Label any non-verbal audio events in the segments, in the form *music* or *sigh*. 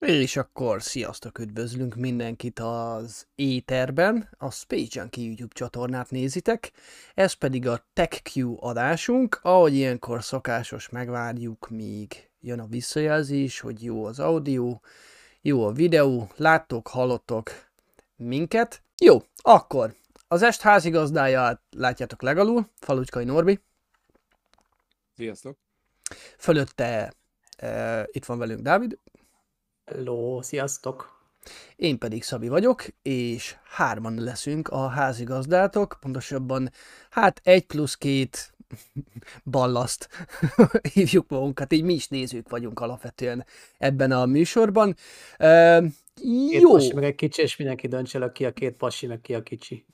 És akkor sziasztok, üdvözlünk mindenkit az éterben, a Space Junkie YouTube csatornát nézitek, ez pedig a TechQ adásunk, ahogy ilyenkor szokásos megvárjuk, míg jön a visszajelzés, hogy jó az audio, jó a videó, láttok, hallottok minket. Jó, akkor az est házigazdáját látjátok legalul, Falucskai Norbi. Sziasztok! Fölötte e, itt van velünk Dávid. Hello, sziasztok! Én pedig Szabi vagyok, és hárman leszünk a házigazdátok, pontosabban hát egy plusz két *laughs* ballaszt *laughs* hívjuk magunkat, így mi is nézők vagyunk alapvetően ebben a műsorban. Uh, két jó. passi meg egy kicsi, és mindenki döntse le, ki a két passi, meg ki a kicsi.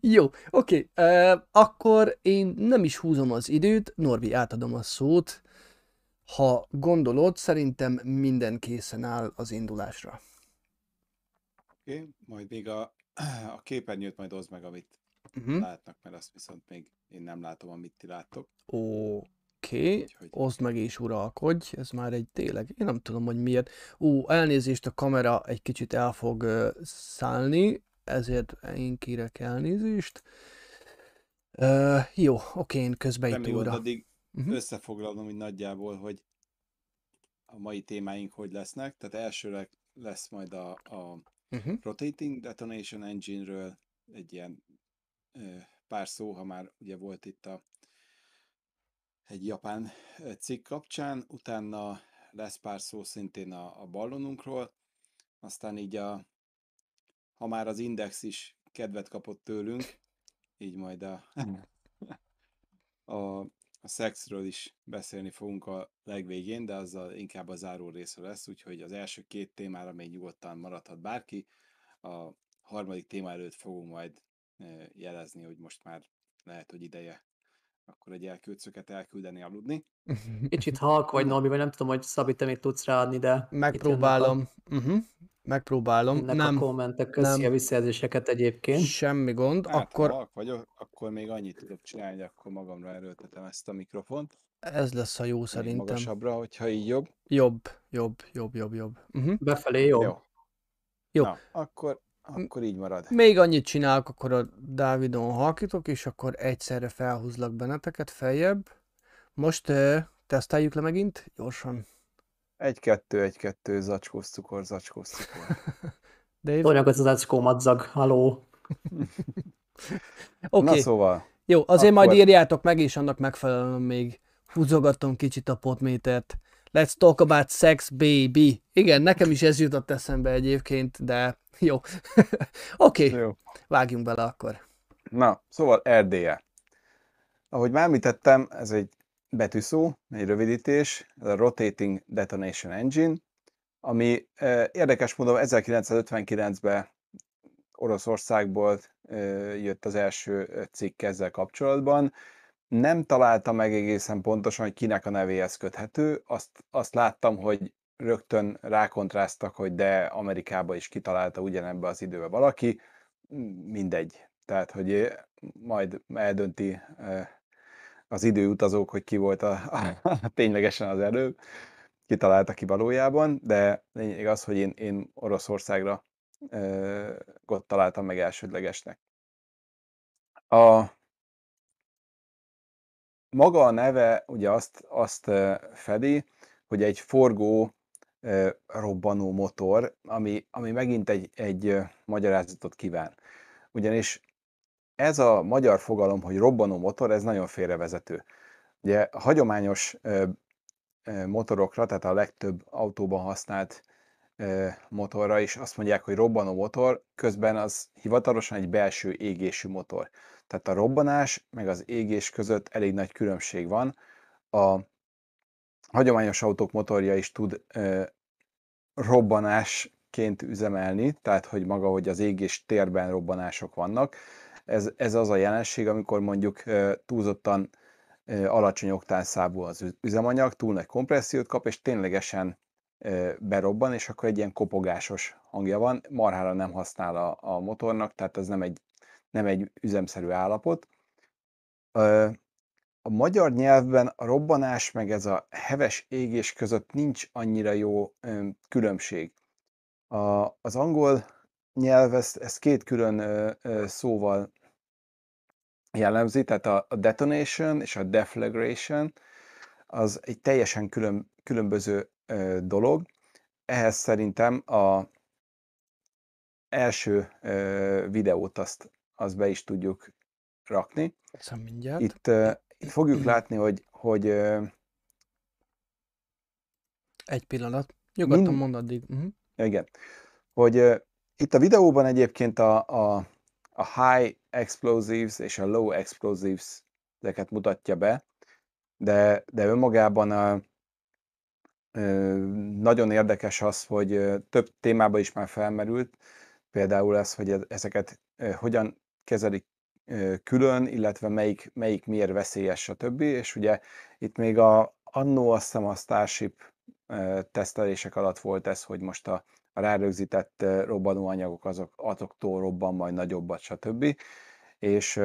*laughs* jó, oké. Okay. Uh, akkor én nem is húzom az időt, Norbi, átadom a szót, ha gondolod, szerintem minden készen áll az indulásra. Oké, okay, majd még a, a képernyőt majd hozd meg, amit uh-huh. látnak, mert azt viszont még én nem látom, amit ti láttok. Oké, okay. Úgyhogy... oszd meg és uralkodj, ez már egy tényleg, én nem tudom, hogy miért. Ó, elnézést, a kamera egy kicsit el fog uh, szállni, ezért én kérek elnézést. Uh, jó, oké, én közben itt újra. Addig uh-huh. összefoglalom, hogy nagyjából, hogy a mai témáink hogy lesznek. Tehát elsőre lesz majd a, a uh-huh. Rotating Detonation Engine-ről egy ilyen ö, pár szó, ha már ugye volt itt a egy japán cikk kapcsán, utána lesz pár szó szintén a, a ballonunkról, aztán így a, ha már az Index is kedvet kapott tőlünk, így majd a, *laughs* a a szexről is beszélni fogunk a legvégén, de azzal inkább a záró része lesz, úgyhogy az első két témára még nyugodtan maradhat bárki. A harmadik téma előtt fogunk majd jelezni, hogy most már lehet, hogy ideje akkor egy elkülcöket elküldeni aludni. Kicsit halk vagy, Norbi, vagy nem tudom, hogy Szabi, te még tudsz ráadni, de... Megpróbálom. A... Uh-huh. Megpróbálom. Ennek nem, a kommentek, köszi nem. a visszajelzéseket egyébként. Semmi gond. Hát, akkor... ha vagyok, akkor még annyit tudok csinálni, akkor magamra erőltetem ezt a mikrofont. Ez lesz a jó még szerintem. Magasabbra, hogyha így jobb. Jobb, jobb, jobb, jobb, jobb. Uh-huh. Befelé jobb. Jó. Jó. Na, akkor akkor így marad. Még annyit csinálok, akkor a Dávidon halkítok, és akkor egyszerre felhúzlak benneteket feljebb. Most uh, teszteljük le megint, gyorsan. Egy-kettő, egy-kettő, zacskós cukor, zacskós cukor. *laughs* Dave? Tolják az zacskó madzag, haló. *laughs* Oké. Okay. Na szóval. Jó, azért akkor... majd írjátok meg, és annak megfelelően még húzogatom kicsit a potmétert. Let's talk about sex, baby. Igen, nekem is ez jutott eszembe egyébként, de *laughs* jó. Oké, okay. Jó. vágjunk bele akkor. Na, szóval RDE. Ahogy már említettem, ez egy betűszó, egy rövidítés, ez a Rotating Detonation Engine, ami érdekes módon 1959-ben Oroszországból jött az első cikk ezzel kapcsolatban. Nem találta meg egészen pontosan, hogy kinek a nevéhez köthető. Azt, azt láttam, hogy rögtön rákontráztak, hogy de Amerikába is kitalálta ugyanebbe az időbe valaki, mindegy. Tehát, hogy majd eldönti az időutazók, hogy ki volt a, a, a ténylegesen az előbb, kitalálta ki valójában, de lényeg az, hogy én, én Oroszországra ö, ott találtam meg elsődlegesnek. A maga a neve ugye azt, azt fedi, hogy egy forgó robbanó motor, ami, ami megint egy, egy magyarázatot kíván. Ugyanis ez a magyar fogalom, hogy robbanó motor, ez nagyon félrevezető. Ugye a hagyományos motorokra, tehát a legtöbb autóban használt motorra is azt mondják, hogy robbanó motor, közben az hivatalosan egy belső égésű motor. Tehát a robbanás meg az égés között elég nagy különbség van. A hagyományos autók motorja is tud robbanásként üzemelni, tehát hogy maga, hogy az égés térben robbanások vannak. Ez, ez az a jelenség, amikor mondjuk túlzottan alacsony oktán számú az üzemanyag, túl nagy kompressziót kap, és ténylegesen berobban, és akkor egy ilyen kopogásos hangja van, marhára nem használ a, a motornak, tehát ez nem egy, nem egy üzemszerű állapot. a magyar nyelvben a robbanás meg ez a heves égés között nincs annyira jó különbség. A, az angol nyelv ezt, ezt két külön ö, ö, szóval jellemzi, tehát a, a detonation és a deflagration az egy teljesen külön, különböző ö, dolog. Ehhez szerintem a első ö, videót azt, azt be is tudjuk rakni. Mindjárt. Itt, ö, itt fogjuk *clears throat* látni, hogy, hogy ö, Egy pillanat. Nyugodtan Mind- mondd addig. Uh-huh. igen, hogy itt a videóban egyébként a, a, a high explosives és a low explosives ezeket mutatja be, de, de önmagában a, nagyon érdekes az, hogy több témában is már felmerült, például ez, hogy ezeket hogyan kezelik külön, illetve melyik, melyik miért veszélyes, stb. És ugye itt még a annó azt hiszem a Starship tesztelések alatt volt ez, hogy most a, a rárögzített robbanóanyagok azok, azoktól robban majd nagyobbat, stb. És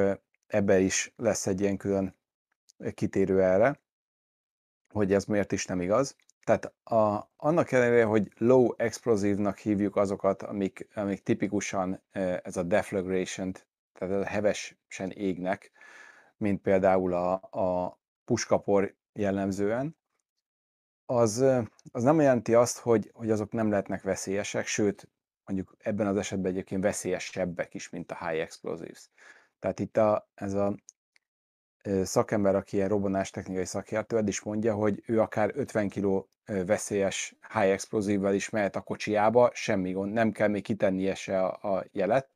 ebbe is lesz egy ilyen külön kitérő erre, hogy ez miért is nem igaz. Tehát a, annak ellenére, hogy low explosívnak hívjuk azokat, amik, amik tipikusan ez a deflagration tehát ez a hevesen égnek, mint például a, a puskapor jellemzően, az, az nem jelenti azt, hogy, hogy azok nem lehetnek veszélyesek, sőt, mondjuk ebben az esetben egyébként veszélyesebbek is, mint a high explosives. Tehát itt a, ez a szakember, aki ilyen robbanás technikai szakértő, ed is mondja, hogy ő akár 50 kg veszélyes high explosívvel is mehet a kocsiába, semmi gond, nem kell még kitennie se a, a jelet,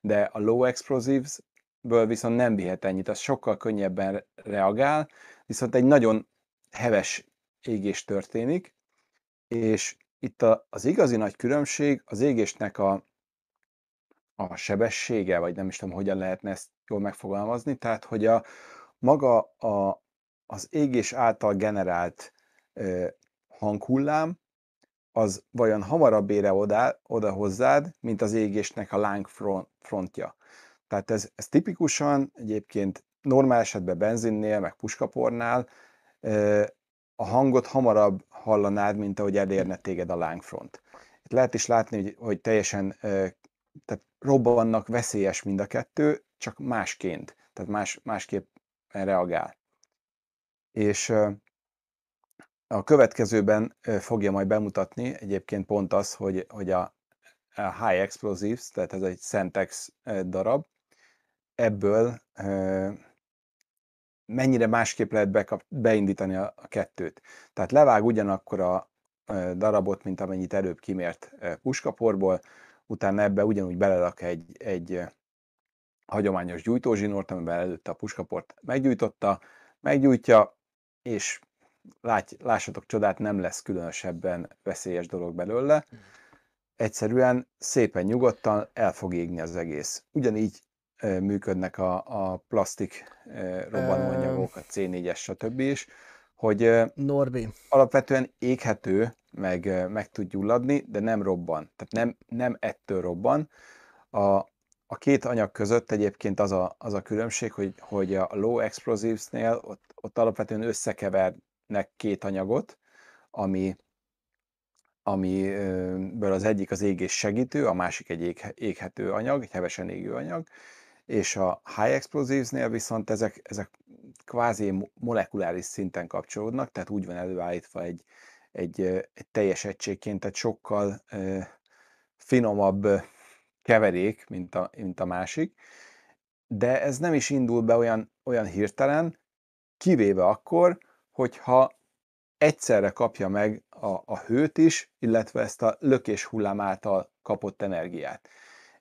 de a low explosives-ből viszont nem vihet ennyit, az sokkal könnyebben reagál, viszont egy nagyon heves égés történik, és itt a, az igazi nagy különbség az égésnek a, a sebessége, vagy nem is tudom, hogyan lehetne ezt jól megfogalmazni, tehát hogy a maga a, az égés által generált ö, hanghullám, az vajon hamarabb ére oda, oda hozzád, mint az égésnek a láng front, frontja. Tehát ez, ez tipikusan egyébként normál esetben benzinnél, meg puskapornál ö, a hangot hamarabb hallanád, mint ahogy elérne téged a lángfront. Itt lehet is látni, hogy, hogy teljesen tehát robbannak veszélyes mind a kettő, csak másként, tehát más, másképp reagál. És a következőben fogja majd bemutatni egyébként pont az, hogy, hogy a, High Explosives, tehát ez egy Centex ö, darab, ebből mennyire másképp lehet bekap, beindítani a, a kettőt. Tehát levág ugyanakkor a darabot, mint amennyit előbb kimért puskaporból, utána ebbe ugyanúgy belerak egy, egy hagyományos gyújtózsinort, amiben előtte a puskaport meggyújtotta, meggyújtja, és lát, lássatok csodát, nem lesz különösebben veszélyes dolog belőle. Egyszerűen szépen nyugodtan el fog égni az egész. Ugyanígy működnek a, a plastik robbanóanyagok, a C4-es, stb. is, hogy Norbi, alapvetően éghető, meg, meg tud gyulladni, de nem robban. Tehát nem, nem ettől robban. A, a két anyag között egyébként az a, az a különbség, hogy, hogy a low explosives-nél ott, ott alapvetően összekevernek két anyagot, ami, amiből az egyik az égés segítő, a másik egy ég, éghető anyag, egy hevesen égő anyag, és a high explosives-nél viszont ezek, ezek kvázi mo- molekuláris szinten kapcsolódnak, tehát úgy van előállítva egy, egy, egy teljes egységként, tehát sokkal ö, finomabb keverék, mint a, mint a másik, de ez nem is indul be olyan, olyan hirtelen, kivéve akkor, hogyha egyszerre kapja meg a, a hőt is, illetve ezt a lökés hullám által kapott energiát.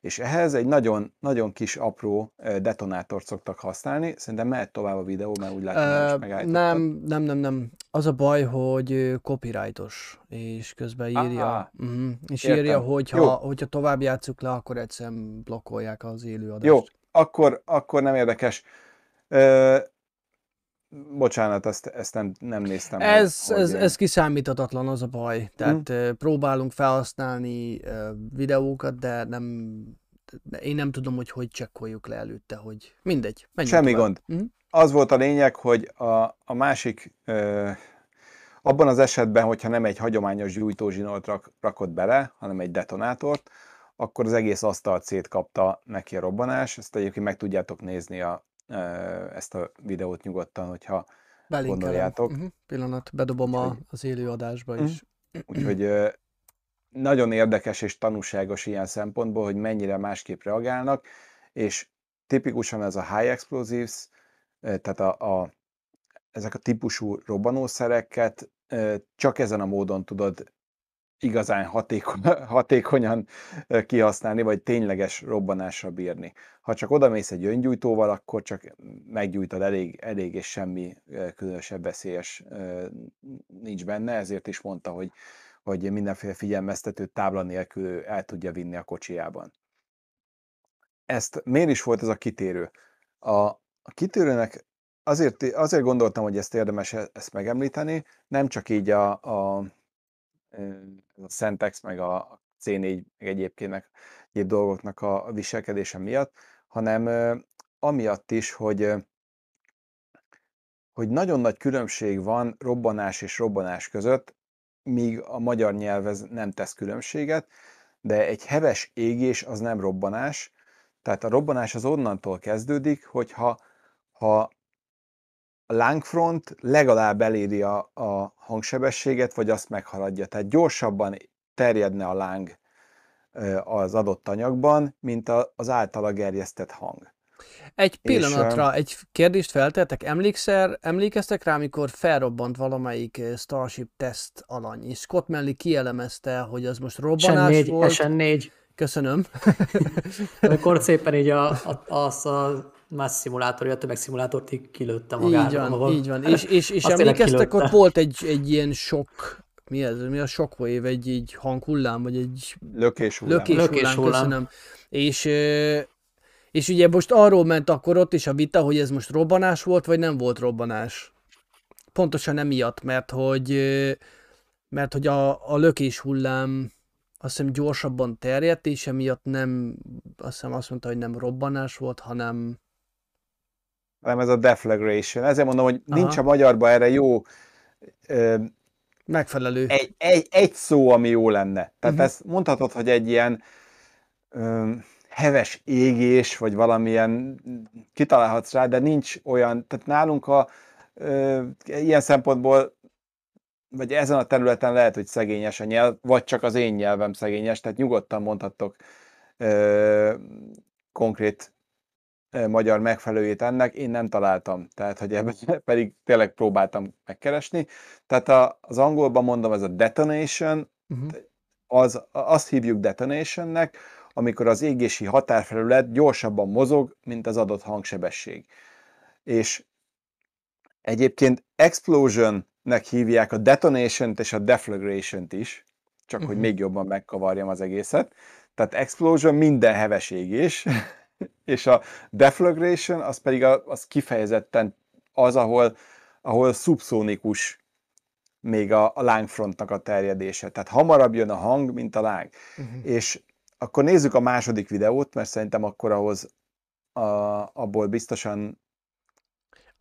És ehhez egy nagyon, nagyon kis apró detonátort szoktak használni. Szerintem mehet tovább a videó, mert úgy látom, is megállítottad. nem, nem, nem, nem. Az a baj, hogy copyrightos, és közben írja, Á, uh és értem. írja, hogy Jó. ha, hogyha tovább játsszuk le, akkor egyszerűen blokkolják az élőadást. Jó, akkor, akkor nem érdekes. Ö, bocsánat, ezt, ezt nem, nem néztem. hogy- Ez, hogy, ez, ö, ez kiszámíthatatlan, az a baj. Tehát ö, próbálunk felhasználni videókat, de nem, de én nem tudom, hogy hogy csekkoljuk le előtte, hogy mindegy. Semmi tovább. gond. Mhm. az volt a lényeg, hogy a, a másik, ö, abban az esetben, hogyha nem egy hagyományos gyújtózsinolt rak, rakott bele, hanem egy detonátort, akkor az egész asztalt szétkapta neki a robbanás. Ezt egyébként meg tudjátok nézni a, ezt a videót nyugodtan, hogyha Belinkelem. gondoljátok. Uh-huh. Pillanat, bedobom a, az élő adásba uh-huh. is. Úgyhogy nagyon érdekes és tanúságos ilyen szempontból, hogy mennyire másképp reagálnak, és tipikusan ez a high explosives, tehát a, a, ezek a típusú robbanószereket csak ezen a módon tudod igazán hatékony, *laughs* hatékonyan kihasználni, vagy tényleges robbanásra bírni. Ha csak odamész egy öngyújtóval, akkor csak meggyújtod elég, elég és semmi különösebb veszélyes nincs benne, ezért is mondta, hogy, hogy mindenféle figyelmeztető tábla nélkül el tudja vinni a kocsijában. Ezt miért is volt ez a kitérő? A, a kitérőnek azért, azért gondoltam, hogy ezt érdemes e-, ezt megemlíteni, nem csak így a, a a Sentex, meg a C4, meg egyébként egyéb dolgoknak a viselkedése miatt, hanem amiatt is, hogy hogy nagyon nagy különbség van robbanás és robbanás között, míg a magyar nyelv ez nem tesz különbséget, de egy heves égés az nem robbanás, tehát a robbanás az onnantól kezdődik, hogyha ha a lángfront legalább eléri a, a hangsebességet, vagy azt meghaladja. Tehát gyorsabban terjedne a láng az adott anyagban, mint az általa gerjesztett hang. Egy pillanatra, és, egy kérdést feltettek. Emlékszer, emlékeztek rá, amikor felrobbant valamelyik Starship teszt alany, és Scott Manley kielemezte, hogy az most robbanás SN4, volt. SN4. Köszönöm. Amikor szépen így a, a, az a más szimulátorja, a tömegszimmulátort így kilőtte magára. Így van, maga. így van. És, és, és emlékeztek, ott volt egy, egy ilyen sok, mi ez, mi a shockwave, egy így hanghullám, vagy egy lökéshullám. Lökéshullám, lökéshullám. köszönöm. És, és ugye most arról ment akkor ott is a vita, hogy ez most robbanás volt, vagy nem volt robbanás. Pontosan emiatt, mert hogy, mert hogy a, a lökés hullám azt hiszem gyorsabban terjedt, és emiatt nem, azt hiszem azt mondta, hogy nem robbanás volt, hanem hanem ez a deflagration. Ezért mondom, hogy Aha. nincs a magyarban erre jó ö, megfelelő. Egy, egy, egy szó, ami jó lenne. Tehát uh-huh. ezt mondhatod, hogy egy ilyen ö, heves égés, vagy valamilyen kitalálhatsz rá, de nincs olyan, tehát nálunk a ö, ilyen szempontból vagy ezen a területen lehet, hogy szegényes a nyelv, vagy csak az én nyelvem szegényes, tehát nyugodtan mondhattok ö, konkrét magyar megfelelőjét ennek, én nem találtam, tehát hogy ebben *laughs* pedig tényleg próbáltam megkeresni. Tehát a, az angolban mondom, ez a detonation, uh-huh. az, azt hívjuk detonationnek, amikor az égési határfelület gyorsabban mozog, mint az adott hangsebesség. És egyébként explosionnek hívják a detonation-t és a deflagration-t is, csak uh-huh. hogy még jobban megkavarjam az egészet. Tehát explosion minden heves égés, *laughs* és a deflagration az pedig a, az kifejezetten az, ahol, ahol szubszónikus még a, a lángfrontnak a terjedése. Tehát hamarabb jön a hang, mint a láng. Uh-huh. És akkor nézzük a második videót, mert szerintem akkor ahhoz a, abból biztosan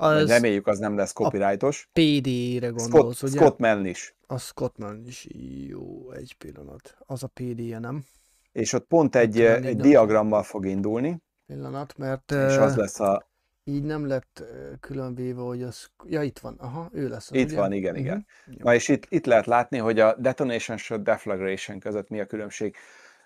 az reméljük, az nem lesz copyrightos. PD-re gondolsz, Scott, ugye? Scott Mann is. A Scott Mann is. Jó, egy pillanat. Az a PD-je, nem? És ott pont egy, egy diagrammal fog indulni. Pillanat, mert... És az lesz a... Így nem lett különvéve, hogy az... Ja, itt van. Aha, ő lesz. Az, itt ugye? van, igen, uh-huh. igen. Na és itt, itt lehet látni, hogy a detonation és a deflagration között mi a különbség.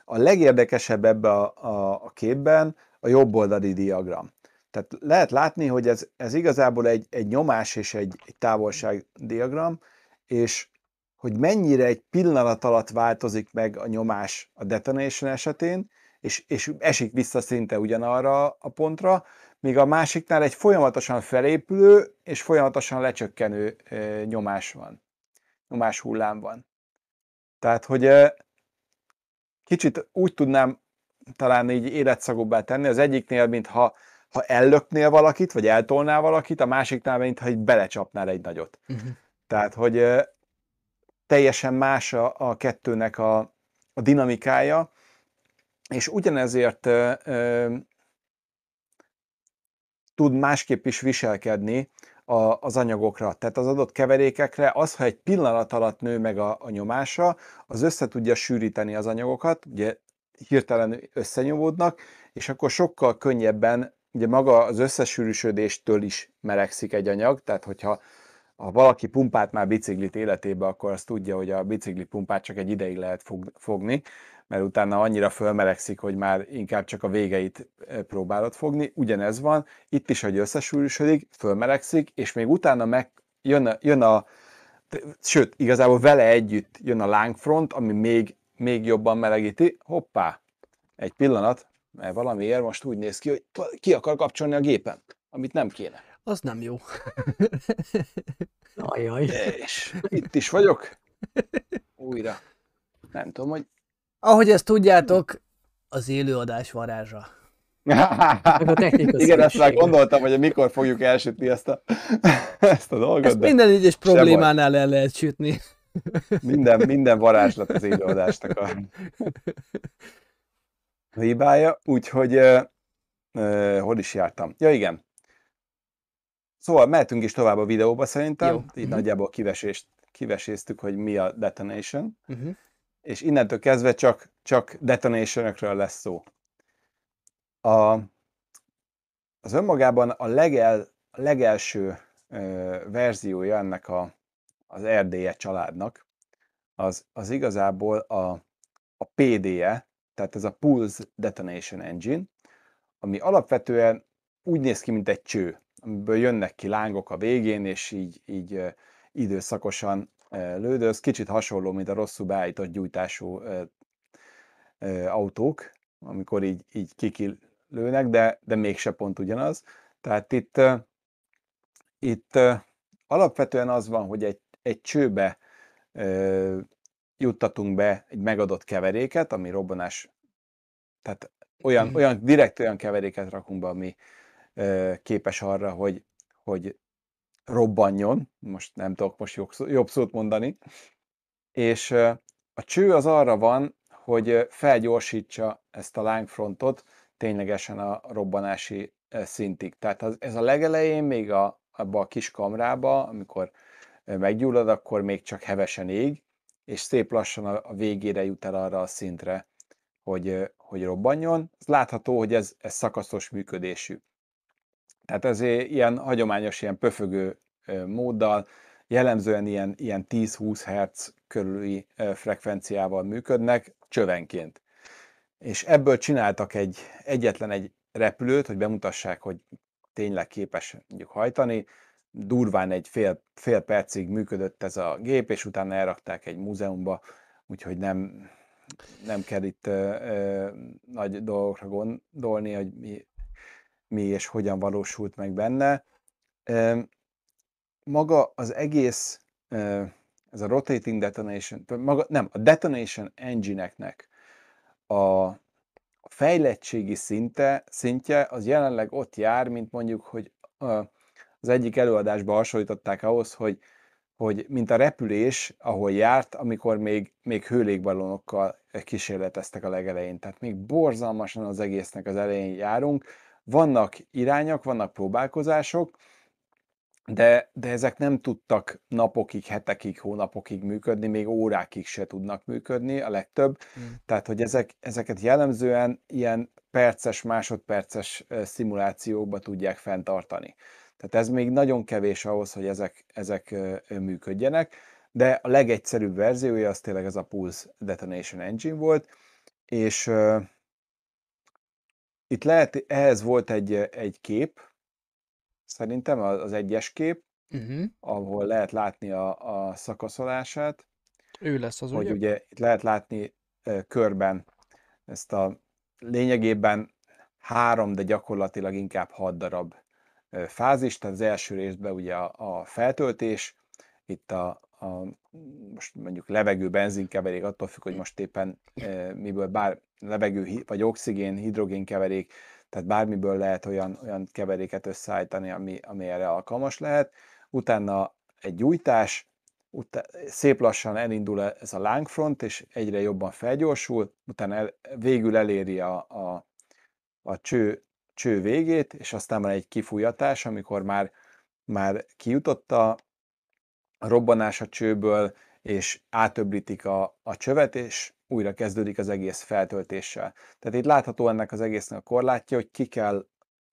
A legérdekesebb ebbe a, a, a képben a jobb oldali diagram. Tehát lehet látni, hogy ez, ez igazából egy, egy nyomás és egy, egy távolság diagram, és hogy mennyire egy pillanat alatt változik meg a nyomás a detonation esetén, és, és esik vissza szinte ugyanarra a pontra, míg a másiknál egy folyamatosan felépülő és folyamatosan lecsökkenő nyomás van, nyomás hullám van. Tehát, hogy kicsit úgy tudnám talán így életszagúbbá tenni, az egyiknél, mintha ha ellöknél valakit, vagy eltolnál valakit, a másiknál, mintha egy belecsapnál egy nagyot. Uh-huh. Tehát, hogy teljesen más a, a kettőnek a, a dinamikája, és ugyanezért ö, ö, tud másképp is viselkedni a, az anyagokra. Tehát az adott keverékekre az, ha egy pillanat alatt nő meg a, a nyomása, az össze tudja sűríteni az anyagokat, ugye hirtelen összenyomódnak, és akkor sokkal könnyebben, ugye maga az összesűrűsödéstől is melegszik egy anyag, tehát hogyha ha valaki pumpát már biciklit életébe, akkor azt tudja, hogy a bicikli pumpát csak egy ideig lehet fogni, mert utána annyira fölmelegszik, hogy már inkább csak a végeit próbálod fogni. Ugyanez van, itt is, hogy összesűrűsödik, fölmelegszik, és még utána meg jön a, jön a sőt, igazából vele együtt jön a lángfront, ami még, még jobban melegíti. Hoppá, egy pillanat, mert valamiért most úgy néz ki, hogy ki akar kapcsolni a gépen, amit nem kéne. Az nem jó. Ajaj. És itt is vagyok. Újra. Nem tudom, hogy... Ahogy ezt tudjátok, az élőadás varázsa. *laughs* Igen, ezt már gondoltam, hogy mikor fogjuk elsütni ezt a, *laughs* ezt a dolgot. Ezt minden egyes problémánál el lehet sütni. Minden, minden varázslat az élőadásnak a hibája, úgyhogy uh, uh, hol is jártam? Ja igen, Szóval mehetünk is tovább a videóba szerintem, Jó. így uh-huh. nagyjából kivesést, kiveséztük, hogy mi a detonation, uh-huh. És innentől kezdve csak, csak detonationokról lesz szó. A, az önmagában a, legel, a legelső ö, verziója ennek a, az RDE családnak, az, az igazából a, a PDE, tehát ez a Pulse Detonation Engine, ami alapvetően úgy néz ki, mint egy cső amiből jönnek ki lángok a végén, és így, így időszakosan lődöz. Kicsit hasonló, mint a rosszul beállított gyújtású autók, amikor így, így kikilőnek, de, de mégse pont ugyanaz. Tehát itt, itt alapvetően az van, hogy egy, egy csőbe juttatunk be egy megadott keveréket, ami robbanás, tehát olyan, mm. olyan direkt olyan keveréket rakunk be, ami, képes arra, hogy, hogy robbanjon, most nem tudok most jobb szót mondani, és a cső az arra van, hogy felgyorsítsa ezt a lángfrontot ténylegesen a robbanási szintig. Tehát ez a legelején még a, abba a kis kamrába, amikor meggyullad, akkor még csak hevesen ég, és szép lassan a, a végére jut el arra a szintre, hogy, hogy robbanjon. Ez látható, hogy ez, ez szakaszos működésű. Tehát ez ilyen hagyományos, ilyen pöfögő móddal, jellemzően ilyen, ilyen 10-20 Hz körüli frekvenciával működnek csövenként. És ebből csináltak egy, egyetlen egy repülőt, hogy bemutassák, hogy tényleg képes mondjuk hajtani. Durván egy fél, fél percig működött ez a gép, és utána elrakták egy múzeumba, úgyhogy nem, nem kell itt ö, ö, nagy dolgokra gondolni, hogy mi mi és hogyan valósult meg benne. Maga az egész, ez a rotating detonation, maga, nem, a detonation engine-eknek a fejlettségi szinte, szintje az jelenleg ott jár, mint mondjuk, hogy az egyik előadásban hasonlították ahhoz, hogy, hogy mint a repülés, ahol járt, amikor még, még hőlégbalonokkal kísérleteztek a legelején. Tehát még borzalmasan az egésznek az elején járunk, vannak irányok, vannak próbálkozások, de, de ezek nem tudtak napokig, hetekig, hónapokig működni, még órákig se tudnak működni, a legtöbb. Hmm. Tehát, hogy ezek, ezeket jellemzően ilyen perces, másodperces szimulációkba tudják fenntartani. Tehát ez még nagyon kevés ahhoz, hogy ezek, ezek működjenek, de a legegyszerűbb verziója az tényleg ez a Pulse Detonation Engine volt, és itt lehet, ehhez volt egy, egy kép, szerintem az egyes kép, uh-huh. ahol lehet látni a, a szakaszolását. Ő lesz az, hogy ugye? ugye itt lehet látni e, körben ezt a lényegében három, de gyakorlatilag inkább hat darab e, fázis, tehát az első részben ugye a, a feltöltés, itt a, a most mondjuk levegő, benzinkeverék, attól függ, hogy most éppen e, miből bár levegő vagy oxigén, hidrogén keverék, tehát bármiből lehet olyan, olyan keveréket összeállítani, ami, ami erre alkalmas lehet. Utána egy gyújtás, utána szép lassan elindul ez a lángfront, és egyre jobban felgyorsul, utána el, végül eléri a, a, a cső cső végét, és aztán van egy kifújatás, amikor már, már kijutott a robbanás a csőből, és átöblítik a, a csövet, és újra kezdődik az egész feltöltéssel. Tehát itt látható ennek az egésznek a korlátja, hogy ki kell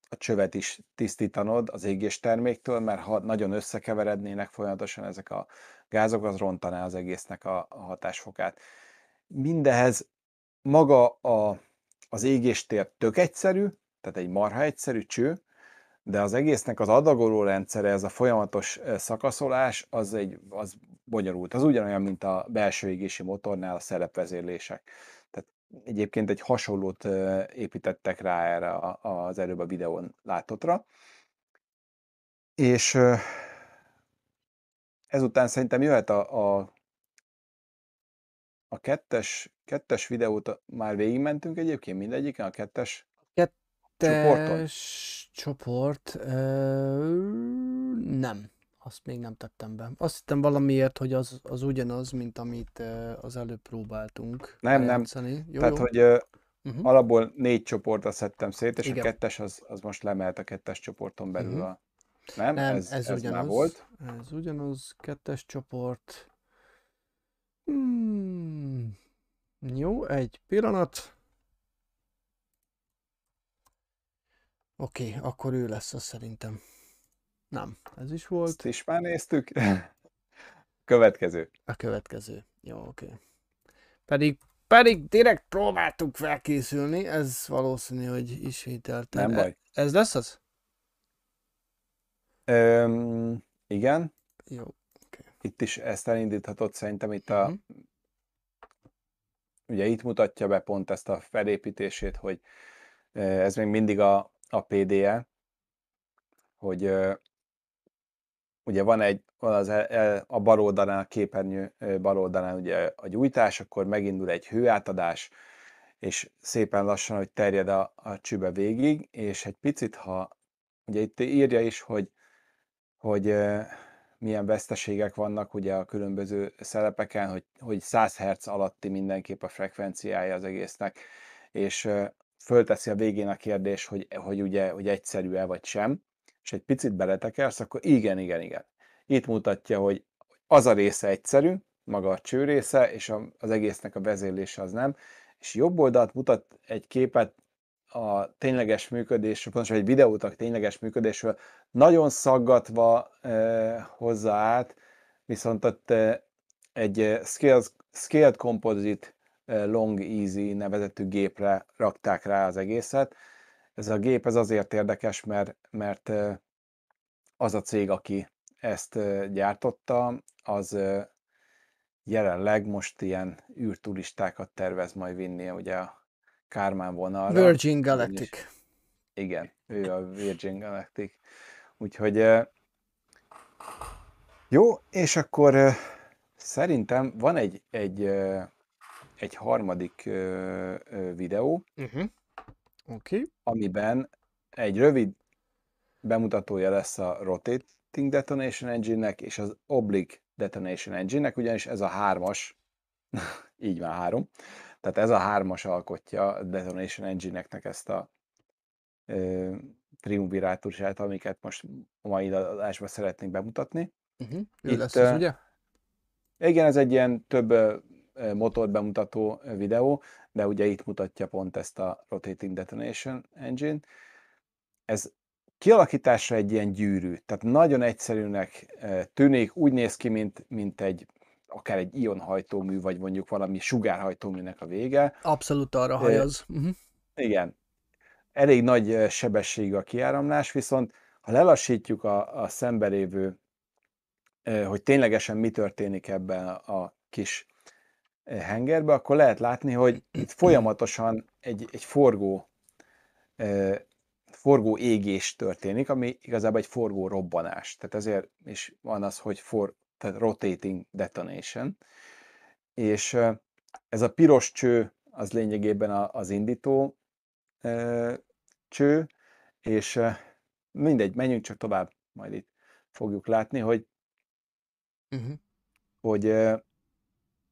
a csövet is tisztítanod az égés terméktől, mert ha nagyon összekeverednének folyamatosan ezek a gázok, az rontaná az egésznek a, a hatásfokát. Mindehez maga a, az égéstér tök egyszerű, tehát egy marha egyszerű cső, de az egésznek az adagoló rendszere, ez a folyamatos szakaszolás, az, egy, az bonyolult. Az ugyanolyan, mint a belső égési motornál a szerepvezérlések. Tehát egyébként egy hasonlót építettek rá erre az előbb a videón látottra. És ezután szerintem jöhet a, a, a kettes, kettes videót, már végigmentünk egyébként mindegyiken, a kettes csoporton? Kettes csoport, ö, nem. Azt még nem tettem be. Azt hittem valamiért, hogy az, az ugyanaz, mint amit az előbb próbáltunk Nem, nem. lejátszani. Jó, Tehát, jó. hogy Uh-huh. alapból négy csoportra szedtem szét, és Igen. a kettes az, az most lemehet a kettes csoporton belül Mhm. a... Nem? Nem, ez, ez, ez ugyanaz. már volt. Ez ugyanaz, kettes csoport. Hmm. Jó, egy pillanat. Oké, akkor ő lesz az szerintem. Nem, ez is volt. Ezt is már néztük. *laughs* Következő. A következő. Jó, oké. Pedig, pedig direkt próbáltuk felkészülni, ez valószínű, hogy ismételten. Nem baj. Ez lesz az? Öm, igen, Jó. itt is ezt elindíthatod szerintem itt a... Mhm. Ugye itt mutatja be pont ezt a felépítését, hogy ez még mindig a, a PDE, hogy ugye van egy, van az el, el, a bal oldalán, a képernyő bal oldalán ugye a gyújtás, akkor megindul egy hőátadás, és szépen lassan, hogy terjed a, a csübe végig, és egy picit, ha ugye itt írja is, hogy, hogy milyen veszteségek vannak ugye a különböző szerepeken, hogy, hogy 100 Hz alatti mindenképp a frekvenciája az egésznek, és fölteszi a végén a kérdés, hogy, hogy ugye, hogy egyszerű-e vagy sem, és egy picit beletekersz, akkor igen, igen, igen. Itt mutatja, hogy az a része egyszerű, maga a cső része, és az egésznek a vezérlése az nem, és jobb oldalt mutat egy képet a tényleges működésről, pontosan egy videót a tényleges működésről, nagyon szaggatva eh, hozza át, viszont ott eh, egy scaled, scaled Composite Long Easy nevezetű gépre rakták rá az egészet. Ez a gép ez azért érdekes, mert, mert az a cég, aki ezt gyártotta, az jelenleg most ilyen űrturistákat tervez majd vinni ugye a Kármán vonalra. Virgin Galactic. Igen, ő a Virgin Galactic. Úgyhogy jó, és akkor szerintem van egy, egy, egy harmadik eh, eh, videó, Uh-huh. Oké. amiben egy rövid bemutatója lesz a Rotating Detonation Engine-nek és az Oblique Detonation Engine-nek, ugyanis ez a hármas, *laughs* így már három, tehát ez a hármas alkotja a Detonation Engine-neknek ezt a ö, triumvirátusát, amiket most a mai adásban szeretnénk bemutatni. Uh-huh. Ő Itt, lesz ö, ugye? Igen, ez egy ilyen több motort bemutató videó, de ugye itt mutatja pont ezt a Rotating Detonation Engine. Ez kialakításra egy ilyen gyűrű, tehát nagyon egyszerűnek tűnik, úgy néz ki, mint, mint egy akár egy ionhajtómű, vagy mondjuk valami sugárhajtóműnek a vége. Abszolút arra hajaz. Uh-huh. Igen, elég nagy sebességű a kiáramlás, viszont ha lelassítjuk a, a szembelévő, hogy ténylegesen mi történik ebben a, kis hengerbe, akkor lehet látni, hogy itt folyamatosan egy, egy forgó, forgó égés történik, ami igazából egy forgó robbanás. Tehát ezért is van az, hogy for, tehát rotating detonation. És ez a piros cső az lényegében az indító cső, és mindegy, menjünk csak tovább, majd itt fogjuk látni, hogy, Uh-huh. hogy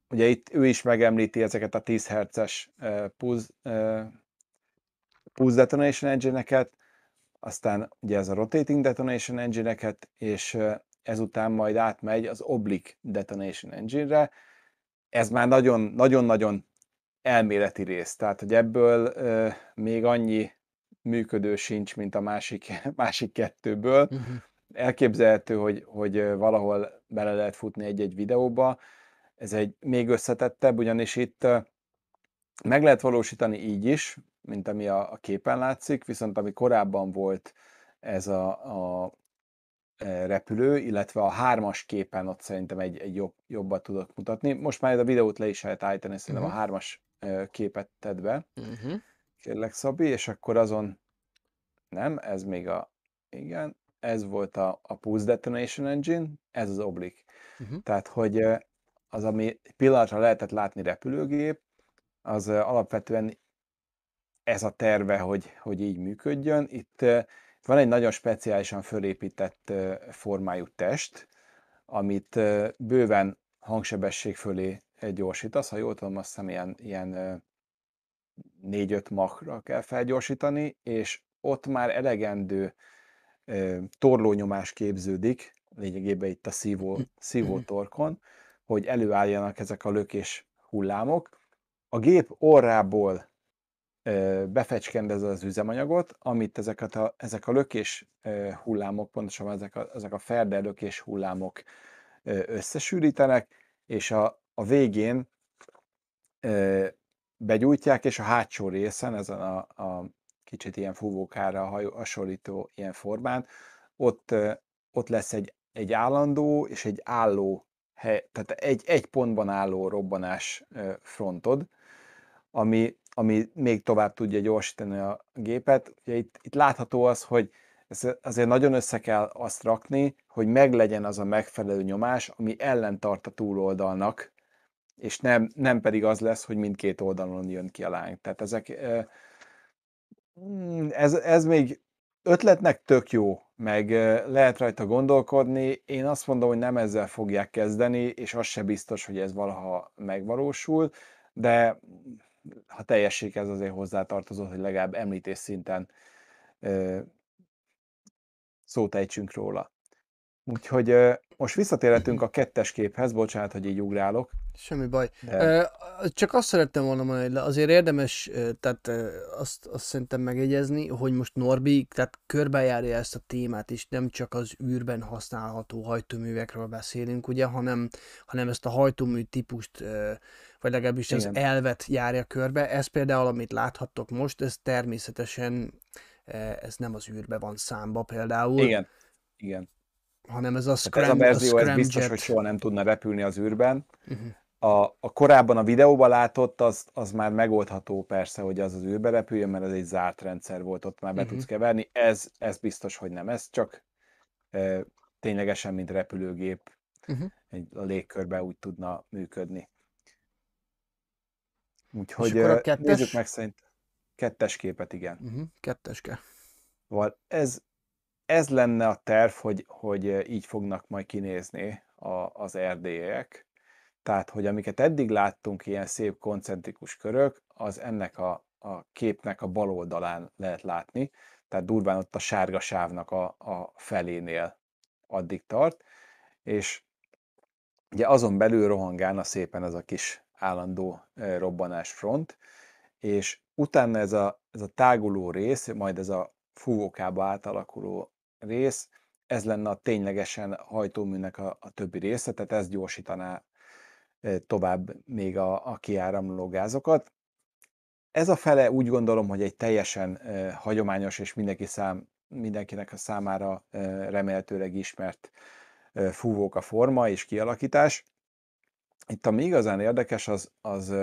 ugye itt ő is megemlíti ezeket a 10 Hz-es ö, pulz ö, Pulse Detonation Engine-eket, aztán ugye ez a Rotating Detonation Engine-eket, és ezután majd átmegy az Oblique Detonation Engine-re. Ez már nagyon-nagyon elméleti rész, tehát hogy ebből még annyi működő sincs, mint a másik, *laughs* másik kettőből. Uh-huh. Elképzelhető, hogy, hogy valahol bele lehet futni egy-egy videóba. Ez egy még összetettebb, ugyanis itt meg lehet valósítani így is, mint ami a, a képen látszik, viszont ami korábban volt ez a, a repülő, illetve a hármas képen ott szerintem egy, egy jobb, jobbat tudok mutatni. Most már a videót le is lehet állítani, szerintem uh-huh. a hármas képet tedd be. Uh-huh. Kérlek, Szabi, és akkor azon nem, ez még a, igen, ez volt a, a Pulse Detonation Engine, ez az Oblique. Uh-huh. Tehát, hogy az, ami pillanatra lehetett látni repülőgép, az alapvetően ez a terve, hogy, hogy így működjön. Itt van egy nagyon speciálisan fölépített formájú test, amit bőven hangsebesség fölé gyorsítasz. Ha jól tudom, azt hiszem ilyen, ilyen 4-5 machra kell felgyorsítani, és ott már elegendő torlónyomás képződik, lényegében itt a szívó, szívó torkon, hogy előálljanak ezek a lökés hullámok. A gép orrából befecskendez az üzemanyagot, amit ezeket a, ezek a lökés hullámok, pontosabban ezek a, ezek a ferde lökés hullámok összesűrítenek, és a, a végén begyújtják, és a hátsó részen, ezen a, a kicsit ilyen fúvókára hasonlító ilyen formán, ott, ott lesz egy, egy állandó és egy álló hely, tehát egy, egy pontban álló robbanás frontod, ami, ami még tovább tudja gyorsítani a gépet. Ugye itt, itt látható az, hogy ez azért nagyon össze kell azt rakni, hogy meglegyen az a megfelelő nyomás, ami ellentart a túloldalnak, és nem, nem pedig az lesz, hogy mindkét oldalon jön ki a láng. Tehát ezek, hmm, ez, ez még ötletnek tök jó, meg lehet rajta gondolkodni. Én azt mondom, hogy nem ezzel fogják kezdeni, és az se biztos, hogy ez valaha megvalósul, de ha teljesség ez azért hozzátartozott, hogy legalább említés szinten szót ejtsünk róla. Úgyhogy most visszatérhetünk a kettes képhez, bocsánat, hogy így ugrálok. Semmi baj. De... Csak azt szerettem volna mondani, hogy azért érdemes, tehát azt, azt szerintem megjegyezni, hogy most Norbi, tehát körbejárja ezt a témát is, nem csak az űrben használható hajtóművekről beszélünk, ugye, hanem, hanem ezt a hajtómű típust, vagy legalábbis Igen. az elvet járja körbe. Ez például, amit láthattok most, ez természetesen ez nem az űrbe van számba például. Igen, igen hanem ez a Scram, ez a verzió, a ez biztos, jet. hogy soha nem tudna repülni az űrben. Uh-huh. A, a korábban a videóban látott, az, az már megoldható persze, hogy az az űrbe repüljön, mert ez egy zárt rendszer volt, ott már be uh-huh. tudsz keverni. Ez, ez biztos, hogy nem. Ez csak e, ténylegesen, mint repülőgép uh-huh. egy, a légkörbe úgy tudna működni. Úgyhogy kettes... nézzük meg szerint kettes képet, igen. Uh-huh. Ketteske. Val, ez, ez lenne a terv, hogy, hogy így fognak majd kinézni a, az erdélyek. Tehát, hogy amiket eddig láttunk, ilyen szép koncentrikus körök, az ennek a, a képnek a bal oldalán lehet látni, tehát durván ott a sárga sávnak a, a felénél addig tart, és ugye azon belül rohangálna szépen ez a kis állandó robbanás front, és utána ez a, ez a táguló rész, majd ez a fúvókába átalakuló rész, ez lenne a ténylegesen hajtóműnek a, a többi része, tehát ez gyorsítaná tovább még a, a kiáramló gázokat. Ez a fele úgy gondolom, hogy egy teljesen hagyományos és mindenki szám, mindenkinek a számára remélhetőleg ismert eh, fúvóka forma és kialakítás. Itt ami igazán érdekes, az, az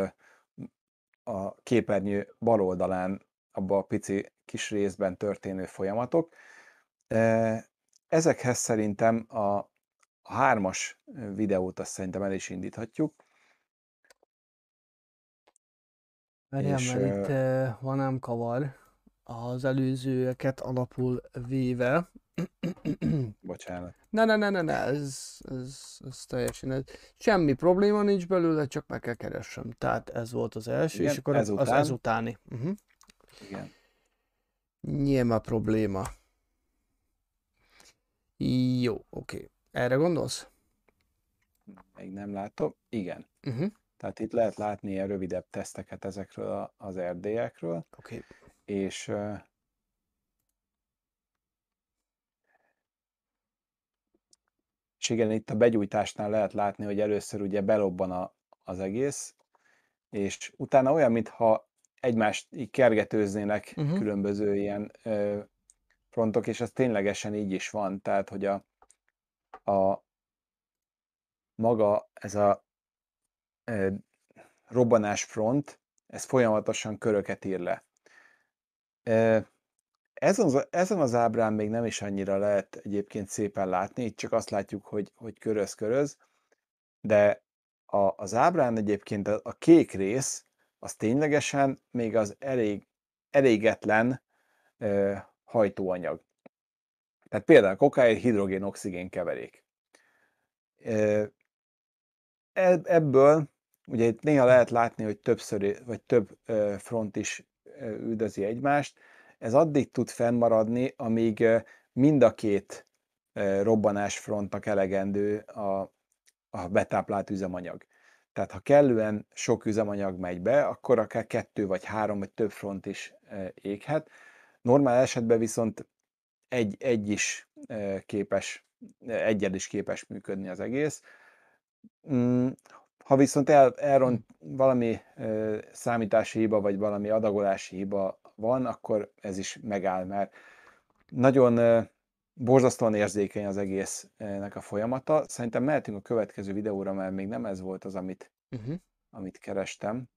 a képernyő bal oldalán abban a pici kis részben történő folyamatok. Ezekhez szerintem a, a hármas videót azt szerintem el is indíthatjuk. Várjál, és, mert itt uh, van ám kavar az előzőeket alapul véve. Bocsánat. Ne, ne, ne, ne, ne, ez, ez, ez teljesen, ez, semmi probléma nincs belőle, csak meg kell keressem. Tehát ez volt az első, Igen, és akkor ezután. az ezutáni. Uh-huh. Igen. Nyilván probléma. Jó, oké. Erre gondolsz? Még nem látom. Igen. Uh-huh. Tehát itt lehet látni ilyen rövidebb teszteket ezekről a- az erdélyekről, Oké. és ö, és igen, itt a begyújtásnál lehet látni, hogy először ugye belobban a, az egész, és utána olyan, mintha egymást így kergetőznének uh-huh. különböző ilyen ö, frontok, és ez ténylegesen így is van, tehát hogy a, a maga ez a ö, robbanásfront, ez folyamatosan köröket ír le. Ö, Ezen az, ezen az ábrán még nem is annyira lehet egyébként szépen látni, itt csak azt látjuk, hogy, hogy köröz-köröz, de a, az ábrán egyébként a, a kék rész, az ténylegesen még az elég, elégetlen ö, hajtóanyag. Tehát például kokáin hidrogén-oxigén keverék. E- ebből ugye itt néha lehet látni, hogy többször, vagy több front is üldözi egymást, ez addig tud fennmaradni, amíg mind a két robbanásfrontnak elegendő a, a betáplált üzemanyag. Tehát ha kellően sok üzemanyag megy be, akkor akár kettő vagy három vagy több front is éghet. Normál esetben viszont egy, egy is képes, egyed is képes működni az egész. Mm, Ha viszont el, elront valami számítási hiba, vagy valami adagolási hiba van, akkor ez is megáll, mert nagyon borzasztóan érzékeny az egésznek a folyamata. Szerintem mehetünk a következő videóra, mert még nem ez volt az, amit, Uh-huh. amit kerestem.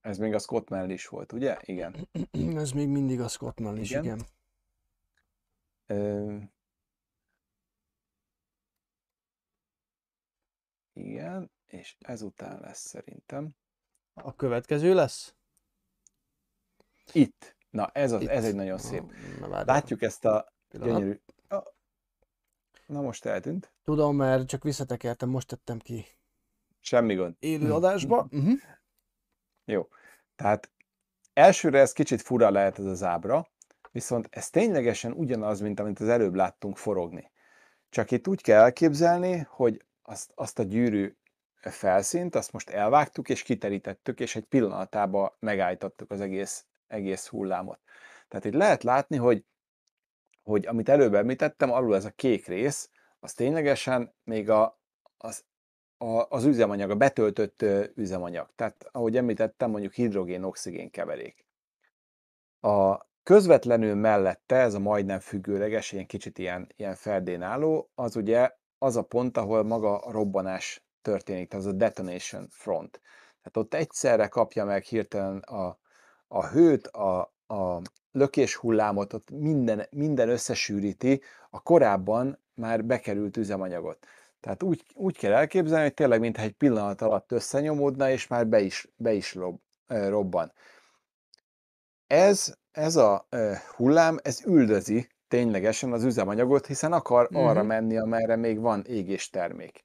Ez még a Scott Mell is volt, ugye? Igen. Ez még mindig a Scottman is, Igen. igen. Ö, igen, és ezután lesz szerintem. A következő lesz? Itt. Na, ez, az, ez Itt. egy nagyon szép. Na, várjál. Látjuk ezt a Pillanat. gyönyörű... Na most eltűnt. Tudom, mert csak visszatekertem, most tettem ki Semmi gond. élő adásba. Uh-huh. Jó. Tehát elsőre ez kicsit fura lehet ez az ábra, viszont ez ténylegesen ugyanaz, mint amit az előbb láttunk forogni. Csak itt úgy kell elképzelni, hogy azt, azt a gyűrű felszínt, azt most elvágtuk és kiterítettük, és egy pillanatában megállítottuk az egész, egész hullámot. Tehát itt lehet látni, hogy, hogy amit előbb említettem, alul ez a kék rész, az ténylegesen még a, az a, az üzemanyag, a betöltött üzemanyag. Tehát, ahogy említettem, mondjuk hidrogén-oxigén keverék. A közvetlenül mellette, ez a majdnem függőleges, ilyen kicsit ilyen, ilyen ferdén álló, az ugye az a pont, ahol maga a robbanás történik, az a detonation front. Tehát ott egyszerre kapja meg hirtelen a, a hőt, a, a lökés hullámot, ott minden, minden összesűríti a korábban már bekerült üzemanyagot. Tehát úgy, úgy kell elképzelni, hogy tényleg mintha egy pillanat alatt összenyomódna, és már be is, be is rob, robban. Ez, ez a hullám, ez üldözi ténylegesen az üzemanyagot, hiszen akar Mhm. arra menni, amerre még van égés termék.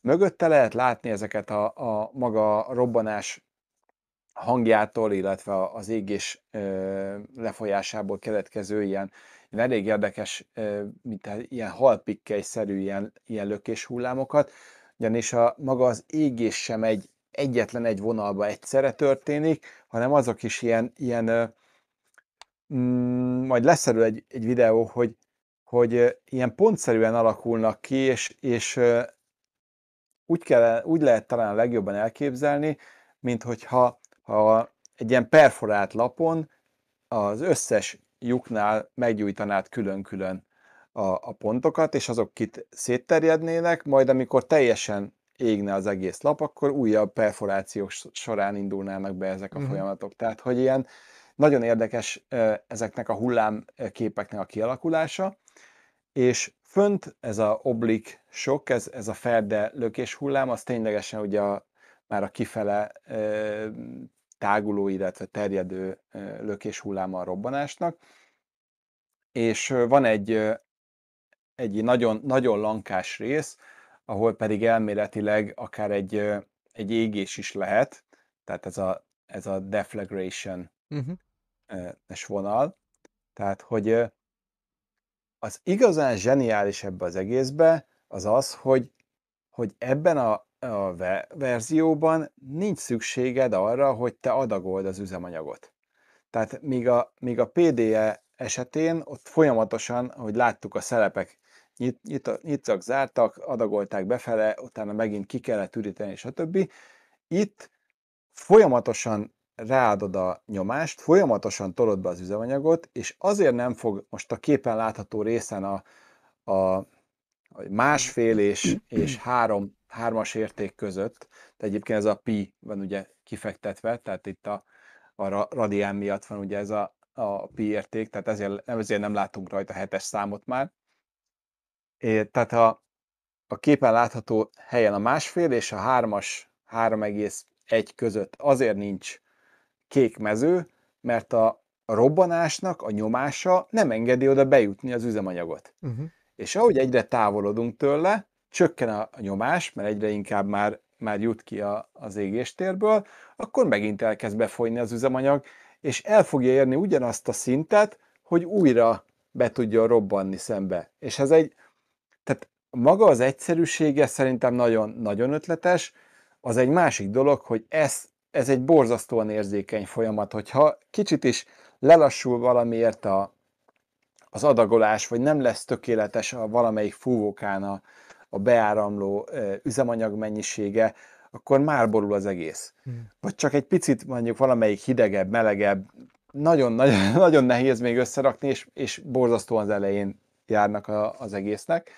Mögötte lehet látni ezeket a, a maga robbanás hangjától, illetve az égés ö, lefolyásából keletkező ilyen, ilyen elég érdekes, ö, mint ilyen halpikkely-szerű ilyen, ilyen lökés hullámokat, ugyanis a, maga az égés sem egy egyetlen egy vonalba egyszerre történik, hanem azok is ilyen, ilyen mm, majd lesz erről egy, egy videó, hogy, hogy ilyen pontszerűen alakulnak ki, és, és úgy, kell, úgy lehet talán a legjobban elképzelni, mint hogyha ha egy ilyen perforált lapon az összes lyuknál meggyújtanád külön-külön a, a pontokat, és azok kit szétterjednének, majd amikor teljesen égne az egész lap, akkor újabb perforációk során indulnának be ezek a Mhm. folyamatok. Tehát, hogy ilyen nagyon érdekes ezeknek a hullámképeknek a kialakulása, és fönt ez a oblik sok, ez, ez a ferde lökés hullám, az ténylegesen ugye a, már a kifele táguló, illetve terjedő lökés hulláma a robbanásnak, és van egy, egy nagyon, nagyon lankás rész, ahol pedig elméletileg akár egy, egy égés is lehet, tehát ez a, ez a deflagration Uh-huh. Vonal. Tehát, hogy az igazán zseniális ebbe az egészbe az az, hogy, hogy ebben a, a verzióban nincs szükséged arra, hogy te adagold az üzemanyagot. Tehát míg a, míg a PDE esetén ott folyamatosan, ahogy láttuk a szelepek nyit, nyit, nyittak, zártak, adagolták befele, utána megint ki kellett üríteni, stb. Itt folyamatosan ráadod a nyomást, folyamatosan tolod be az üzemanyagot, és azért nem fog most a képen látható részen a, a másfél és, és három, hármas érték között, de egyébként ez a pi van ugye kifektetve, tehát itt a, a radián miatt van ugye ez a, a pi érték, tehát ezért, ezért nem látunk rajta hetes számot már. É, tehát a, a képen látható helyen a másfél és a hármas 3,1 között azért nincs kék mező, mert a robbanásnak a nyomása nem engedi oda bejutni az üzemanyagot. Uh-huh. És ahogy egyre távolodunk tőle, csökken a nyomás, mert egyre inkább már, már jut ki a, az égéstérből, akkor megint elkezd befolyni az üzemanyag, és el fogja érni ugyanazt a szintet, hogy újra be tudja robbanni szembe. És ez egy, tehát maga az egyszerűsége szerintem nagyon, nagyon ötletes, az egy másik dolog, hogy ez, ez egy borzasztóan érzékeny folyamat, hogyha kicsit is lelassul valamiért a, az adagolás, vagy nem lesz tökéletes a valamelyik fúvókán a, a beáramló üzemanyag mennyisége, akkor már borul az egész. Hmm. Vagy csak egy picit mondjuk valamelyik hidegebb, melegebb, nagyon, *laughs* nagyon, nagyon nehéz még összerakni, és, és borzasztóan az elején járnak a, az egésznek.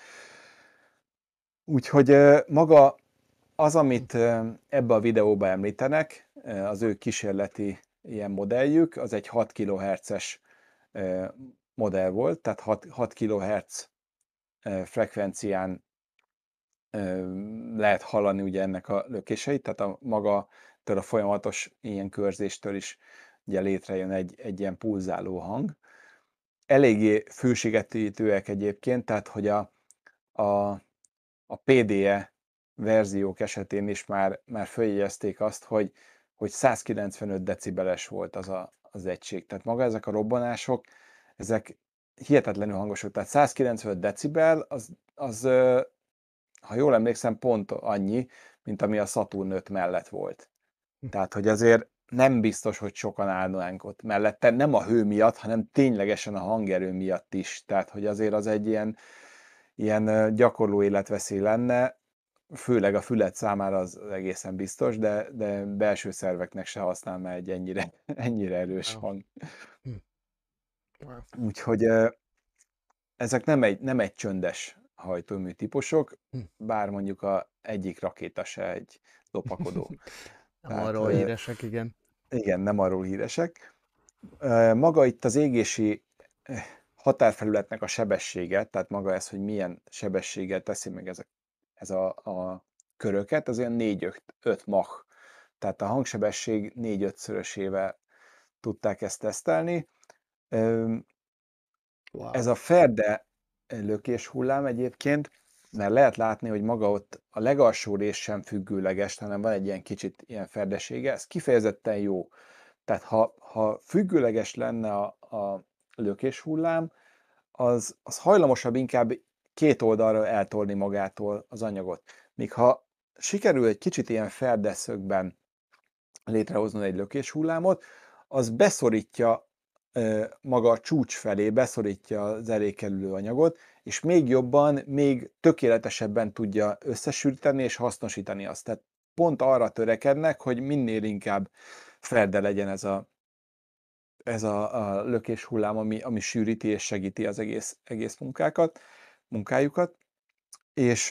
Úgyhogy maga az, amit ebbe a videóba említenek, az ő kísérleti ilyen modelljük, az egy 6 kHz-es modell volt, tehát 6, 6 kHz frekvencián lehet hallani ugye ennek a lökéseit, tehát a maga a folyamatos ilyen körzéstől is ugye létrejön egy, egy ilyen pulzáló hang. Eléggé főségetítőek egyébként, tehát hogy a, a, a PDE verziók esetén is már, már följegyezték azt, hogy, hogy 195 decibeles volt az a, az egység. Tehát maga ezek a robbanások, ezek hihetetlenül hangosak. Tehát 195 decibel, az, az ha jól emlékszem, pont annyi, mint ami a Saturn 5 mellett volt. Hm. Tehát, hogy azért nem biztos, hogy sokan állnánk ott mellette, nem a hő miatt, hanem ténylegesen a hangerő miatt is. Tehát, hogy azért az egy ilyen, ilyen gyakorló életveszély lenne, főleg a fület számára az egészen biztos, de, de belső szerveknek se használna egy ennyire, *laughs* ennyire erős hang. Hm. Úgyhogy ezek nem egy, nem egy csöndes hajtómű típusok, hm. bár mondjuk a egyik rakéta se egy lopakodó. *laughs* nem Tehát, arról híresek, igen. Igen, nem arról híresek. Maga itt az égési határfelületnek a sebessége, tehát maga ez, hogy milyen sebességgel teszi meg ez a, ez a, a köröket, az olyan 4-5 Mach. Tehát a hangsebesség 4-5-szörösével tudták ezt tesztelni. Wow. Ez a Ferde lökés hullám egyébként, mert lehet látni, hogy maga ott a legalsó rész sem függőleges, hanem van egy ilyen kicsit ilyen ferdesége, ez kifejezetten jó. Tehát ha, ha függőleges lenne a, a lökés hullám, az, az hajlamosabb inkább két oldalra eltolni magától az anyagot. Míg ha sikerül egy kicsit ilyen ferdeszögben létrehozni egy lökés hullámot, az beszorítja maga a csúcs felé beszorítja az elékelülő anyagot, és még jobban, még tökéletesebben tudja összesűríteni és hasznosítani azt. Tehát pont arra törekednek, hogy minél inkább ferde legyen ez a, ez a, a lökés hullám, ami, ami sűríti és segíti az egész, egész munkákat, munkájukat. És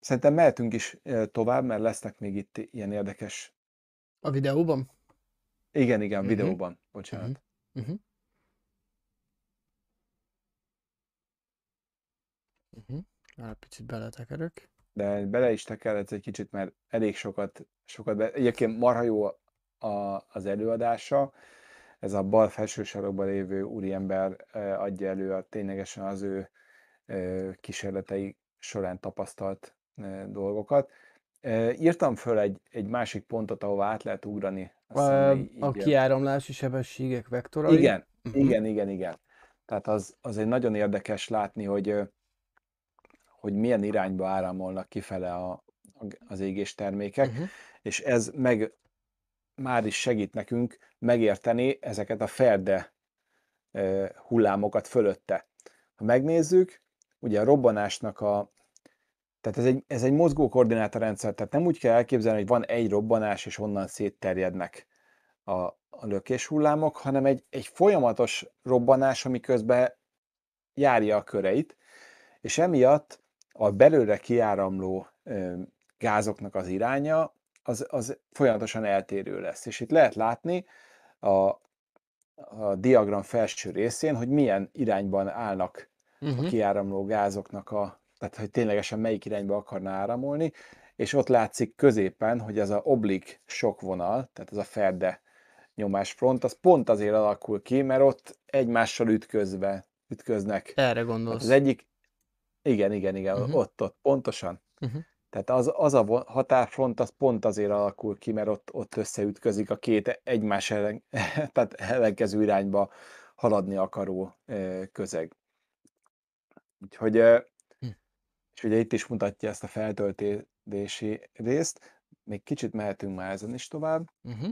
szerintem mehetünk is tovább, mert lesznek még itt ilyen érdekes... A videóban? Igen, igen, uh-huh. videóban, bocsánat. Uh-huh. Uh-huh. Már picit beletekerök. De bele is tekeredsz egy kicsit, mert elég sokat, sokat be... Egyébként marha jó a, az előadása. Ez a bal felső sarokban lévő úriember adja elő a ténylegesen az ő kísérletei során tapasztalt dolgokat. Írtam föl egy, egy másik pontot, ahova át lehet ugrani A, a kiáramlási sebességek vektorai. Igen, Mhm. igen, igen, igen. Tehát az, az egy nagyon érdekes látni, hogy, hogy milyen irányba áramolnak kifele a, a- az égés termékek, Uh-huh. és ez meg már is segít nekünk megérteni ezeket a ferde hullámokat fölötte. Ha megnézzük, ugye a robbanásnak a tehát ez egy, ez egy mozgó koordinátorrendszer, tehát nem úgy kell elképzelni, hogy van egy robbanás, és onnan szétterjednek a, a lökés hullámok, hanem egy, egy folyamatos robbanás, ami közben járja a köreit, és emiatt a belőle kiáramló gázoknak az iránya az, az folyamatosan eltérő lesz. És itt lehet látni a, a diagram felső részén, hogy milyen irányban állnak a Uh-huh. kiáramló gázoknak a, tehát hogy ténylegesen melyik irányba akarna áramolni, és ott látszik középen, hogy ez a oblik sokvonal, tehát ez a ferde nyomásfront, az pont azért alakul ki, mert ott egymással ütközve, ütköznek. Erre gondolsz. az egyik, igen, igen, igen, Mhm. ott, ott, pontosan. Uh-huh. Tehát az, az a határfront, az pont azért alakul ki, mert ott, ott összeütközik a két egymás ellen, *laughs* tehát ellenkező irányba haladni akaró közeg. Úgyhogy, Hm. és ugye itt is mutatja ezt a feltöltési részt, még kicsit mehetünk már ezen is tovább. Uh-huh.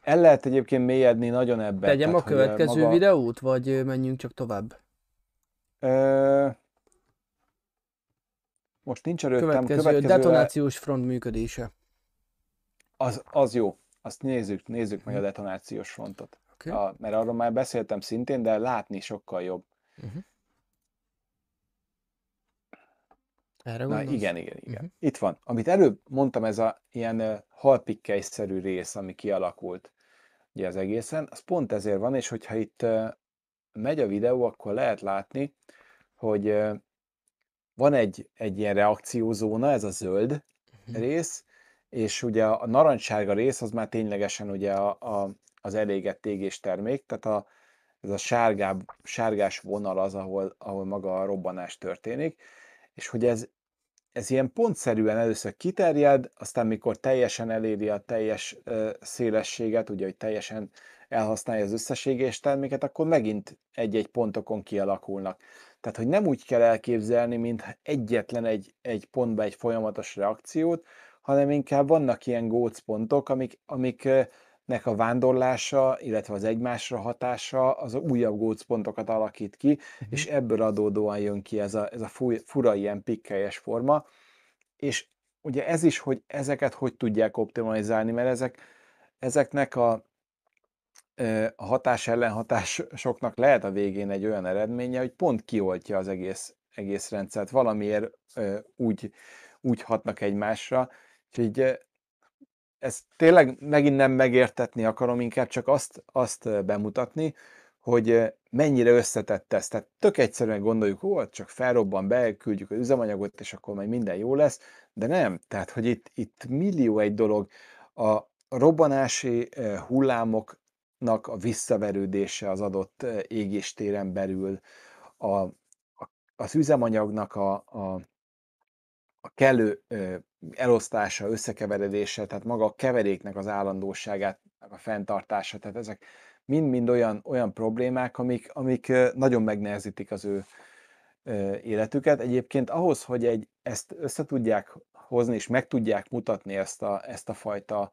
El lehet egyébként mélyedni nagyon ebben. Tegyem a tehát, ö, következő maga- videót, vagy menjünk csak tovább? Ö, most nincs előttem. Következő, következőre- detonációs front működése. Az, az jó. Azt nézzük, nézzük meg a detonációs frontot. Okay. A, mert arról már beszéltem szintén, de látni sokkal jobb. Uh-huh. Erre Na gondolsz? igen, igen, igen. Mhm. Itt van. Amit előbb mondtam, ez a ilyen ö, halpikkelyszerű rész, ami kialakult ugye az egészen, az pont ezért van, és hogyha itt megy a videó, akkor lehet látni, hogy van egy, egy ilyen reakciózóna, ez a zöld Mhm. rész, és ugye a narancssárga rész az már ténylegesen ugye a, a, az elégett égés termék, tehát a, ez a sárgább, sárgás vonal az, ahol, ahol maga a robbanás történik, és hogy ez, ez ilyen pontszerűen először kiterjed, aztán mikor teljesen eléri a teljes ö, szélességet, ugye, hogy teljesen elhasználja az összes égés terméket, akkor megint egy-egy pontokon kialakulnak. Tehát, hogy nem úgy kell elképzelni, mint egyetlen egy, egy pontba egy folyamatos reakciót, hanem inkább vannak ilyen gócpontok, amik, amiknek a vándorlása, illetve az egymásra hatása az újabb gócpontokat alakít ki, Mhm. és ebből adódóan jön ki ez a, ez a fura ilyen pikkelyes forma, és ugye ez is, hogy ezeket hogy tudják optimalizálni, mert ezek, ezeknek a, ö, a hatás ellenhatásoknak lehet a végén egy olyan eredménye, hogy pont kioltja az egész, egész rendszert, valamiért úgy, úgy hatnak egymásra, ö, ezt tényleg megint nem megértetni akarom, inkább csak azt, azt bemutatni, hogy mennyire összetett ez. Tehát tök egyszerűen gondoljuk, ó, csak felrobban, beküldjük az üzemanyagot, és akkor majd minden jó lesz, de nem. Tehát, hogy itt, itt millió egy dolog. A robbanási ö, hullámoknak a visszaverődése az adott ö, égéstéren belül, a, a, az üzemanyagnak a, a, a kellő elosztása, összekeveredése, tehát maga a keveréknek az állandóságát, a fenntartása, tehát ezek mind-mind olyan, olyan problémák, amik, amik nagyon megnehezítik az ő életüket. Egyébként ahhoz, hogy egy, ezt össze tudják hozni, és meg tudják mutatni ezt a, ezt a fajta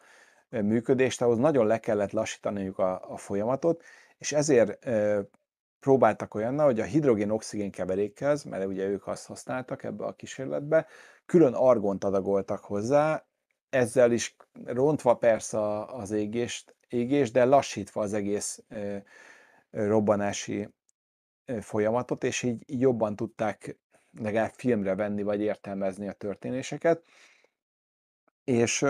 működést, ahhoz nagyon le kellett lassítaniuk a, a folyamatot, és ezért próbáltak olyannal, hogy a hidrogén-oxigén keverékhez, mert ugye ők azt használtak ebbe a kísérletbe, külön argont adagoltak hozzá, ezzel is rontva persze az égést, égés, de lassítva az egész robbanási folyamatot, és így, jobban tudták legalább filmre venni, vagy értelmezni a történéseket. És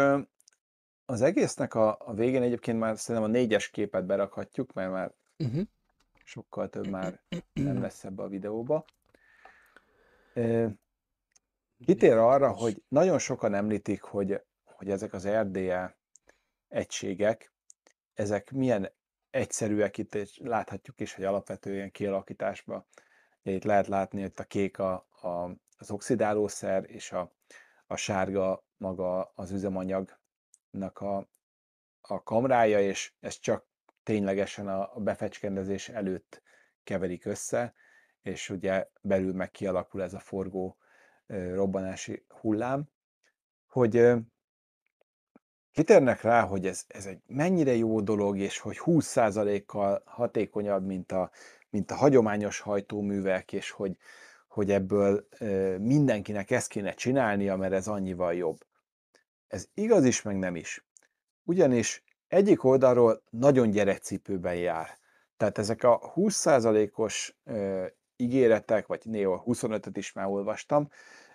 az egésznek a, a végén egyébként már szerintem a négyes képet berakhatjuk, mert már Uh-huh. sokkal több már nem *clears throat* lesz ebbe a videóba. Kitér arra, hogy nagyon sokan említik, hogy, hogy ezek az RDE egységek, ezek milyen egyszerűek itt, és láthatjuk is, hogy alapvető ilyen kialakításban. Itt lehet látni, hogy a kék a, a, az oxidálószer, és a, a sárga maga az üzemanyagnak a, a kamrája, és ez csak ténylegesen a, a befecskendezés előtt keverik össze, és ugye belül meg kialakul ez a forgó robbanási hullám, hogy kitérnek rá, hogy ez, ez egy mennyire jó dolog, és hogy 20%-kal hatékonyabb, mint a, mint a hagyományos hajtóművek, és hogy, hogy ebből mindenkinek ezt kéne csinálnia, mert ez annyival jobb. Ez igaz is, meg nem is. Ugyanis egyik oldalról nagyon gyerekcipőben jár. Tehát ezek a 20%-os ígéretek, vagy néha 25-öt is már olvastam,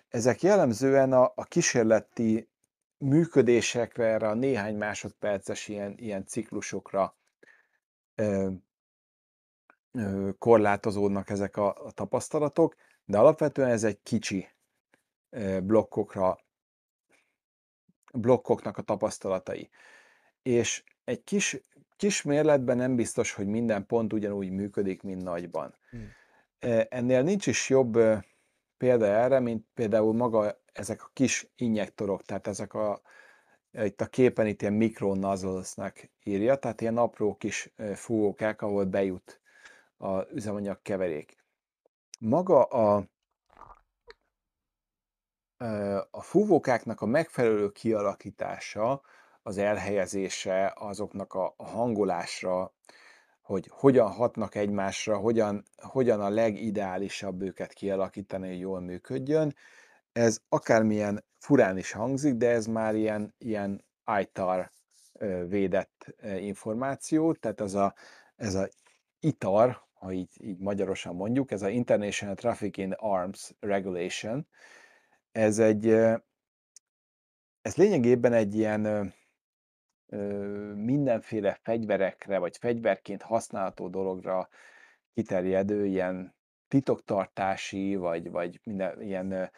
ezek jellemzően a, a kísérleti működésekre, erre a néhány másodperces ilyen, ilyen ciklusokra ö, ö, korlátozódnak ezek a, a tapasztalatok, de alapvetően ez egy kicsi ö, blokkokra, blokkoknak a tapasztalatai. És egy kis, kis mérletben nem biztos, hogy minden pont ugyanúgy működik, mint nagyban. Hmm. Ennél nincs is jobb példa erre, mint például maga ezek a kis injektorok, tehát ezek a, itt a képen itt ilyen mikronuzzlesnek írja, tehát ilyen apró kis fúvókák, ahol bejut a üzemanyag keverék. Maga a, a fúvókáknak a megfelelő kialakítása, az elhelyezése, azoknak a hangolásra, hogy hogyan hatnak egymásra, hogyan, hogyan a legideálisabb őket kialakítani, hogy jól működjön. Ez akármilyen furán is hangzik, de ez már ilyen, ilyen ITAR védett információ, tehát ez a, ez a ITAR, ha így, így magyarosan mondjuk, ez a International Traffic in Arms Regulation, ez egy, ez lényegében egy ilyen mindenféle fegyverekre, vagy fegyverként használható dologra kiterjedő ilyen titoktartási, vagy, vagy minden ilyen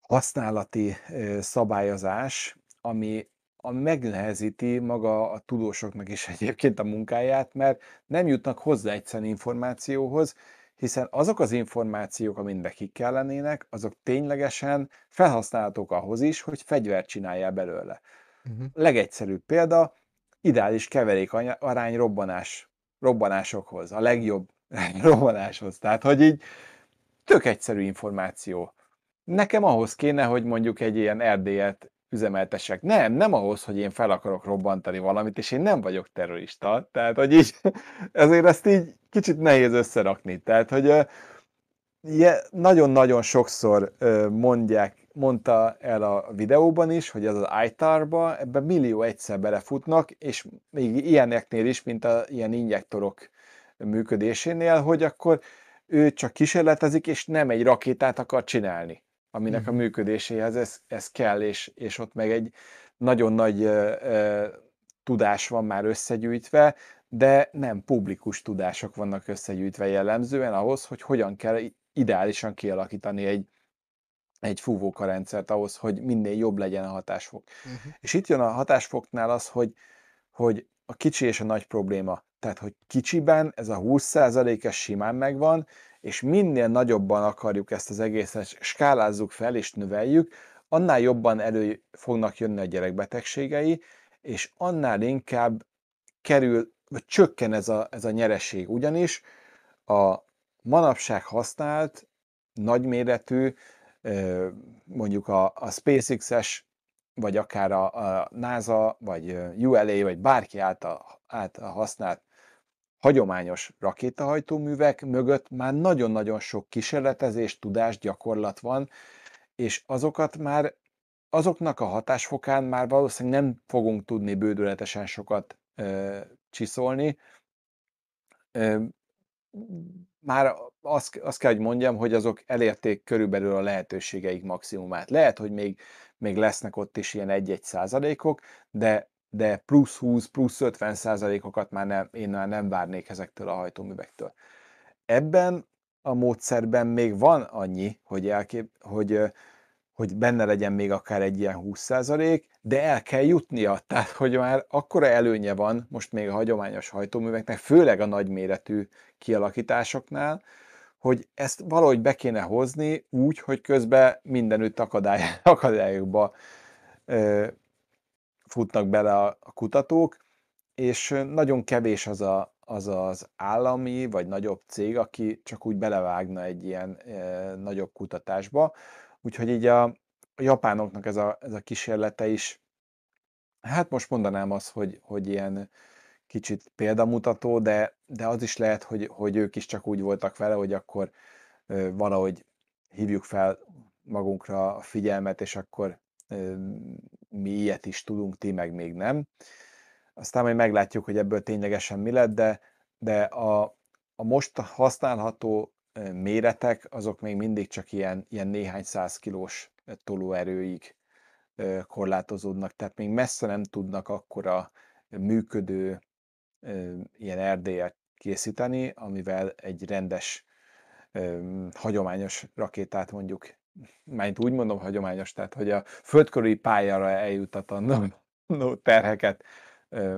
használati szabályozás, ami, ami megnehezíti maga a tudósoknak is *laughs* egyébként a munkáját, mert nem jutnak hozzá egyszerűen információhoz, hiszen azok az információk, amik nekik kellenének, azok ténylegesen felhasználhatók ahhoz is, hogy fegyvert csináljál belőle. Uh-huh. Legegyszerűbb példa, ideális keverék arány robbanás, robbanásokhoz, a legjobb *laughs* robbanáshoz. Tehát, hogy így tök egyszerű információ. Nekem ahhoz kéne, hogy mondjuk egy ilyen erdélyet üzemeltesek. Nem, nem ahhoz, hogy én fel akarok robbantani valamit, és én nem vagyok terrorista. Tehát, hogy így, *laughs* ezért ezt így kicsit nehéz összerakni. Tehát, hogy nagyon-nagyon sokszor mondják mondta el a videóban is, hogy az az ITAR-ba ebben millió egyszer belefutnak, és még ilyeneknél is, mint a ilyen injektorok működésénél, hogy akkor ő csak kísérletezik, és nem egy rakétát akar csinálni, aminek a mhm. működéséhez ez, ez kell, és, és ott meg egy nagyon nagy uh, uh, tudás van már összegyűjtve, de nem publikus tudások vannak összegyűjtve jellemzően ahhoz, hogy hogyan kell ideálisan kialakítani egy, egy fúvóka rendszert ahhoz, hogy minél jobb legyen a hatásfok. Uh-huh. És itt jön a hatásfoknál az, hogy, hogy a kicsi és a nagy probléma. Tehát, hogy kicsiben ez a 20%-es simán megvan, és minél nagyobban akarjuk ezt az egészet, skálázzuk fel és növeljük, annál jobban elő fognak jönni a gyerekbetegségei, és annál inkább kerül, vagy csökken ez a, ez a nyereség. Ugyanis a manapság használt, nagyméretű, mondjuk a, a SpaceX-es, vagy akár a, a NASA, vagy ULA, vagy bárki által, által használt hagyományos rakétahajtóművek mögött már nagyon-nagyon sok kísérletezés, tudás, gyakorlat van, és azokat már azoknak a hatásfokán már valószínűleg nem fogunk tudni bődületesen sokat ö, csiszolni. Ö, már azt, azt kell, hogy mondjam, hogy azok elérték körülbelül a lehetőségeik maximumát. Lehet, hogy még, még lesznek ott is ilyen 1-1 százalékok, de, de plusz 20, plusz 50 százalékokat már nem, én már nem várnék ezektől a hajtóművektől. Ebben a módszerben még van annyi, hogy, elkép, hogy hogy benne legyen még akár egy ilyen 20%, de el kell jutnia. *laughs* Tehát, hogy már akkora előnye van most még a hagyományos hajtóműveknek, főleg a nagyméretű kialakításoknál, hogy ezt valahogy be kéne hozni úgy, hogy közben mindenütt akadály, *laughs* akadályokba futnak bele a, a kutatók, és nagyon kevés az, a, az az állami vagy nagyobb cég, aki csak úgy belevágna egy ilyen e, nagyobb kutatásba. Úgyhogy így a, a japánoknak ez a, ez a kísérlete is, hát most mondanám azt, hogy, hogy ilyen kicsit példamutató, de, de az is lehet, hogy, hogy ők is csak úgy voltak vele, hogy akkor ö, valahogy hívjuk fel magunkra a figyelmet, és akkor mi ilyet is tudunk, ti meg még nem. Aztán majd meglátjuk, hogy ebből ténylegesen mi lett, de, de a, a most használható méretek, azok még mindig csak ilyen, ilyen néhány száz kilós tolóerőig korlátozódnak, tehát még messze nem tudnak akkora működő ilyen erdélyet készíteni, amivel egy rendes, hagyományos rakétát mondjuk, mert úgy mondom hagyományos, tehát hogy a földkörüli pályára eljutatandó terheket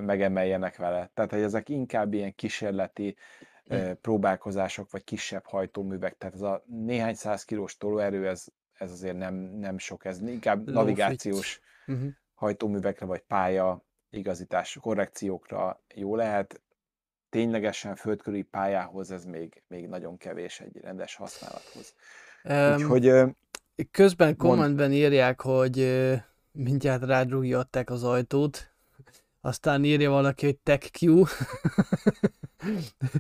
megemeljenek vele. Tehát, hogy ezek inkább ilyen kísérleti próbálkozások, vagy kisebb hajtóművek. Tehát ez a néhány száz kilós tolóerő, ez, ez azért nem, nem sok, ez inkább Low navigációs uh-huh. hajtóművekre, vagy pálya igazítás, korrekciókra jó lehet. Ténylegesen földkörüli pályához ez még, még nagyon kevés egy rendes használathoz. Um, Úgyhogy... Közben kommentben írják, hogy mindjárt rádrúgják az ajtót, aztán írja valaki, hogy TechQ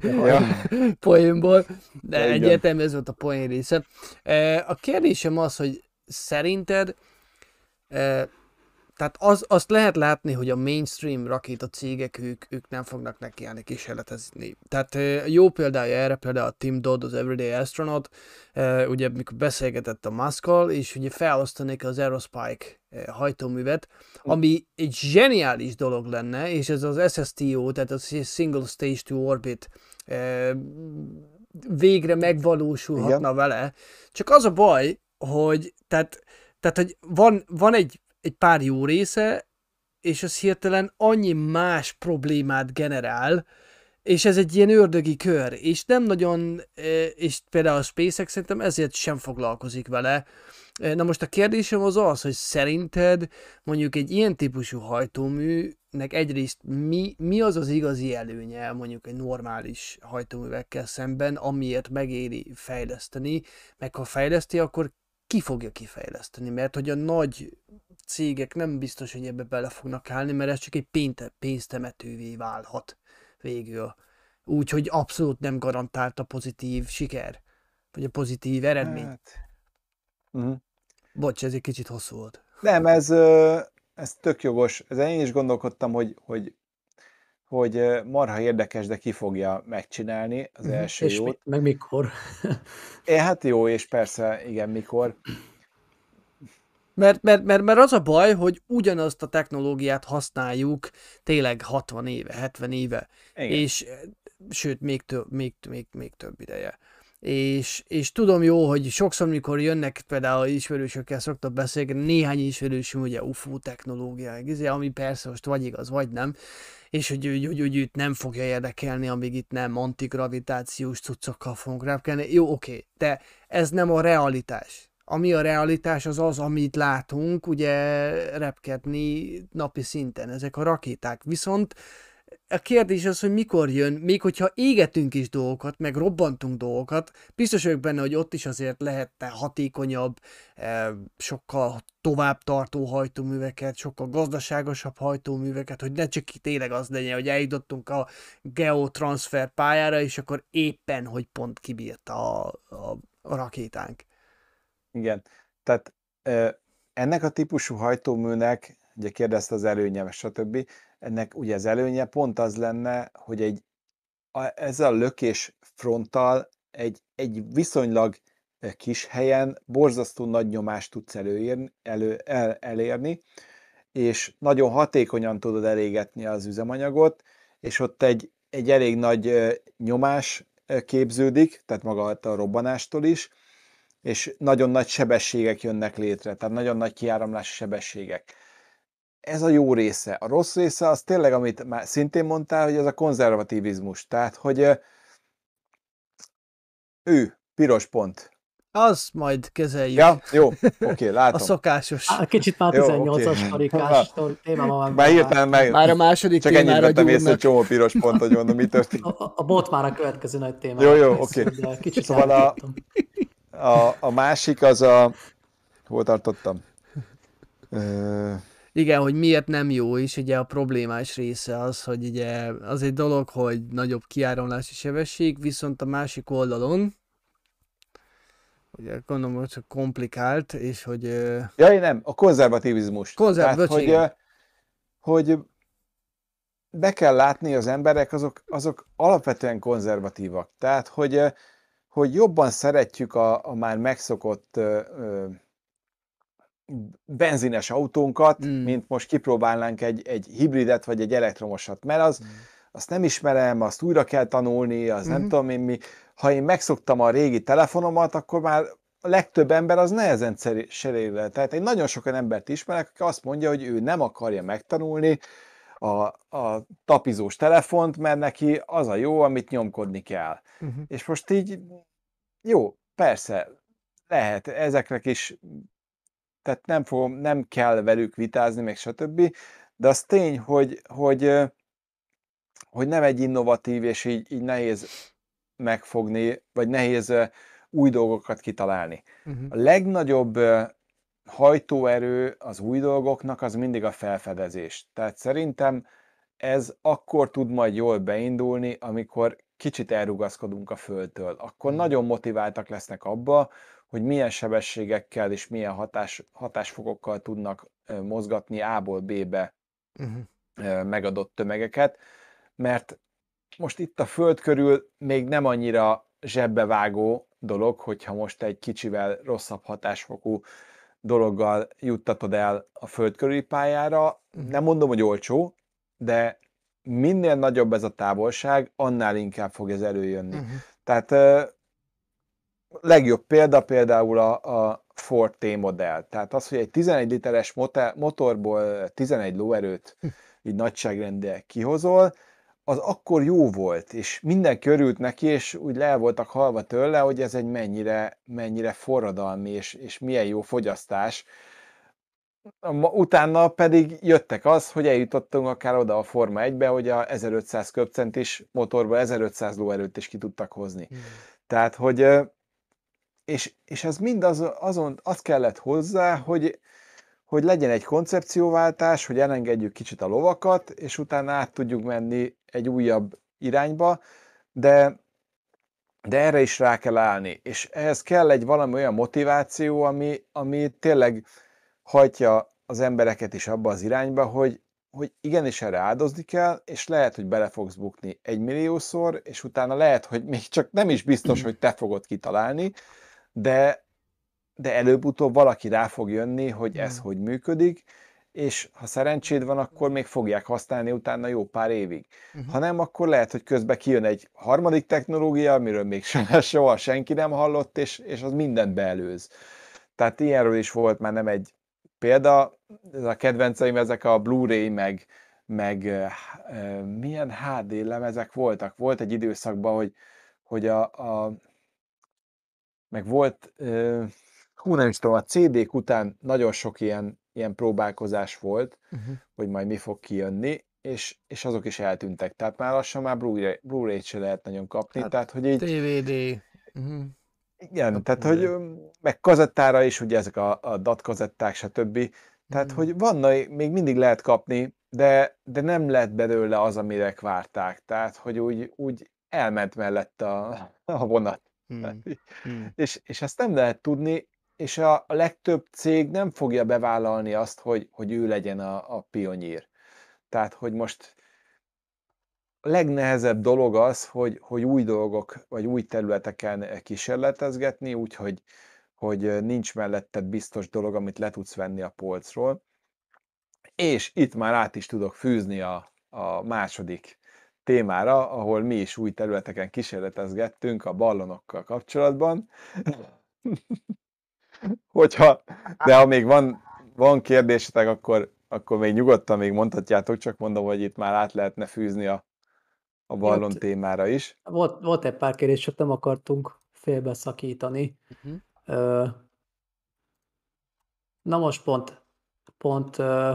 ja. *laughs* poénból, de ja, egyértelmű ez volt a poén része. A kérdésem az, hogy szerinted tehát az, azt lehet látni, hogy a mainstream rakéta cégek, ők, ők nem fognak nekiállni kísérletezni. Tehát jó példája erre például a Tim Dodd, az Everyday Astronaut, ugye mikor beszélgetett a Muskkal, és ugye felosztanék az Aerospike hajtóművet, ami egy zseniális dolog lenne, és ez az SSTO, tehát a Single Stage to Orbit végre megvalósulhatna Igen. vele. Csak az a baj, hogy tehát, tehát hogy van, van egy egy pár jó része, és az hirtelen annyi más problémát generál, és ez egy ilyen ördögi kör, és nem nagyon, e, és például a SpaceX szerintem ezért sem foglalkozik vele. E, na most a kérdésem az az, hogy szerinted mondjuk egy ilyen típusú hajtóműnek egyrészt mi, mi az az igazi előnye mondjuk egy normális hajtóművekkel szemben, amiért megéri fejleszteni, meg ha fejleszti, akkor ki fogja kifejleszteni, mert hogy a nagy cégek nem biztos, hogy ebbe bele fognak állni, mert ez csak egy pénte, pénztemetővé válhat végül. Úgyhogy abszolút nem garantált a pozitív siker, vagy a pozitív eredmény. Hát. Uh-huh. Bocs, ez egy kicsit hosszú volt. Nem, ez, ez tök jogos. Ez én is gondolkodtam, hogy, hogy hogy marha érdekes, de ki fogja megcsinálni az uh-huh. első és jót. Mi, meg mikor? é, hát jó, és persze, igen, mikor. Mert, mert, mert, mert az a baj, hogy ugyanazt a technológiát használjuk tényleg 60 éve, 70 éve, Igen. és sőt, még több, még, még, még több ideje. És, és tudom jó, hogy sokszor, mikor jönnek például ismerősökkel szoktak beszélni, néhány ismerősöm ugye UFO technológia, izé, ami persze most vagy igaz, vagy nem, és hogy, hogy, hogy, hogy őt nem fogja érdekelni, amíg itt nem antigravitációs cuccokkal fogunk repkelni. Jó, oké, de ez nem a realitás ami a realitás az az, amit látunk, ugye repkedni napi szinten, ezek a rakéták. Viszont a kérdés az, hogy mikor jön, még hogyha égetünk is dolgokat, meg robbantunk dolgokat, biztos vagyok benne, hogy ott is azért lehetne hatékonyabb, eh, sokkal tovább tartó hajtóműveket, sokkal gazdaságosabb hajtóműveket, hogy ne csak tényleg az legyen, hogy eljutottunk a geotransfer pályára, és akkor éppen, hogy pont kibírta a, a, a rakétánk. Igen. Tehát ennek a típusú hajtóműnek, ugye kérdezte az előnye, stb. Ennek ugye az előnye pont az lenne, hogy egy, a, ezzel a lökés fronttal egy, egy viszonylag kis helyen borzasztó nagy nyomást tudsz előírni, elő, el, elérni, és nagyon hatékonyan tudod elégetni az üzemanyagot, és ott egy, egy elég nagy nyomás képződik, tehát maga a robbanástól is, és nagyon nagy sebességek jönnek létre, tehát nagyon nagy kiáramlási sebességek. Ez a jó része. A rossz része az tényleg, amit már szintén mondtál, hogy ez a konzervativizmus. Tehát, hogy ő, piros pont. Az majd kezeljük. Ja, jó, oké, *laughs* A látom. szokásos. Á, Kicsit már Jó, 18-as oké. karikás *laughs* témában van. Már hirtelen meg... Már a második Csak ennyit vettem észre, egy csomó piros pont, hogy mondom, mi történt. A, a bot már a következő nagy téma. Jó, jó, oké. Kicsit Szóval a-. A, a másik az a... Hol tartottam? Ö, Igen, hogy miért nem jó is, ugye a problémás része az, hogy ugye az egy dolog, hogy nagyobb kiáramlási sebesség, viszont a másik oldalon, ugye gondolom, hogy csak komplikált, és hogy ö, Ja, én nem, a konzervativizmus. Konzerv- Tehát, hogy, hogy be kell látni, az emberek azok, azok alapvetően konzervatívak. Tehát, hogy, hogy jobban szeretjük a, a már megszokott benzines autónkat, Mm. mint most kipróbálnánk egy, egy hibridet vagy egy elektromosat, mert az, azt nem ismerem, azt újra kell tanulni, az nem Mhm. tudom én mi. Ha én megszoktam a régi telefonomat, akkor már a legtöbb ember az nehezen ceri- cserél le. Tehát én nagyon sok olyan embert ismerek, aki azt mondja, hogy ő nem akarja megtanulni a, a tapizós telefont, mert neki az a jó, amit nyomkodni kell. uh-huh. És most így, jó, persze, lehet, ezeknek is, tehát nem, fogom, nem kell velük vitázni, meg stb., de az tény, hogy, hogy, hogy nem egy innovatív, és így, így nehéz megfogni, vagy nehéz új dolgokat kitalálni. Uh-huh. A legnagyobb hajtóerő az új dolgoknak az mindig a felfedezés. Tehát szerintem ez akkor tud majd jól beindulni, amikor kicsit elrugaszkodunk a földtől. Akkor Mhm. nagyon motiváltak lesznek abba, hogy milyen sebességekkel és milyen hatás, hatásfokokkal tudnak mozgatni A-ból B-be Uh-huh. megadott tömegeket, mert most itt a föld körül még nem annyira zsebbevágó dolog, hogyha most egy kicsivel rosszabb hatásfokú dologgal juttatod el a föld körüli pályára. Mhm. Nem mondom, hogy olcsó, de minél nagyobb ez a távolság, annál inkább fog ez előjönni. Uh-huh. Tehát legjobb példa például a, a Ford T modell. Tehát az, hogy egy 11 literes motorból 11 lóerőt így nagyságrendileg kihozol, az akkor jó volt, és minden körült neki, és úgy le voltak halva tőle, hogy ez egy mennyire, mennyire forradalmi, és, és milyen jó fogyasztás. Utána pedig jöttek az, hogy eljutottunk akár oda a Forma 1-be, hogy a 1500 köbcentis motorba 1500 lóerőt is ki tudtak hozni. Tehát, hogy és, és ez mind az, azon, az kellett hozzá, hogy, hogy legyen egy koncepcióváltás, hogy elengedjük kicsit a lovakat, és utána át tudjuk menni egy újabb irányba, de, de erre is rá kell állni. És ehhez kell egy valami olyan motiváció, ami, ami tényleg hajtja az embereket is abba az irányba, hogy, hogy igenis erre áldozni kell, és lehet, hogy bele fogsz bukni egy milliószor, és utána lehet, hogy még csak nem is biztos, hogy te fogod kitalálni, de, de előbb-utóbb valaki rá fog jönni, hogy ez Mm. hogy működik, és ha szerencséd van, akkor még fogják használni utána jó pár évig. Uh-huh. Ha nem, akkor lehet, hogy közben kijön egy harmadik technológia, amiről még soha, *laughs* soha senki nem hallott, és, és az mindent beelőz. Tehát ilyenről is volt már nem egy példa, ez a kedvenceim, ezek a Blu-ray, meg, meg eh, milyen HD lemezek voltak. Volt egy időszakban, hogy, hogy a, a meg volt, hú nem is tudom, a CD-k után nagyon sok ilyen, ilyen próbálkozás volt, Uh-huh. hogy majd mi fog kijönni, és, és azok is eltűntek. Tehát már lassan már Blu-ray, Blu-ray-t se lehet nagyon kapni, Hát, tehát hogy így, DVD. Uh-huh. igen, a tehát Blu-ray. hogy meg kazettára is, ugye ezek a, a DAT kazetták, stb. Tehát, Mhm. hogy vannak, még mindig lehet kapni, de, de nem lett belőle az, amire várták. Tehát, hogy úgy, úgy elment mellett a, a vonat. Hmm. *laughs* Hmm. És, és ezt nem lehet tudni, és a, a legtöbb cég nem fogja bevállalni azt, hogy, hogy ő legyen a, a pionýr. Tehát, hogy most a legnehezebb dolog az, hogy, hogy új dolgok, vagy új területeken kísérletezgetni, úgyhogy hogy nincs melletted biztos dolog, amit le tudsz venni a polcról. És itt már át is tudok fűzni a, a második témára, ahol mi is új területeken kísérletezgettünk a ballonokkal kapcsolatban. *laughs* Hogyha, de ha még van, van kérdésetek, akkor, akkor még nyugodtan még mondhatjátok, csak mondom, hogy itt már át lehetne fűzni a, a ballon Jött. témára is. Volt, volt egy pár kérdés, csak nem akartunk félbeszakítani. Uh-huh. Ö, na most pont, pont ö,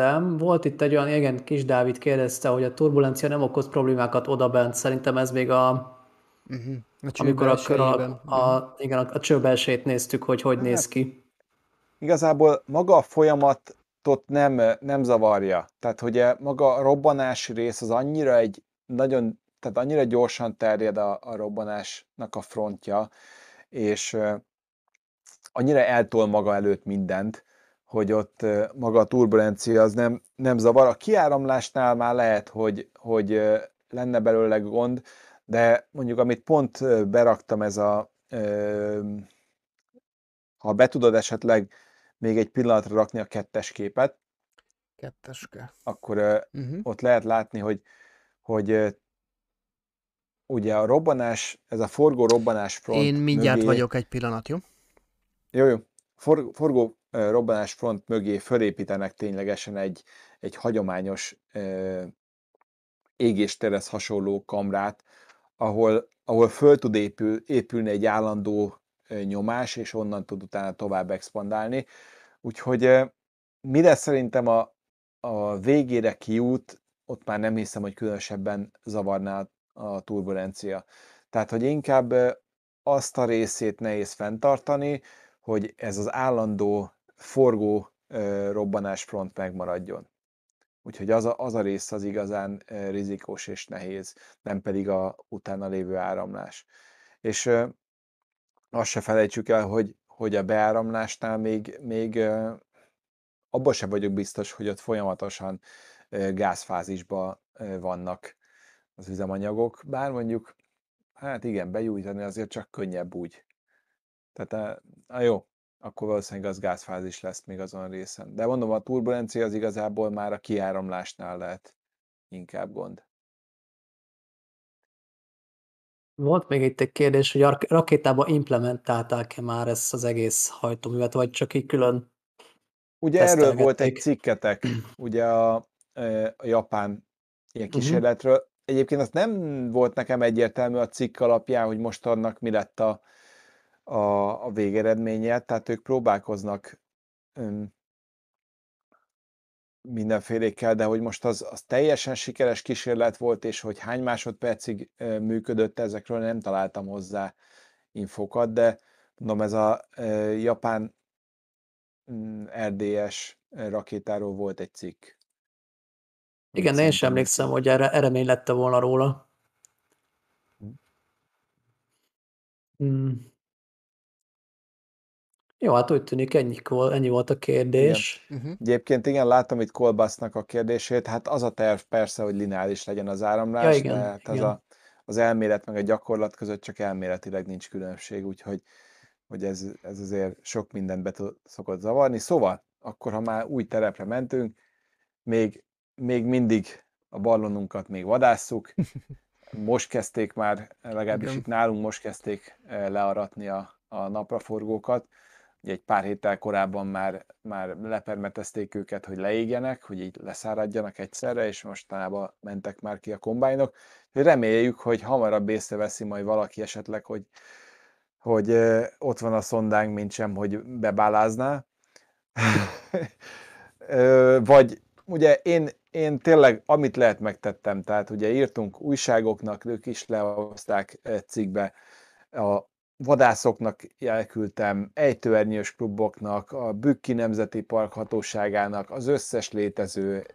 elfelejtettem. Volt itt egy olyan, igen, kis Dávid kérdezte, hogy a turbulencia nem okoz problémákat odabent. Szerintem ez még a, Uh-huh. A amikor a, kör a, a, igen, a, a csőbelsét néztük, hogy hogy néz ki. Igazából maga a folyamatot nem, nem zavarja. Tehát, hogy e maga a robbanási rész az annyira egy nagyon, tehát annyira gyorsan terjed a, a robbanásnak a frontja, és ö, annyira eltol maga előtt mindent, hogy ott maga a turbulencia az nem, nem zavar. A kiáramlásnál már lehet, hogy, hogy lenne belőle gond, de mondjuk amit pont beraktam ez a ha be tudod esetleg még egy pillanatra rakni a kettes képet, Ketteske. akkor Uh-huh. ott lehet látni, hogy, hogy ugye a robbanás, ez a forgó robbanás front Én mindjárt mögé, vagyok egy pillanat, jó? Jó, jó. For, forgó ö, robbanás front mögé fölépítenek ténylegesen egy, egy hagyományos égésterhez hasonló kamrát, ahol, ahol föl tud épül, épülni egy állandó nyomás, és onnan tud utána tovább expandálni. Úgyhogy ö, mire szerintem a, a végére kiút, ott már nem hiszem, hogy különösebben zavarná a turbulencia. Tehát, hogy inkább azt a részét nehéz fenntartani, hogy ez az állandó forgó ö, robbanásfront megmaradjon. Úgyhogy az a, az a rész az igazán rizikós és nehéz, nem pedig a utána lévő áramlás. És azt se felejtsük el, hogy, hogy a beáramlásnál még, még abban sem vagyok biztos, hogy ott folyamatosan gázfázisban vannak az üzemanyagok, bár mondjuk, hát igen, bejújtani azért csak könnyebb úgy. Tehát, á, jó, akkor valószínűleg az gázfázis lesz még azon részen. De mondom, a turbulencia az igazából már a kiáramlásnál lehet inkább gond. Volt még itt egy kérdés, hogy a rak- rakétába implementálták-e már ezt az egész hajtóművet, vagy csak így külön Ugye erről volt egy cikketek, ugye a, a japán ilyen Mhm. kísérletről. Egyébként az nem volt nekem egyértelmű a cikk alapján, hogy most annak mi lett a, a, a végeredménye, tehát ők próbálkoznak öm, mindenfélékkel, de hogy most az, az teljesen sikeres kísérlet volt, és hogy hány másodpercig ö, működött, ezekről nem találtam hozzá infokat, de mondom, ez a ö, japán mm, RDS rakétáról volt egy cikk. Igen, de én sem emlékszem, hogy erre eremény lette volna róla. Mm. Jó, hát úgy tűnik, ennyi, ennyi volt a kérdés. Uh-huh. Egyébként igen, láttam itt Kolbasznak a kérdését, hát az a terv persze, hogy lineáris legyen az áramlás, Ja, de igen, hát az, igen. a, az elmélet meg a gyakorlat között csak elméletileg nincs különbség, úgyhogy hogy ez, ez azért sok mindent be szokott zavarni. Szóval, akkor ha már új terepre mentünk, még, még mindig a ballonunkat még vadásszuk, *laughs* most kezdték már, legalábbis Igen. itt nálunk most kezdték eh, learatni a, a napraforgókat. Egy pár héttel korábban már, már lepermetezték őket, hogy leégjenek, hogy így leszáradjanak egyszerre, és mostanában mentek már ki a kombájnok. Reméljük, hogy hamarabb észreveszi majd valaki esetleg, hogy, hogy ott van a szondánk, mint sem, hogy bebálázná. *laughs* Vagy ugye én, én tényleg amit lehet megtettem, tehát ugye írtunk újságoknak, ők is lehozták eh, cikkbe, a vadászoknak elküldtem, ejtőernyős kluboknak, a Bükki Nemzeti Park hatóságának, az összes létező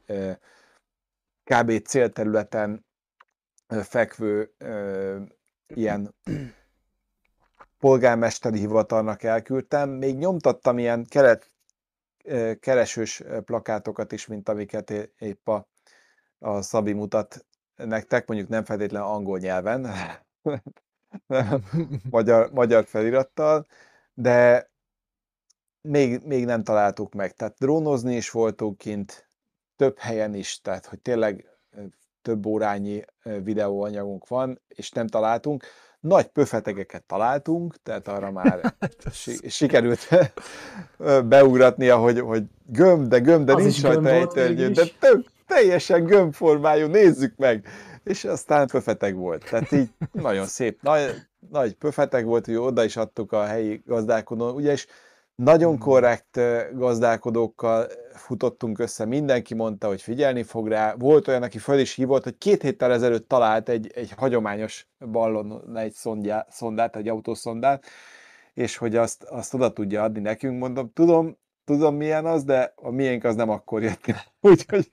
kb. célterületen fekvő ilyen polgármesteri hivatalnak elküldtem. Még nyomtattam ilyen keret, keresős plakátokat is, mint amiket épp a, a Szabi mutat nektek, mondjuk nem feltétlenül angol nyelven, *laughs* *laughs* magyar, magyar felirattal, de még, még nem találtuk meg. Tehát drónozni is voltunk kint, több helyen is, tehát hogy tényleg több órányi videóanyagunk van, és nem találtunk. Nagy pöfetegeket találtunk, tehát arra már *laughs* si- sikerült *laughs* beugratnia, hogy, hogy gömb, de gömb, de Az nincs rajta ejtőernyő, de tök, teljesen gömbformájú, nézzük meg! És aztán pöfeteg volt. Tehát így nagyon szép, nagy, nagy pöfetek volt, hogy oda is adtuk a helyi gazdálkodó, ugye, és nagyon Mhm. korrekt gazdálkodókkal futottunk össze, mindenki mondta, hogy figyelni fog rá. Volt olyan, aki föl is hívott, hogy két héttel ezelőtt talált egy, egy hagyományos ballon egy szondjá, szondát, egy autószondát, és hogy azt, azt oda tudja adni nekünk, mondom, tudom, tudom milyen az, de a miénk az nem akkor jött ki. *laughs* Úgyhogy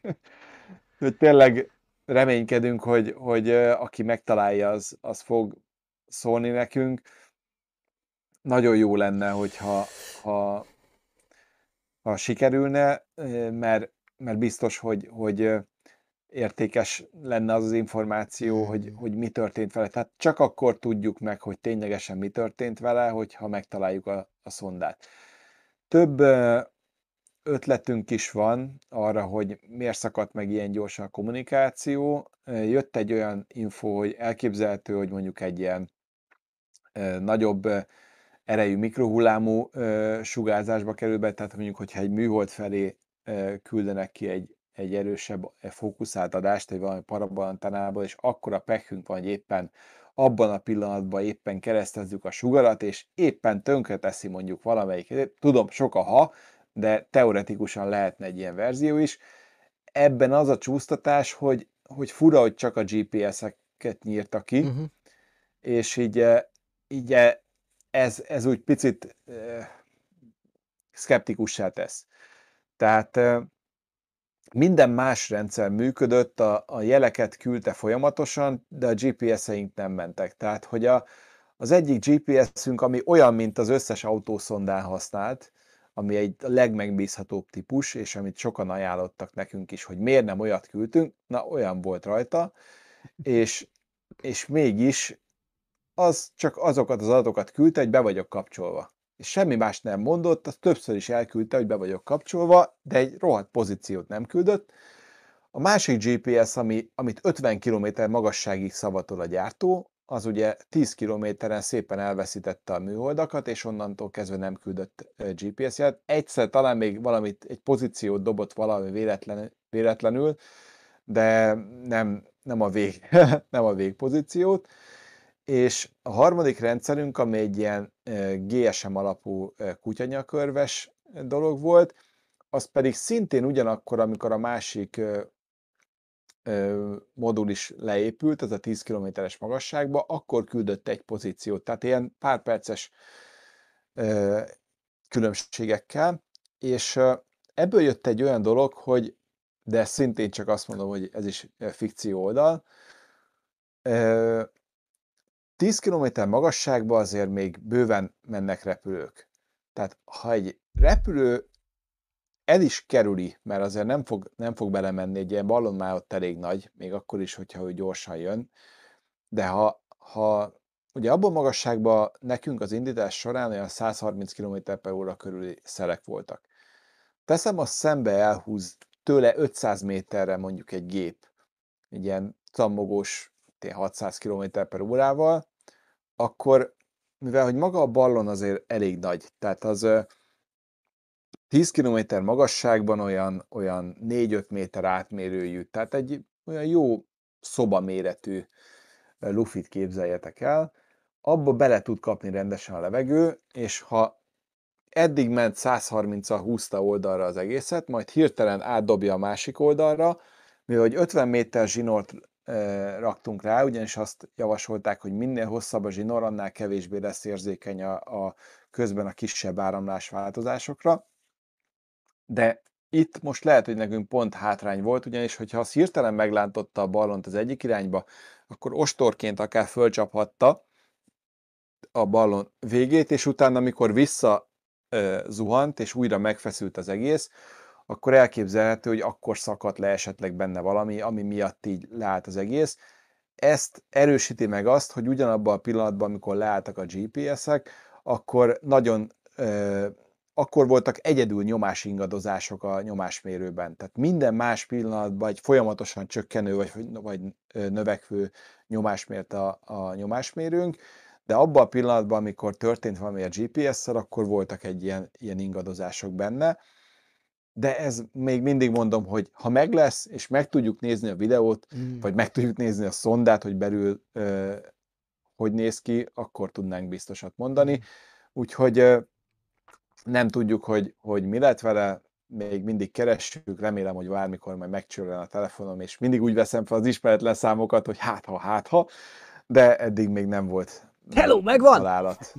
hogy tényleg reménykedünk, hogy, hogy aki megtalálja, az, az fog szólni nekünk. Nagyon jó lenne, hogyha ha, ha sikerülne, mert, mert biztos, hogy, hogy értékes lenne az az információ, hogy, hogy mi történt vele. Tehát csak akkor tudjuk meg, hogy ténylegesen mi történt vele, hogyha megtaláljuk a, a szondát. Több ötletünk is van arra, hogy miért szakadt meg ilyen gyorsan a kommunikáció. Jött egy olyan info, hogy elképzelhető, hogy mondjuk egy ilyen nagyobb erejű mikrohullámú sugárzásba kerül be, tehát mondjuk, hogyha egy műhold felé küldenek ki egy, egy erősebb fókuszált adást, egy valami parabolantánából, és akkor a pekünk van, hogy éppen abban a pillanatban éppen keresztezzük a sugarat, és éppen tönkre teszi mondjuk valamelyik. Tudom, sok a ha, de teoretikusan lehetne egy ilyen verzió is. Ebben az a csúsztatás, hogy, hogy fura, hogy csak a GPS-eket nyírta ki, uh-huh. és így, így ez, ez úgy picit uh, szkeptikussá tesz. Tehát uh, minden más rendszer működött, a, a jeleket küldte folyamatosan, de a GPS-eink nem mentek. Tehát, hogy a, az egyik GPS-ünk, ami olyan, mint az összes autószondán használt, ami egy legmegbízhatóbb típus, és amit sokan ajánlottak nekünk is, hogy miért nem olyat küldtünk, na olyan volt rajta, és, és mégis az csak azokat az adatokat küldte, hogy be vagyok kapcsolva. És semmi más nem mondott, az többször is elküldte, hogy be vagyok kapcsolva, de egy rohadt pozíciót nem küldött. A másik GPS, ami, amit 50 km magasságig szavatol a gyártó, az ugye 10 kilométeren szépen elveszítette a műholdakat, és onnantól kezdve nem küldött GPS-ját. Egyszer talán még valamit, egy pozíciót dobott valami véletlen, véletlenül, de nem, nem, a vég, *laughs* nem a végpozíciót. És a harmadik rendszerünk, ami egy ilyen GSM alapú kutyanyakörves dolog volt, az pedig szintén ugyanakkor, amikor a másik modul is leépült, ez a 10 kilométeres magasságba, akkor küldött egy pozíciót, tehát ilyen pár perces különbségekkel, és ebből jött egy olyan dolog, hogy, de szintén csak azt mondom, hogy ez is fikció oldal, 10 km magasságban azért még bőven mennek repülők. Tehát ha egy repülő el is kerüli, mert azért nem fog, nem fog belemenni, egy ilyen ballon már ott elég nagy, még akkor is, hogyha ő gyorsan jön, de ha, ha ugye abban magasságban nekünk az indítás során olyan 130 km per óra körüli szerek voltak. Teszem azt szembe elhúz tőle 500 méterre mondjuk egy gép, egy ilyen cammogós 600 km per órával, akkor mivel hogy maga a ballon azért elég nagy, tehát az 10 km magasságban olyan, olyan 4-5 méter átmérőjű, tehát egy olyan jó szoba méretű lufit képzeljetek el, abba bele tud kapni rendesen a levegő, és ha eddig ment 130-al húzta oldalra az egészet, majd hirtelen átdobja a másik oldalra, mivel hogy 50 méter zsinort raktunk rá, ugyanis azt javasolták, hogy minél hosszabb a zsinór, annál kevésbé lesz érzékeny a, a közben a kisebb áramlás változásokra de itt most lehet, hogy nekünk pont hátrány volt, ugyanis hogyha az hirtelen meglántotta a ballont az egyik irányba, akkor ostorként akár fölcsaphatta a ballon végét, és utána, amikor vissza zuhant, és újra megfeszült az egész, akkor elképzelhető, hogy akkor szakadt le esetleg benne valami, ami miatt így leállt az egész. Ezt erősíti meg azt, hogy ugyanabban a pillanatban, amikor leálltak a GPS-ek, akkor nagyon akkor voltak egyedül nyomásingadozások a nyomásmérőben. Tehát minden más pillanatban egy folyamatosan csökkenő vagy, vagy növekvő nyomást mért a, a nyomásmérőnk, de abban a pillanatban, amikor történt valami a GPS-szel, akkor voltak egy ilyen, ilyen ingadozások benne. De ez még mindig mondom, hogy ha meg lesz, és meg tudjuk nézni a videót, mm. vagy meg tudjuk nézni a szondát, hogy belül ö, hogy néz ki, akkor tudnánk biztosat mondani. Úgyhogy nem tudjuk, hogy, hogy mi lett vele, még mindig keressük, remélem, hogy bármikor majd megcsörlen a telefonom, és mindig úgy veszem fel az ismeretlen számokat, hogy hát ha, hát ha, de eddig még nem volt Hello, megvan! találat.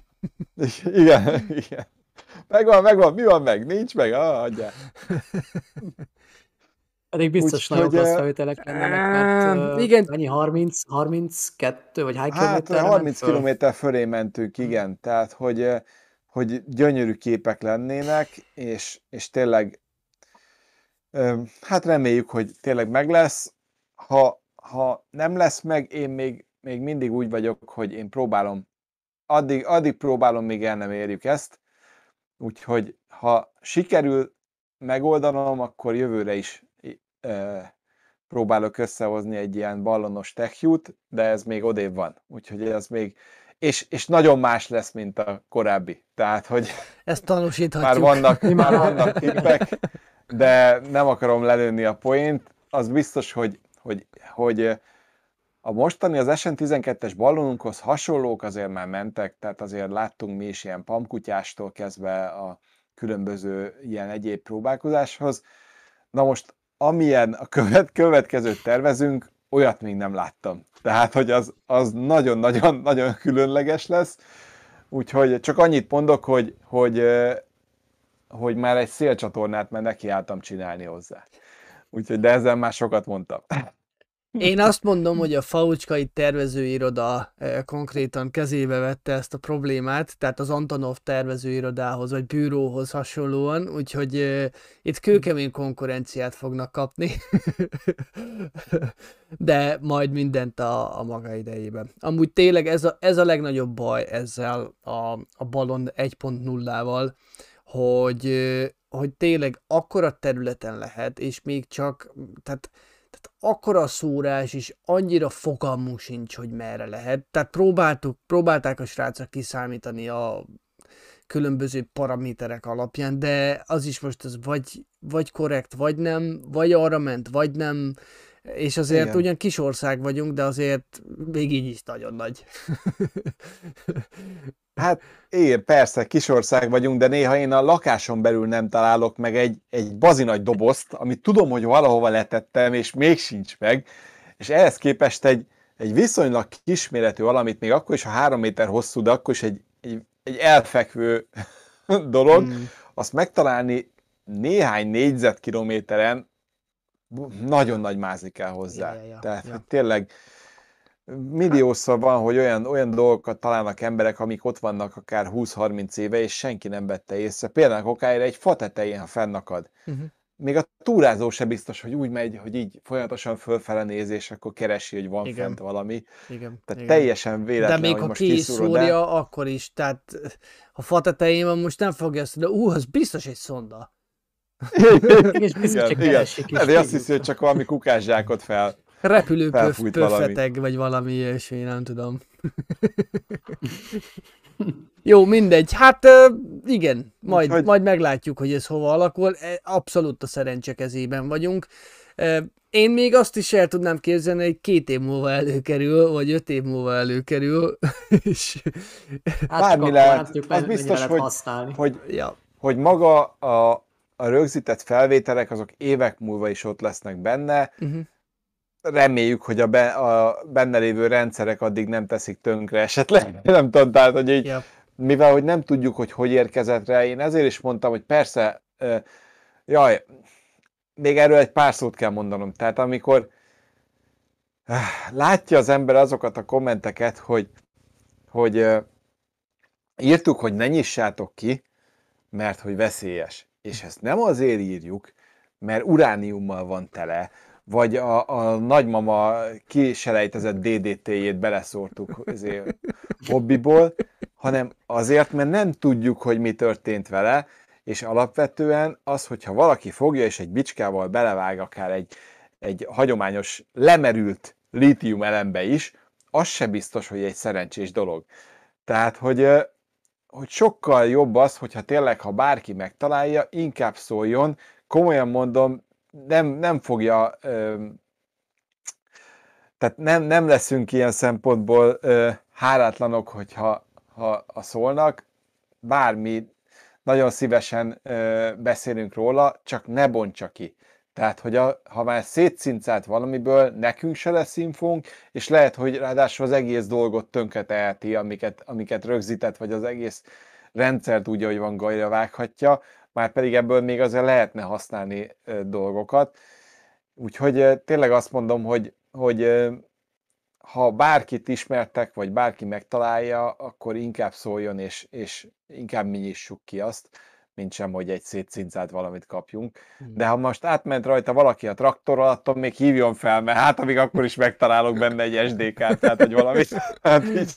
*laughs* Igen, igen. Megvan, megvan, mi van meg? Nincs meg? Ah, adjál. Pedig biztos Úgyhogy, nagyobb rossz felvételek lennének, mert igen. Mennyi? 30, 32, vagy hány Hát kilométerre ment 30 föl? kilométer fölé mentünk, igen, tehát hogy, hogy gyönyörű képek lennének, és, és tényleg hát reméljük, hogy tényleg meg lesz. Ha, ha nem lesz meg, én még, még mindig úgy vagyok, hogy én próbálom, addig, addig próbálom, míg el nem érjük ezt, úgyhogy ha sikerül megoldanom, akkor jövőre is ö, próbálok összehozni egy ilyen ballonos techjút, de ez még odébb van. Úgyhogy ez még, és, és nagyon más lesz, mint a korábbi. Tehát, hogy Ezt már tanúsíthatjuk. vannak, már *laughs* már- vannak tippek, de nem akarom lelőni a poént. Az biztos, hogy, hogy, hogy a mostani az SN12-es ballonunkhoz hasonlók azért már mentek, tehát azért láttunk mi is ilyen pamkutyástól kezdve a különböző ilyen egyéb próbálkozáshoz. Na most, amilyen a követ, következőt tervezünk, olyat még nem láttam. Tehát, hogy az, az nagyon-nagyon nagyon különleges lesz. Úgyhogy csak annyit mondok, hogy, hogy, hogy már egy szélcsatornát már nekiálltam csinálni hozzá. Úgyhogy, de ezzel már sokat mondtam. Én azt mondom, hogy a Faucskai tervezőiroda eh, konkrétan kezébe vette ezt a problémát, tehát az Antonov tervezőirodához vagy bűróhoz hasonlóan, úgyhogy eh, itt kőkemény konkurenciát fognak kapni, *laughs* de majd mindent a, a maga idejében. Amúgy tényleg ez a, ez a legnagyobb baj ezzel a, a Balon 1.0-ával, hogy, eh, hogy tényleg akkora területen lehet, és még csak, tehát tehát akkora szórás, és annyira fogalmunk sincs, hogy merre lehet. Tehát próbáltuk, próbálták a srácok kiszámítani a különböző paraméterek alapján, de az is most az vagy, vagy korrekt, vagy nem, vagy arra ment, vagy nem, és azért. Igen. ugyan kis ország vagyunk, de azért még így is nagyon nagy. *laughs* Hát igen, persze, kisország vagyunk, de néha én a lakáson belül nem találok meg egy, egy bazinagy dobozt, amit tudom, hogy valahova letettem, és még sincs meg, és ehhez képest egy, egy viszonylag kisméretű valamit, még akkor is, ha három méter hosszú, de akkor is egy, egy, egy elfekvő *laughs* dolog, Mm. azt megtalálni néhány négyzetkilométeren nagyon nagy mázi kell hozzá. Ja, ja, ja, Tehát ja. tényleg milliószor van, hogy olyan, olyan dolgokat találnak emberek, amik ott vannak akár 20-30 éve, és senki nem vette észre. Például akár egy fa tetején, ha fennakad. Uh-huh. Még a túrázó se biztos, hogy úgy megy, hogy így folyamatosan fölfele néz, és akkor keresi, hogy van Igen. fent valami. Igen. Tehát igen. teljesen véletlen, De még ha most ki is kiszúrod, szúrja, de... akkor is, tehát ha fa tetején van, most nem fogja azt, de ú, az biztos egy szonda. *laughs* És biztos, igen, igen. keresik is. Lehet, hogy azt hiszi, hogy csak valami kukászsákot fel. Repülőpöf, Felfújt valami. pöffeteg, vagy valami ilyesmi, nem tudom. *laughs* Jó, mindegy. Hát igen, majd, Úgyhogy- majd meglátjuk, hogy ez hova alakul. E, Abszolút a szerencse kezében vagyunk. Én még azt is el tudnám képzelni, hogy két év múlva előkerül, vagy öt év múlva előkerül, *laughs* és Hát Bármi lehet. tudjuk, Az biztos, lehet hogy- használni. Hogy, ja, hogy maga a, a rögzített felvételek, azok évek múlva is ott lesznek benne. uh-huh. Reméljük, hogy a, be, a benne lévő rendszerek addig nem teszik tönkre esetleg. *laughs* Nem tudom, tehát, hogy így, ja. mivel hogy nem tudjuk, hogy hogy érkezett rá, én ezért is mondtam, hogy persze, jaj, még erről egy pár szót kell mondanom. Tehát amikor látja az ember azokat a kommenteket, hogy, hogy írtuk, hogy ne nyissátok ki, mert hogy veszélyes. És ezt nem azért írjuk, mert urániummal van tele, vagy a, a nagymama kiselejtezett DDT-jét beleszórtuk azért hobbiból, hanem azért, mert nem tudjuk, hogy mi történt vele, és alapvetően az, hogyha valaki fogja és egy bicskával belevág akár egy, egy hagyományos lemerült lítium elembe is, az se biztos, hogy egy szerencsés dolog. Tehát, hogy, hogy sokkal jobb az, hogyha tényleg, ha bárki megtalálja, inkább szóljon, komolyan mondom, nem, nem fogja, ö, tehát nem, nem leszünk ilyen szempontból ö, hálátlanok, hogyha ha, ha szólnak, bármi, nagyon szívesen ö, beszélünk róla, csak ne bontsa ki. Tehát, hogy a, ha már szétszincált valamiből, nekünk se lesz infónk, és lehet, hogy ráadásul az egész dolgot tönkreteheti, amiket, amiket rögzített, vagy az egész rendszert úgy, ahogy van gajra vághatja, már pedig ebből még azért lehetne használni dolgokat. Úgyhogy tényleg azt mondom, hogy, hogy ha bárkit ismertek, vagy bárki megtalálja, akkor inkább szóljon, és, és inkább mi nyissuk ki azt, mint sem, hogy egy szétszincált valamit kapjunk. Hmm. De ha most átment rajta valaki a traktorral, attól még hívjon fel, mert hát amíg akkor is megtalálok benne egy SD-kártyát, tehát hogy valamit. *laughs* Hát így.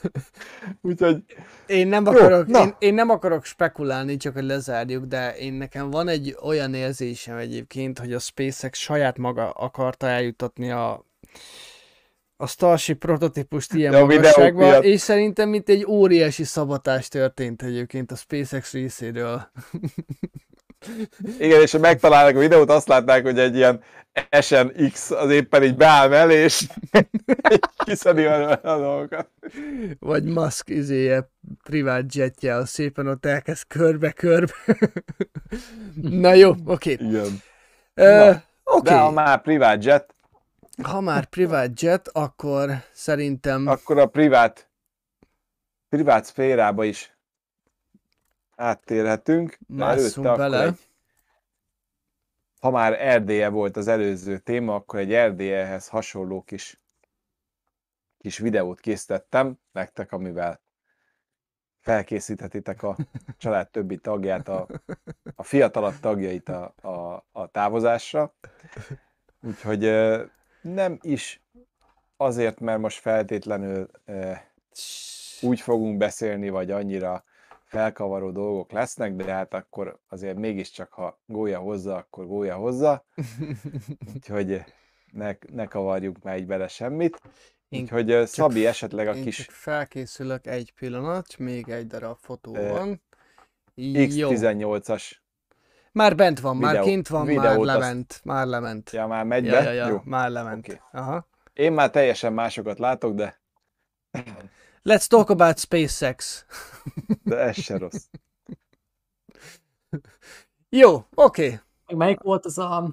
*laughs* Úgyhogy... Én nem, akarok, Jó, én, én nem akarok spekulálni, csak hogy lezárjuk, de én nekem van egy olyan érzésem egyébként, hogy a SpaceX saját maga akarta eljutatni a a Starship prototípust ilyen ja, magasságban, és szerintem mint egy óriási szabatás történt egyébként a SpaceX részéről. Igen, és ha megtalálnak a videót, azt látnák, hogy egy ilyen SNX az éppen így beáll el, és *laughs* kiszedi a dolgokat. Vagy Musk izéje, privát jetje, az szépen ott elkezd körbe-körbe. *laughs* Na jó, oké. Okay. Igen. Uh, okay. De ha már privát jet, ha már privát jet, akkor szerintem... Akkor a privát, privát szférába is áttérhetünk. Másszunk bele. Egy, ha már Erdélye volt az előző téma, akkor egy Erdélyehez hasonló kis, kis videót készítettem nektek, amivel felkészíthetitek a *laughs* család többi tagját, a, a fiatalabb tagjait a, a, a távozásra. Úgyhogy nem is azért, mert most feltétlenül e, úgy fogunk beszélni, vagy annyira felkavaró dolgok lesznek, de hát akkor azért mégiscsak, ha gólya hozza, akkor gólya hozza. *laughs* Úgyhogy ne, ne kavarjuk már így bele semmit. Én Úgyhogy csak, Szabi esetleg a én kis... Csak felkészülök egy pillanat, még egy darab fotó van. X18-as már bent van, videó, már kint van, már lement, azt... már lement. Ja, már megy ja, be? Ja, ja, Jó. már lement. Okay. Aha. Én már teljesen másokat látok, de... Let's talk about SpaceX. de ez se rossz. *laughs* Jó, oké. Okay. Melyik volt az a...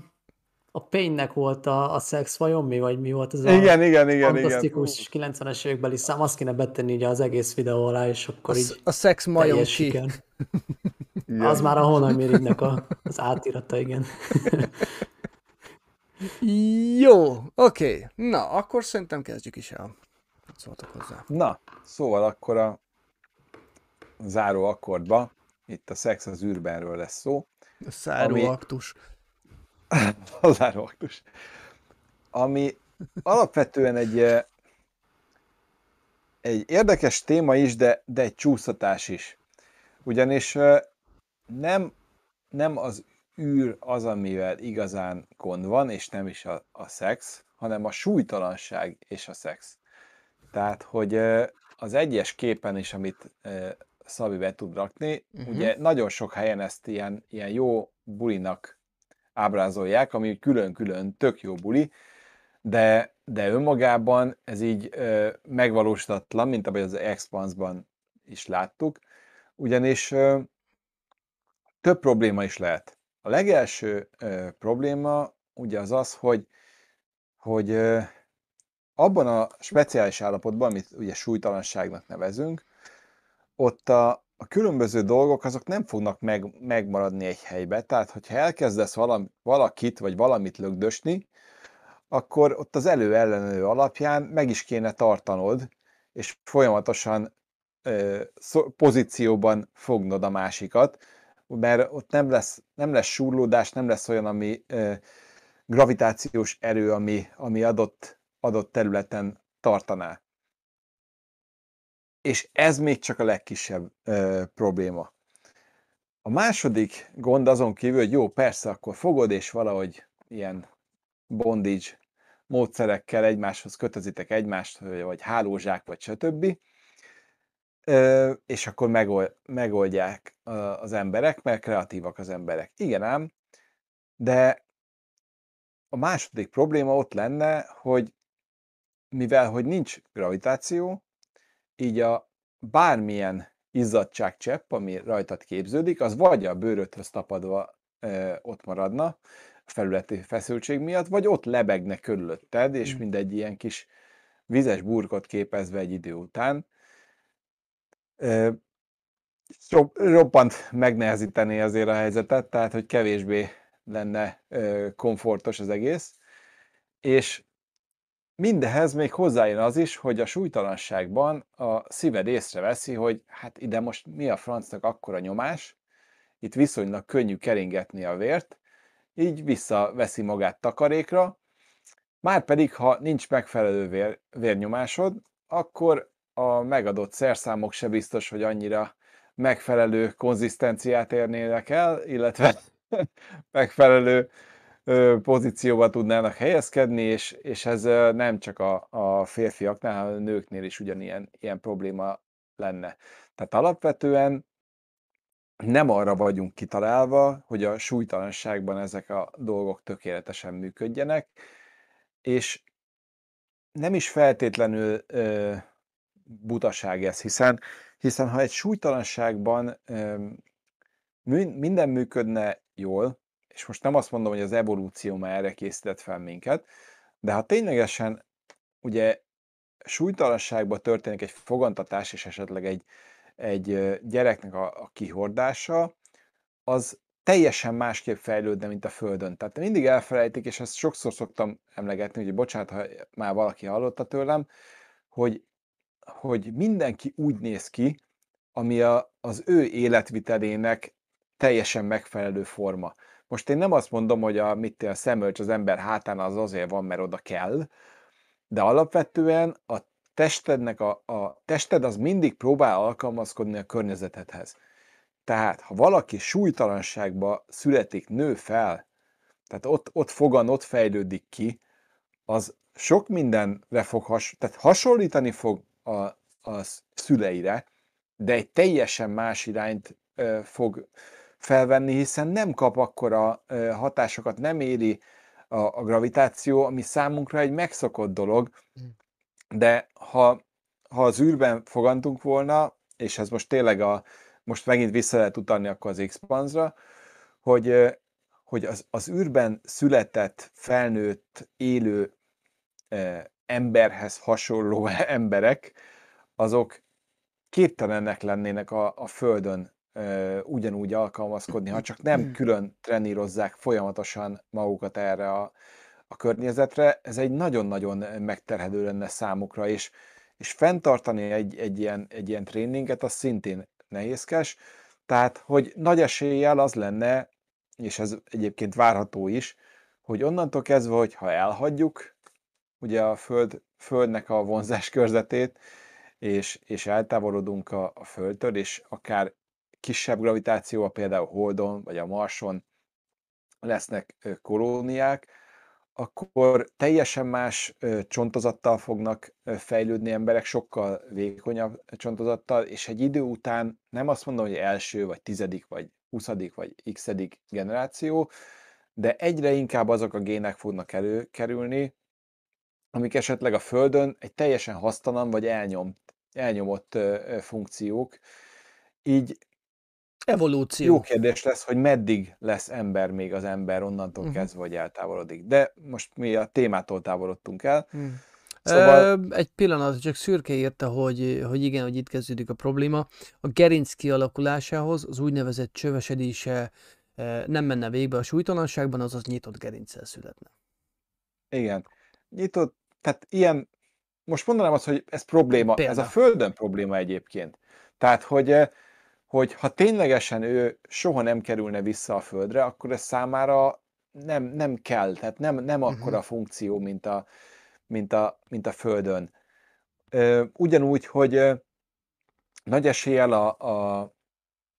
A Payne-nek volt a, a szex vajon mi, vagy mi volt ez a igen, igen, igen, fantasztikus igen. 90-es évekbeli szám, azt kéne betenni ugye az egész videó alá, és akkor a, így a szex majom ki. *laughs* Igen. Az már a Honamirigynek a, az átirata, igen. Jó, oké. Okay. Na, akkor szerintem kezdjük is el. Szóltak hozzá. Na, szóval akkor a záró akkordba, itt a szex az űrbenről lesz szó. A záró ami... aktus. *laughs* a záró aktus. Ami alapvetően egy egy érdekes téma is, de, de egy csúsztatás is. Ugyanis nem, nem az űr az, amivel igazán gond van, és nem is a, a szex, hanem a súlytalanság és a szex. Tehát, hogy az egyes képen is, amit Szabi be tud rakni, uh-huh. ugye nagyon sok helyen ezt ilyen, ilyen jó bulinak ábrázolják, ami külön-külön tök jó buli, de, de önmagában ez így ö, megvalósítatlan, mint ahogy az Expanse-ban is láttuk, ugyanis ö, több probléma is lehet. A legelső ö, probléma ugye az az, hogy, hogy ö, abban a speciális állapotban, amit ugye súlytalanságnak nevezünk, ott a, a különböző dolgok azok nem fognak meg, megmaradni egy helybe. Tehát, hogyha elkezdesz valam, valakit vagy valamit lögdösni, akkor ott az elő-ellenő alapján meg is kéne tartanod, és folyamatosan ö, pozícióban fognod a másikat, mert ott nem lesz, nem lesz súrlódás, nem lesz olyan, ami gravitációs erő, ami, ami adott, adott területen tartaná. És ez még csak a legkisebb ö, probléma. A második gond azon kívül, hogy jó, persze, akkor fogod, és valahogy ilyen bondage módszerekkel egymáshoz kötözitek egymást, vagy hálózsák, vagy stb és akkor megoldják az emberek, mert kreatívak az emberek. Igen ám, de a második probléma ott lenne, hogy mivel hogy nincs gravitáció, így a bármilyen izzadságcsepp, ami rajtad képződik, az vagy a bőrödhöz tapadva ö, ott maradna a felületi feszültség miatt, vagy ott lebegne körülötted, és Mm. mindegy ilyen kis vizes burkot képezve egy idő után. Roppant megnehezíteni azért a helyzetet, tehát hogy kevésbé lenne komfortos az egész. És mindehez még hozzájön az is, hogy a súlytalanságban a szíved észreveszi, hogy hát ide most mi a francnak akkora nyomás, itt viszonylag könnyű keringetni a vért, így visszaveszi magát takarékra, Márpedig, ha nincs megfelelő vér, vérnyomásod, akkor a megadott szerszámok se biztos, hogy annyira megfelelő konzisztenciát érnének el, illetve *laughs* megfelelő pozícióba tudnának helyezkedni, és, és ez nem csak a, a férfiaknál, hanem a nőknél is ugyanilyen ilyen probléma lenne. Tehát alapvetően nem arra vagyunk kitalálva, hogy a súlytalanságban ezek a dolgok tökéletesen működjenek, és nem is feltétlenül ö, butaság ez, hiszen, hiszen ha egy súlytalanságban minden működne jól, és most nem azt mondom, hogy az evolúció már erre készített fel minket, de ha ténylegesen ugye súlytalanságban történik egy fogantatás, és esetleg egy, egy gyereknek a, a kihordása, az teljesen másképp fejlődne, mint a Földön. Tehát mindig elfelejtik, és ezt sokszor szoktam emlegetni, hogy bocsánat, ha már valaki hallotta tőlem, hogy, hogy mindenki úgy néz ki, ami a, az ő életvitelének teljesen megfelelő forma. Most én nem azt mondom, hogy a, mit a szemölcs az ember hátán az azért van, mert oda kell, de alapvetően a testednek a, a tested az mindig próbál alkalmazkodni a környezetedhez. Tehát, ha valaki súlytalanságba születik, nő fel, tehát ott, ott fogan, ott fejlődik ki, az sok mindenre fog has, tehát hasonlítani fog a, a szüleire, de egy teljesen más irányt fog felvenni, hiszen nem kap akkora hatásokat, nem éri a, a gravitáció, ami számunkra egy megszokott dolog, de ha, ha az űrben fogantunk volna, és ez most tényleg a, most megint vissza lehet utalni akkor az x hogy, hogy az, az űrben született, felnőtt, élő emberhez hasonló *laughs* emberek, azok képtelenek lennének a, a Földön ö, ugyanúgy alkalmazkodni, ha csak nem külön trenírozzák folyamatosan magukat erre a, a környezetre. Ez egy nagyon-nagyon megterhelő lenne számukra, és, és fenntartani egy, egy, ilyen, egy ilyen tréninget, az szintén nehézkes. Tehát, hogy nagy eséllyel az lenne, és ez egyébként várható is, hogy onnantól kezdve, hogy ha elhagyjuk ugye a Föld, Földnek a vonzás körzetét, és, és eltávolodunk a, a Földtől, és akár kisebb gravitációval, például Holdon vagy a Marson lesznek kolóniák, akkor teljesen más csontozattal fognak fejlődni emberek, sokkal vékonyabb csontozattal, és egy idő után nem azt mondom, hogy első, vagy tizedik, vagy huszadik, vagy x generáció, de egyre inkább azok a gének fognak előkerülni, amik esetleg a Földön egy teljesen hasztalan vagy elnyomt, elnyomott funkciók. Így Evolúció. jó kérdés lesz, hogy meddig lesz ember még az ember onnantól Mhm. kezdve, hogy eltávolodik. De most mi a témától távolodtunk el. Hmm. Szóval- egy pillanat, csak Szürke írta, hogy, hogy igen, hogy itt kezdődik a probléma. A gerinc kialakulásához az úgynevezett csövesedése nem menne végbe a súlytalanságban, azaz nyitott gerincsel születne. Igen. Nyitott, tehát ilyen, most mondanám azt, hogy ez probléma, Példa. ez a Földön probléma egyébként. Tehát, hogy, eh, hogy ha ténylegesen ő soha nem kerülne vissza a Földre, akkor ez számára nem, nem kell, tehát nem, nem akkora funkció, mint a, mint a, mint a Földön. Ugyanúgy, hogy ö, nagy eséllyel a, a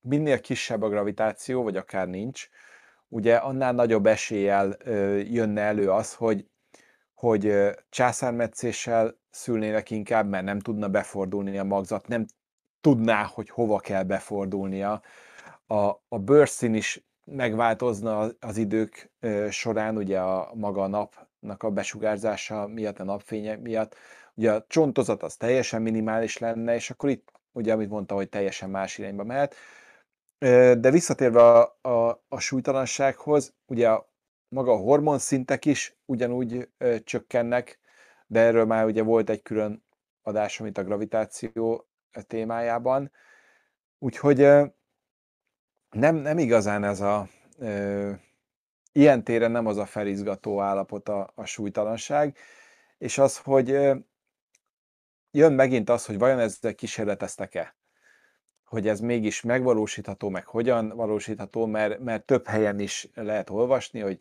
minél kisebb a gravitáció, vagy akár nincs, ugye annál nagyobb eséllyel jönne elő az, hogy, hogy császármetszéssel szülnének inkább, mert nem tudna befordulni a magzat, nem tudná, hogy hova kell befordulnia. A, a bőrszín is megváltozna az idők során, ugye a maga a napnak a besugárzása miatt, a napfénye miatt, ugye a csontozat az teljesen minimális lenne, és akkor itt ugye, amit mondta, hogy teljesen más irányba mehet. De visszatérve a, a, a súlytalansághoz, ugye a, maga a hormonszintek is ugyanúgy ö, csökkennek, de erről már ugye volt egy külön adás, amit a gravitáció témájában. Úgyhogy ö, nem, nem igazán ez a ö, ilyen téren nem az a felizgató állapot a, a súlytalanság, és az, hogy ö, jön megint az, hogy vajon ezzel kísérleteztek-e hogy ez mégis megvalósítható, meg hogyan valósítható, mert, mert több helyen is lehet olvasni, hogy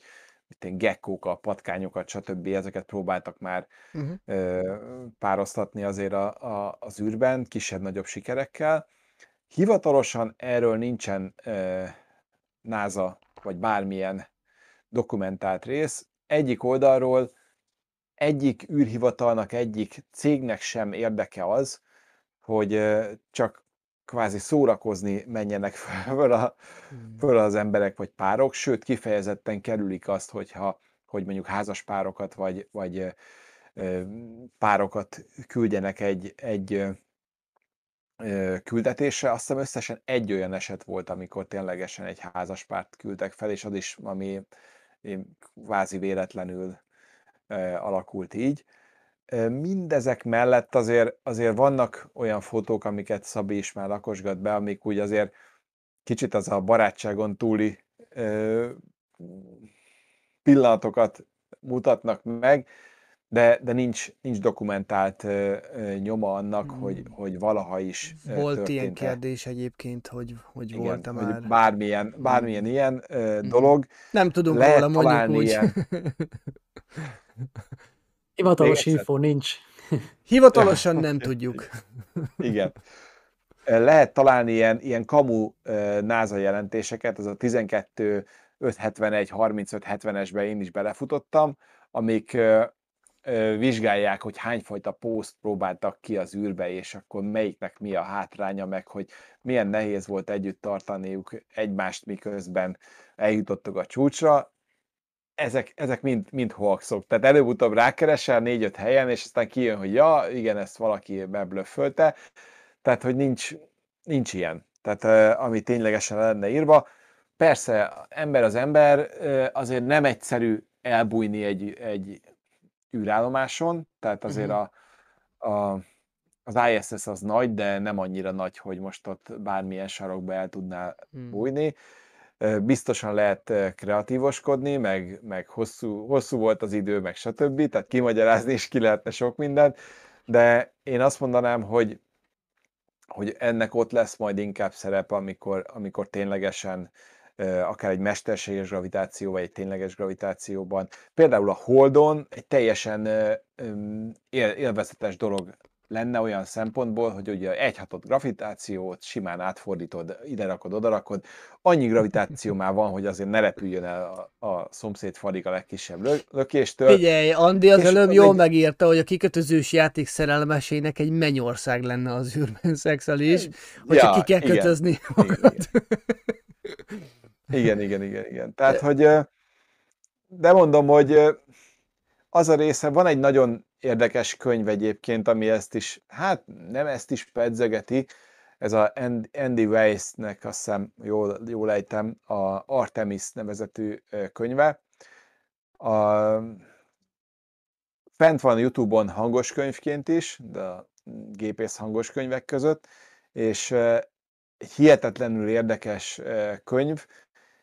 mint gekkókat, patkányokat, stb. ezeket próbáltak már uh-huh. ö, párosztatni azért a, a, az űrben, kisebb-nagyobb sikerekkel. Hivatalosan erről nincsen ö, NASA, vagy bármilyen dokumentált rész. Egyik oldalról egyik űrhivatalnak, egyik cégnek sem érdeke az, hogy csak kvázi szórakozni menjenek *laughs* föl, a, hmm. föl az emberek vagy párok, sőt kifejezetten kerülik azt, hogyha hogy mondjuk házas párokat vagy, vagy párokat küldjenek egy, egy küldetésre. Azt hiszem összesen egy olyan eset volt, amikor ténylegesen egy házas párt küldtek fel, és az is, ami kvázi véletlenül alakult így. Mindezek mellett azért, azért vannak olyan fotók, amiket Szabi is már lakosgat be, amik úgy azért kicsit az a barátságon túli ö, pillanatokat mutatnak meg, de, de nincs, nincs dokumentált ö, ö, nyoma annak, hmm. hogy, hogy valaha is Volt történt ilyen kérdés egyébként, hogy, hogy volt-e már... Bármilyen, bármilyen hmm. ilyen ö, dolog. Nem tudunk róla, mondjuk úgy. Ilyen... *laughs* Hivatalos info nincs. Hivatalosan nem *laughs* tudjuk. Igen. Lehet találni ilyen, ilyen kamu NASA jelentéseket, az a 12 571 35 70-esbe én is belefutottam, amik vizsgálják, hogy hányfajta poszt próbáltak ki az űrbe, és akkor melyiknek mi a hátránya, meg hogy milyen nehéz volt együtt tartaniuk egymást, miközben eljutottak a csúcsra, ezek, ezek mind, mind hoaxok. Tehát előbb-utóbb rákeresel négy-öt helyen, és aztán kijön, hogy ja, igen, ezt valaki beblöffölte. Tehát, hogy nincs, nincs ilyen. Tehát, ami ténylegesen lenne írva. Persze, ember az ember, azért nem egyszerű elbújni egy, egy űrállomáson, tehát azért uh-huh. a, a, az ISS az nagy, de nem annyira nagy, hogy most ott bármilyen sarokba el tudnál hmm. Biztosan lehet kreatívoskodni, meg, meg hosszú, hosszú volt az idő, meg stb. Tehát kimagyarázni is ki lehetne sok mindent, de én azt mondanám, hogy, hogy ennek ott lesz majd inkább szerep, amikor, amikor ténylegesen akár egy mesterséges gravitáció, vagy egy tényleges gravitációban. Például a Holdon egy teljesen élvezetes dolog lenne olyan szempontból, hogy ugye egy hatott gravitációt simán átfordítod, ide rakod, oda rakod. Annyi gravitáció *laughs* már van, hogy azért ne repüljön el a, a szomszéd farig a legkisebb lö- lökéstől. Figyelj, Andi az előbb jól még... megírta, hogy a kikötözős játék szerelmesének egy mennyország lenne az űrben szexelés, hogyha ja, ki kell igen, kötözni igen, igen, igen, igen, igen. Tehát, hogy de mondom, hogy az a része, van egy nagyon érdekes könyv egyébként, ami ezt is, hát nem ezt is pedzegeti, ez a Andy Weiss-nek azt hiszem, jól, jól ejtem, a Artemis nevezetű könyve. A, fent van YouTube-on hangos könyvként is, de a gépész hangos könyvek között, és egy hihetetlenül érdekes könyv,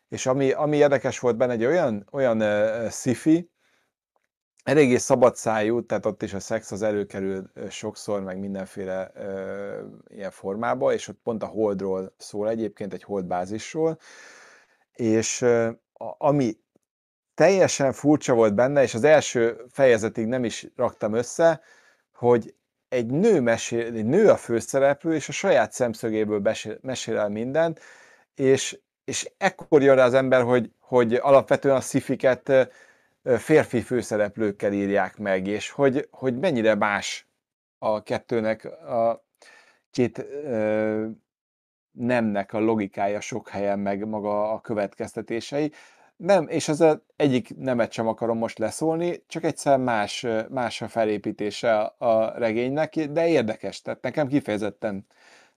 és ami, ami érdekes volt benne, egy olyan, olyan sci-fi, eléggé szabad szájú, tehát ott is a szex az előkerül sokszor, meg mindenféle ö, ilyen formába, és ott pont a holdról szól egyébként, egy holdbázisról, és ö, ami teljesen furcsa volt benne, és az első fejezetig nem is raktam össze, hogy egy nő mesél, egy nő a főszereplő, és a saját szemszögéből mesél, mesél el mindent, és, és ekkor jön rá az ember, hogy, hogy alapvetően a szifiket férfi főszereplőkkel írják meg, és hogy, hogy mennyire más a kettőnek a két ö, nemnek a logikája sok helyen, meg maga a következtetései. Nem, és az egyik nemet sem akarom most leszólni, csak egyszer más, más a felépítése a regénynek, de érdekes, tehát nekem kifejezetten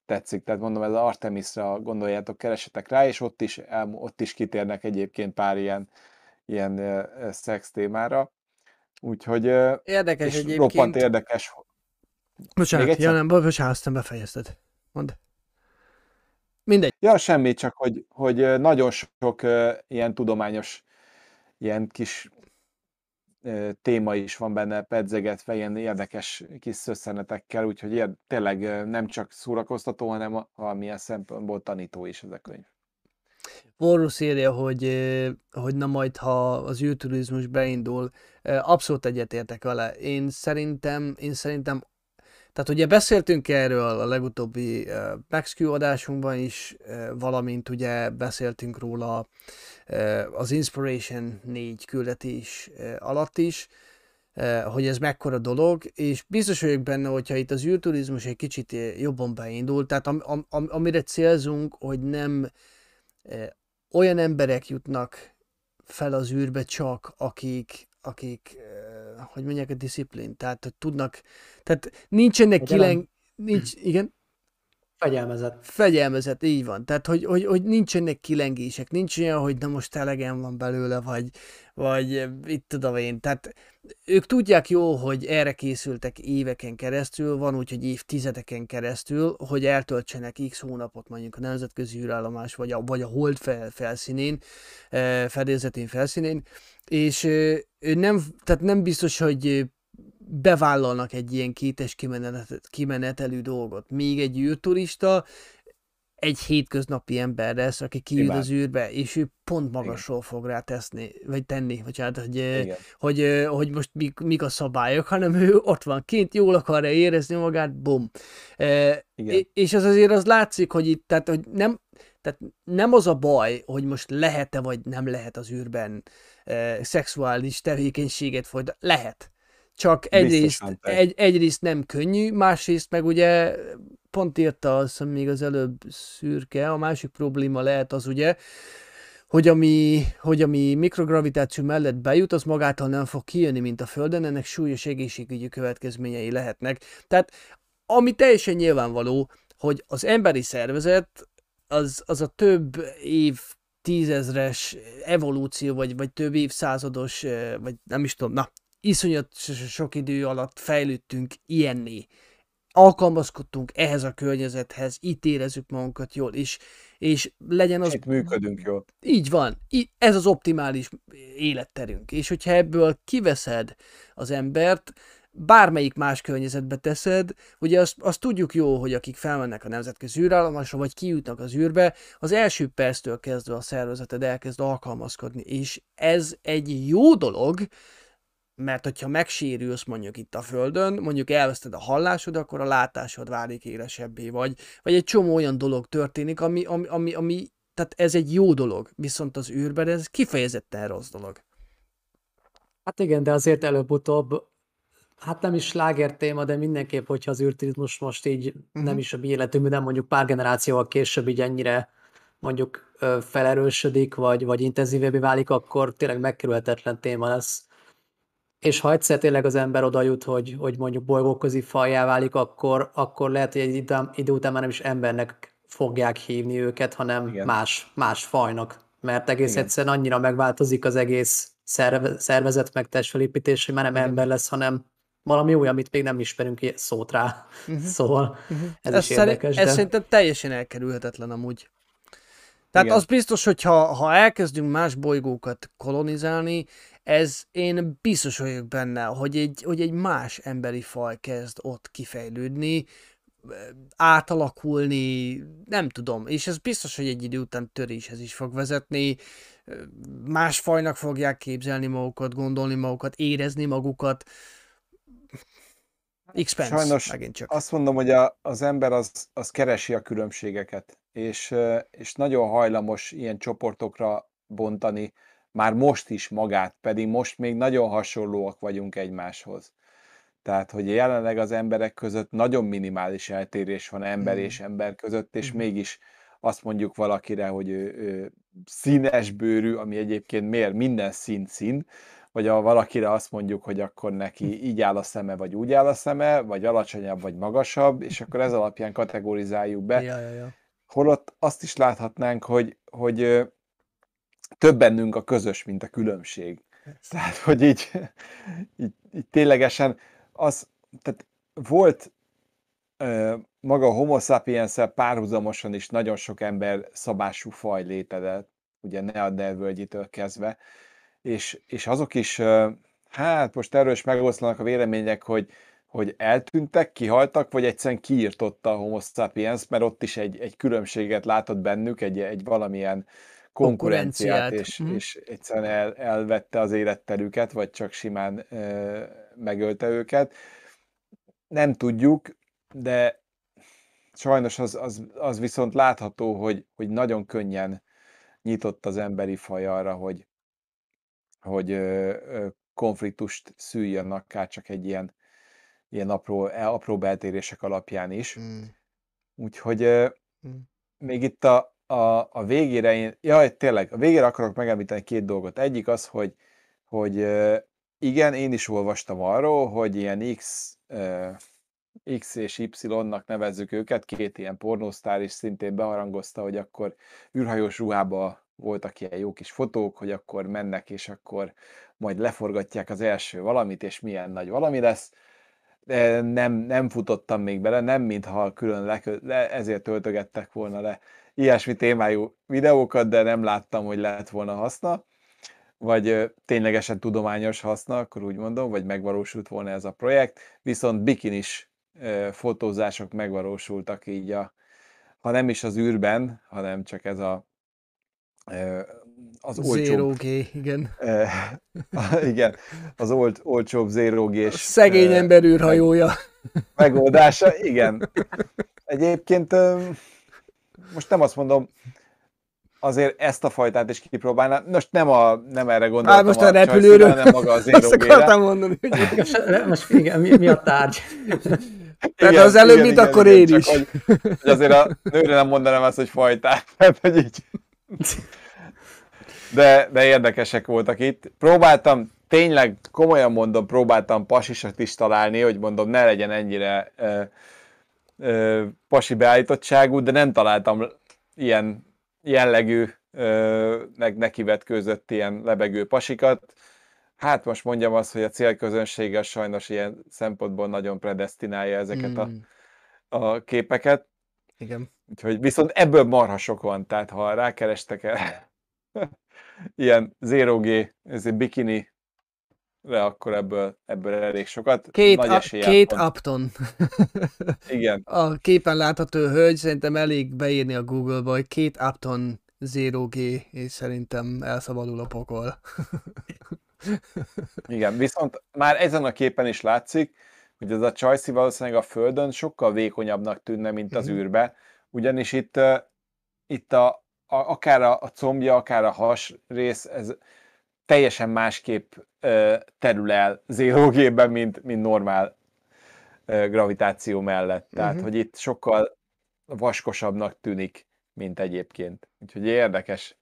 tetszik, tehát mondom, ez az Artemisra gondoljátok, keresetek rá, és ott is, ott is kitérnek egyébként pár ilyen, ilyen szex témára. Úgyhogy érdekes és egyébként. roppant érdekes. Bocsánat, ja nem, bocsánat, aztán befejezted. Mondd. Mindegy. Ja, semmi, csak hogy, hogy nagyon sok ilyen tudományos, ilyen kis téma is van benne pedzegetve, ilyen érdekes kis szösszenetekkel, úgyhogy ilyen, tényleg nem csak szórakoztató, hanem valamilyen szempontból tanító is ez a könyv. Vorus írja, hogy, hogy na majd, ha az űrturizmus beindul, abszolút egyetértek vele. Én szerintem, én szerintem tehát ugye beszéltünk erről a legutóbbi uh, MaxQ adásunkban is, valamint ugye beszéltünk róla az Inspiration 4 küldetés alatt is, hogy ez mekkora dolog, és biztos vagyok benne, hogyha itt az űrturizmus egy kicsit jobban beindul, tehát am, am, am, amire célzunk, hogy nem olyan emberek jutnak fel az űrbe csak, akik, akik hogy mondják, a disziplin, tehát hogy tudnak, tehát nincsenek kilen, nincs, igen? Fegyelmezett. Fegyelmezett, így van. Tehát, hogy, hogy, hogy nincsenek kilengések, nincs olyan, hogy na most elegem van belőle, vagy, vagy itt tudom én. Tehát ők tudják jó, hogy erre készültek éveken keresztül, van úgy, hogy évtizedeken keresztül, hogy eltöltsenek x hónapot mondjuk a nemzetközi űrállomás, vagy a, vagy a hold fel, felszínén, fedélzetén felszínén, és ő nem, tehát nem biztos, hogy bevállalnak egy ilyen kétes kimenet, kimenetelű dolgot. Még egy űrturista egy hétköznapi ember lesz, aki kijön az űrbe, és ő pont magasról Igen. fog rá teszni, vagy tenni, vagy hát, hogy, hogy, hogy most mik, mik a szabályok, hanem ő ott van kint, jól akarja érezni magát, bum. Igen. És az azért az látszik, hogy itt, tehát, hogy nem, tehát nem az a baj, hogy most lehet-e vagy nem lehet az űrben e, szexuális tevékenységet folytatni. Lehet. Csak egyrészt, egy, egyrészt nem könnyű, másrészt meg ugye pont írta azt, még az előbb szürke, a másik probléma lehet az ugye, hogy ami, hogy ami mikrogravitáció mellett bejut, az magától nem fog kijönni, mint a Földön, ennek súlyos egészségügyi következményei lehetnek. Tehát ami teljesen nyilvánvaló, hogy az emberi szervezet az, az a több év tízezres evolúció, vagy, vagy több évszázados, vagy nem is tudom, na, iszonyat sok idő alatt fejlődtünk ilyenné. Alkalmazkodtunk ehhez a környezethez, itt érezzük magunkat jól, és, és legyen az... Itt működünk jól. Így van. Ez az optimális életterünk. És hogyha ebből kiveszed az embert, bármelyik más környezetbe teszed, ugye azt, azt tudjuk jó, hogy akik felmennek a nemzetközi űrállomásra, vagy kijutnak az űrbe, az első perctől kezdve a szervezeted elkezd alkalmazkodni, és ez egy jó dolog, mert hogyha megsérülsz mondjuk itt a Földön, mondjuk elveszted a hallásod, akkor a látásod válik élesebbé, vagy, vagy egy csomó olyan dolog történik, ami, ami, ami, ami tehát ez egy jó dolog, viszont az űrben ez kifejezetten rossz dolog. Hát igen, de azért előbb-utóbb Hát nem is sláger téma, de mindenképp, hogyha az űrturizmus most így uh-huh. nem is a mi életünkben, nem mondjuk pár generációval később így ennyire mondjuk felerősödik, vagy, vagy intenzívebbé válik, akkor tényleg megkerülhetetlen téma lesz. És ha egyszer tényleg az ember oda jut, hogy, hogy mondjuk bolygóközi fajjá válik, akkor, akkor lehet, hogy egy idő, idő után már nem is embernek fogják hívni őket, hanem más, más fajnak. Mert egész Igen. egyszerűen annyira megváltozik az egész szervezet meg testfelépítés, hogy már nem Igen. ember lesz, hanem valami új, amit még nem ismerünk szót rá. Uh-huh. Szóval uh-huh. ez, ez is érdekes. Ez de... szerintem teljesen elkerülhetetlen amúgy. Tehát Igen. az biztos, hogy ha, ha elkezdünk más bolygókat kolonizálni, ez én biztos vagyok benne, hogy egy, hogy egy más emberi faj kezd ott kifejlődni, átalakulni, nem tudom, és ez biztos, hogy egy idő után töréshez is fog vezetni, más fajnak fogják képzelni magukat, gondolni magukat, érezni magukat, Expense, Sajnos megint csak. azt mondom, hogy a, az ember az, az keresi a különbségeket, és, és nagyon hajlamos ilyen csoportokra bontani, már most is magát, pedig most még nagyon hasonlóak vagyunk egymáshoz. Tehát, hogy jelenleg az emberek között nagyon minimális eltérés van ember mm. és ember között, és mm. mégis azt mondjuk valakire, hogy ő, ő színes bőrű, ami egyébként miért minden szín szín, vagy ha valakire azt mondjuk, hogy akkor neki így áll a szeme, vagy úgy áll a szeme, vagy alacsonyabb, vagy magasabb, és akkor ez alapján kategorizáljuk be. Ja, ja, ja. Holott azt is láthatnánk, hogy, hogy több bennünk a közös, mint a különbség. Tehát, hogy így, így, így ténylegesen az, tehát volt maga a homo sapiens párhuzamosan is nagyon sok ember szabású faj létedett, ugye Neandervölgyitől kezdve, és, és azok is, hát most erről is megoszlanak a vélemények, hogy, hogy eltűntek, kihaltak, vagy egyszerűen kiírtotta a homo sapiens, mert ott is egy, egy különbséget látott bennük, egy, egy valamilyen konkurenciát, és, mm. és egyszerűen el, elvette az életterüket, vagy csak simán ö, megölte őket. Nem tudjuk, de sajnos az, az, az viszont látható, hogy, hogy nagyon könnyen nyitott az emberi faj arra, hogy, hogy ö, ö, konfliktust szüljön akár csak egy ilyen, ilyen apró, e, apró beltérések alapján is. Mm. Úgyhogy mm. még itt a, a, a végére én, jaj, tényleg, a végére akarok megemlíteni két dolgot. Egyik az, hogy, hogy igen, én is olvastam arról, hogy ilyen X, X és Y-nak nevezzük őket, két ilyen pornósztár is szintén beharangozta, hogy akkor űrhajós ruhába voltak ilyen jó kis fotók, hogy akkor mennek, és akkor majd leforgatják az első valamit, és milyen nagy valami lesz. Nem, nem futottam még bele, nem mintha külön le, le, ezért töltögettek volna le ilyesmi témájú videókat, de nem láttam, hogy lehet volna haszna, vagy ténylegesen tudományos haszna, akkor úgy mondom, vagy megvalósult volna ez a projekt, viszont bikinis fotózások megvalósultak így a, ha nem is az űrben, hanem csak ez a az olcsóbb... Zero G, igen. *laughs* igen, az old, olcsóbb Zero g Szegény ember űrhajója. Megoldása, igen. Egyébként most nem azt mondom, azért ezt a fajtát is kipróbálná. Most nem, a, nem erre gondoltam. Hát most a, a repülőről. Nem maga az Azt *laughs* akartam mondani. Hogy... most igen, mi, mi a tárgy? *laughs* Tehát igen, az előbb, mint akkor igen, én is. Hogy, hogy azért a nőre nem mondanám azt, hogy fajtát. Tehát, hogy így. De, de érdekesek voltak itt. Próbáltam, tényleg komolyan mondom, próbáltam pasisat is találni, hogy mondom, ne legyen ennyire uh, pasi beállítottságú, de nem találtam ilyen jellegű neki között ilyen lebegő pasikat. Hát most mondjam azt, hogy a célközönsége sajnos ilyen szempontból nagyon predestinálja ezeket a, hmm. a képeket. Igen. Úgyhogy viszont ebből marha sok van, tehát ha rákerestek el ilyen 0G, ez egy bikini de akkor ebből, ebből elég sokat. Két, Nagy a, két. Upton. *laughs* Igen. A képen látható hölgy szerintem elég beírni a Google-ba, hogy két Upton 0G, és szerintem elszabadul a pokol. *laughs* Igen, viszont már ezen a képen is látszik, hogy ez a Csajci valószínűleg a Földön sokkal vékonyabbnak tűnne, mint az mhm. űrbe, ugyanis itt, itt a, a, akár a, a combja, akár a has rész, ez teljesen másképp terül el g mint, mint normál gravitáció mellett. Tehát, uh-huh. hogy itt sokkal vaskosabbnak tűnik, mint egyébként. Úgyhogy érdekes.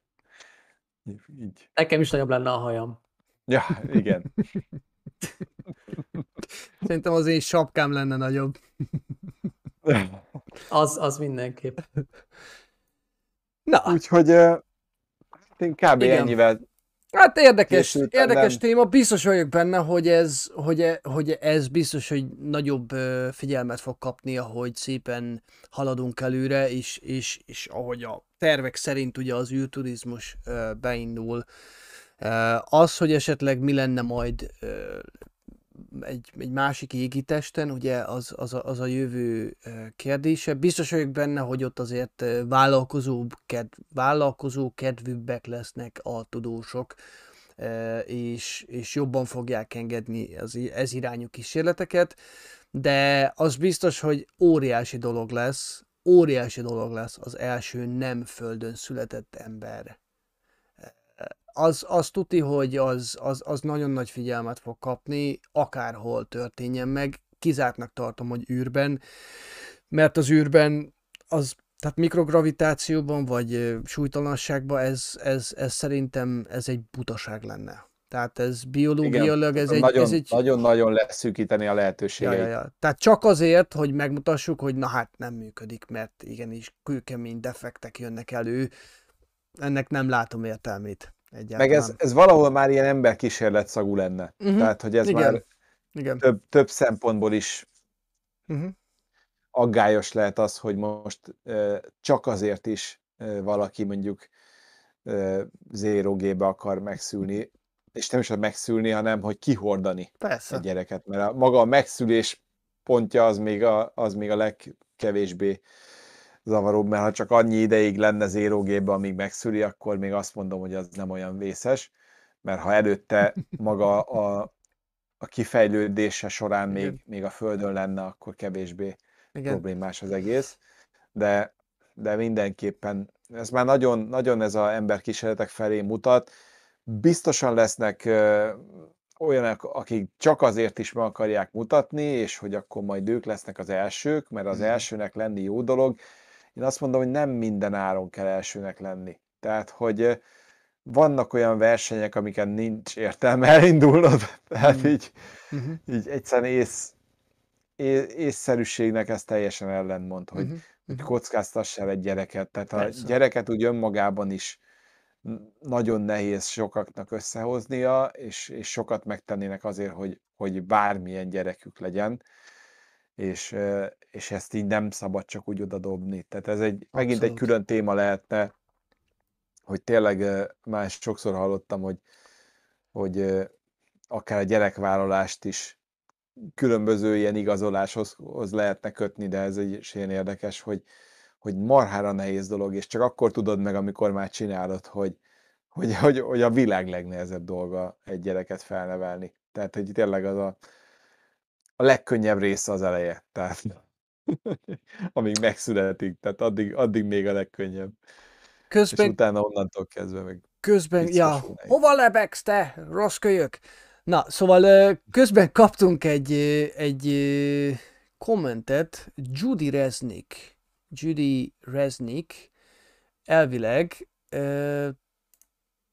Így. Nekem is nagyobb lenne a hajam. Ja, igen. *laughs* Szerintem az én sapkám lenne nagyobb. az, az mindenképp. Na. Úgyhogy uh, kb. Igen. ennyivel Hát érdekes, érdekes téma, biztos vagyok benne, hogy ez, hogy, e, hogy ez biztos, hogy nagyobb figyelmet fog kapni, ahogy szépen haladunk előre, és, és, és ahogy a tervek szerint ugye az űrturizmus beindul. Az, hogy esetleg mi lenne majd egy, egy másik égitesten, ugye az, az, a, az a jövő kérdése. Biztos vagyok benne, hogy ott azért vállalkozó, kedv, vállalkozó kedvűbbek lesznek a tudósok, és, és jobban fogják engedni az, ez irányú kísérleteket, de az biztos, hogy óriási dolog lesz, óriási dolog lesz az első nem földön született ember az, az tuti, hogy az, az, az nagyon nagy figyelmet fog kapni, akárhol történjen meg. Kizártnak tartom, hogy űrben, mert az űrben az Tehát mikrogravitációban, vagy súlytalanságban ez, ez, ez szerintem ez egy butaság lenne. Tehát ez biológiailag, ez egy, nagyon, ez egy... Nagyon-nagyon leszűkíteni a Ja, lehetőségeit. ja, ja. Tehát csak azért, hogy megmutassuk, hogy na hát nem működik, mert igenis kőkemény defektek jönnek elő. Ennek nem látom értelmét egyáltalán. Meg ez, ez valahol már ilyen emberkísérlet szagú lenne. Mhm, Tehát, hogy ez igen. már Igen. több, több szempontból is Uh-huh. aggályos lehet az, hogy most ö, csak azért is ö, valaki mondjuk ö, zero G-be akar megszülni, és nem is a megszülni, hanem hogy kihordani Persze. egy gyereket, mert a, maga a megszülés pontja az még a, az még a legkevésbé zavaróbb, mert ha csak annyi ideig lenne zero G-be, amíg megszüli, akkor még azt mondom, hogy az nem olyan vészes, mert ha előtte *laughs* maga a, a kifejlődése során még, Igen. még a Földön lenne, akkor kevésbé Igen. problémás az egész, de, de mindenképpen ez már nagyon, nagyon ez az emberkísérletek felé mutat. Biztosan lesznek ö, olyanok, akik csak azért is meg akarják mutatni, és hogy akkor majd ők lesznek az elsők, mert az elsőnek lenni jó dolog. Én azt mondom, hogy nem minden áron kell elsőnek lenni. Tehát, hogy vannak olyan versenyek, amiken nincs értelme *laughs* elindulnod, tehát Mhm. így, Uh-huh. így egyszerűen ész, é, észszerűségnek ez teljesen ellentmond, hogy, Uh-huh. hogy kockáztass el egy gyereket. Tehát a Persze. gyereket úgy önmagában is nagyon nehéz sokaknak összehoznia, és, és sokat megtennének azért, hogy, hogy bármilyen gyerekük legyen, és, és ezt így nem szabad csak úgy odadobni. Tehát ez egy, megint egy Abszolút. külön téma lehetne, hogy tényleg már sokszor hallottam, hogy, hogy akár a gyerekvállalást is különböző ilyen igazoláshoz hoz lehetne kötni, de ez egy is ilyen érdekes, hogy, hogy marhára nehéz dolog, és csak akkor tudod meg, amikor már csinálod, hogy, hogy, hogy, hogy a világ legnehezebb dolga egy gyereket felnevelni. Tehát, hogy tényleg az a, a legkönnyebb része az eleje. Tehát, *laughs* amíg megszületik, tehát addig, addig még a legkönnyebb. És Közben, utána onnantól kezdve meg közben, ja, nehéz. hova lebegsz te, rossz kölyök? Na, szóval közben kaptunk egy, egy kommentet, Judy Resnick, Judy Resnick elvileg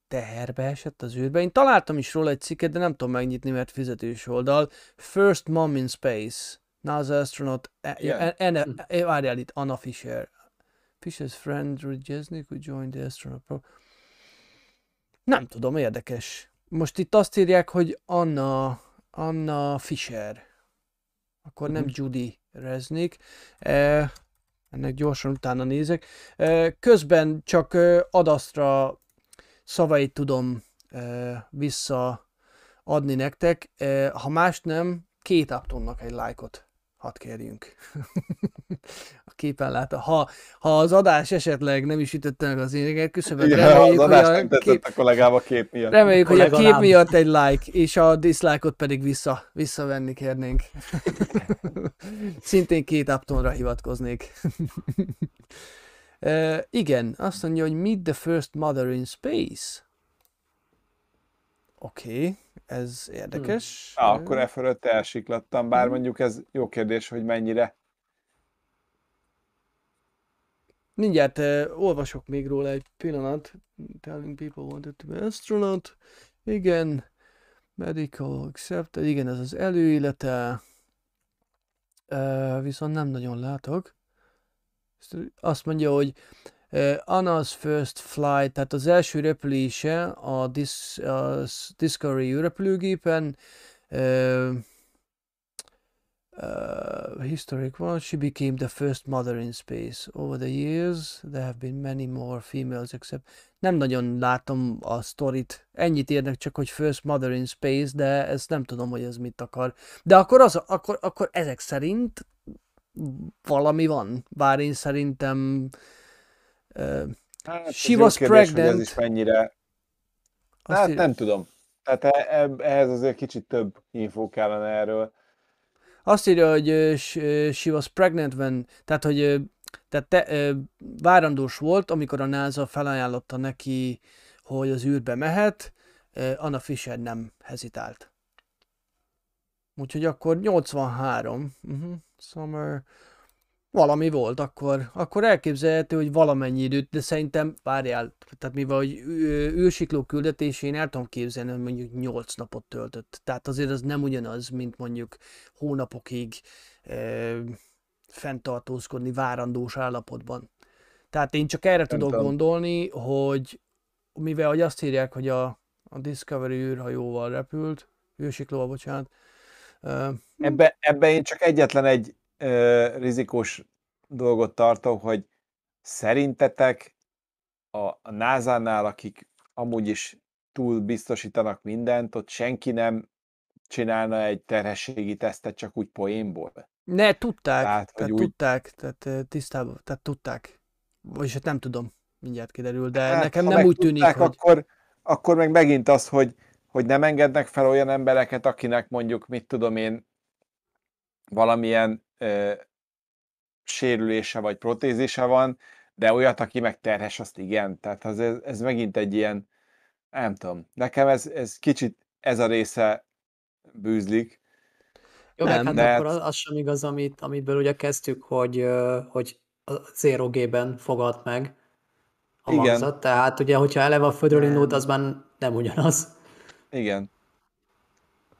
teherbe esett az űrbe. Én találtam is róla egy cikket, de nem tudom megnyitni, mert fizetős oldal. First Mom in Space, NASA astronaut, e, Igen. e, e, e, várjál itt, Anna Fisher. Fisher's friend Rudy Jesnik, who joined the astronaut pro. Nem tudom, érdekes. Most itt azt írják, hogy Anna, Anna Fisher. Akkor nem Mhm. Judy Resnick. E, ennek gyorsan utána nézek. Közben csak e, adasztra szavait tudom visszaadni nektek. Ha más nem, két aptonnak egy lájkot hadd kérjünk. *laughs* a képen lát. Ha, ha az adás esetleg nem is ütötte meg az éneget, küszöböt, Igen, ha reméljük, az hogy adás a kép, a kollégába kép miatt. reméljük, hogy a kép miatt egy like, és a dislike-ot pedig vissza, visszavenni kérnénk. *laughs* Szintén két aptonra hivatkoznék. *laughs* uh, igen, azt mondja, hogy meet the first mother in space. Oké, okay, ez érdekes. Á, akkor e fölött elsiklattam, bár Mhm. mondjuk ez jó kérdés, hogy mennyire. Mindjárt uh, olvasok még róla egy pillanat. Telling people wanted to be astronaut. Igen. Medical accepted. Igen, ez az előélete. Uh, viszont nem nagyon látok. Azt mondja, hogy Anna's first flight, tehát az első repülése a, Dis, a Discovery repülőgépen uh, uh, historic one, she became the first mother in space. Over the years, there have been many more females except... Nem nagyon látom a sztorit. Ennyit érnek csak, hogy first mother in space, de ezt nem tudom, hogy ez mit akar. De akkor, az, akkor, akkor ezek szerint valami van. Bár én szerintem uh, Hát, She was kérdés, hogy pregnant. Ez is mennyire... azt Hát nem tudom. Tehát e- e- ehhez azért kicsit több infó kellene erről. Azt írja, hogy she was pregnant when, tehát hogy tehát te, ö, várandós volt, amikor a NASA felajánlotta neki, hogy az űrbe mehet, ö, Anna Fisher nem hezitált. Úgyhogy akkor 83. Uh-huh. Summer Valami volt akkor. Akkor elképzelhető, hogy valamennyi időt, de szerintem, várjál, tehát mivel hogy űrsikló küldetésén el tudom képzelni, hogy mondjuk 8 napot töltött. Tehát azért az nem ugyanaz, mint mondjuk hónapokig e, fenntartózkodni várandós állapotban. Tehát én csak erre nem tudok tudom. gondolni, hogy mivel hogy azt írják, hogy a, a Discovery űrhajóval repült, űrsiklóval, bocsánat. Uh, ebbe, ebbe én csak egyetlen egy uh, rizikós dolgot tartok, hogy szerintetek a, a NASA-nál, akik amúgy is túl biztosítanak mindent, ott senki nem csinálna egy terhességi tesztet csak úgy poénból? Ne, tudták, tehát, tehát úgy... tudták, tehát tisztában, tehát tudták. Vagyis hát nem tudom, mindjárt kiderül, de hát, nekem nem úgy tűnik, tudták, hogy... Akkor, akkor meg megint az, hogy, hogy nem engednek fel olyan embereket, akinek mondjuk, mit tudom én, valamilyen ö, sérülése vagy protézise van, de olyat, aki meg terhes, azt igen. Tehát az, ez, ez megint egy ilyen, nem tudom, nekem ez, ez kicsit ez a része bűzlik. Jó, nem, hát de... akkor az, az sem igaz, amit, amiből ugye kezdtük, hogy, hogy Zero G-ben fogad meg a Igen. magzat, tehát ugye, hogyha eleve a földről indult, az már nem ugyanaz. Igen.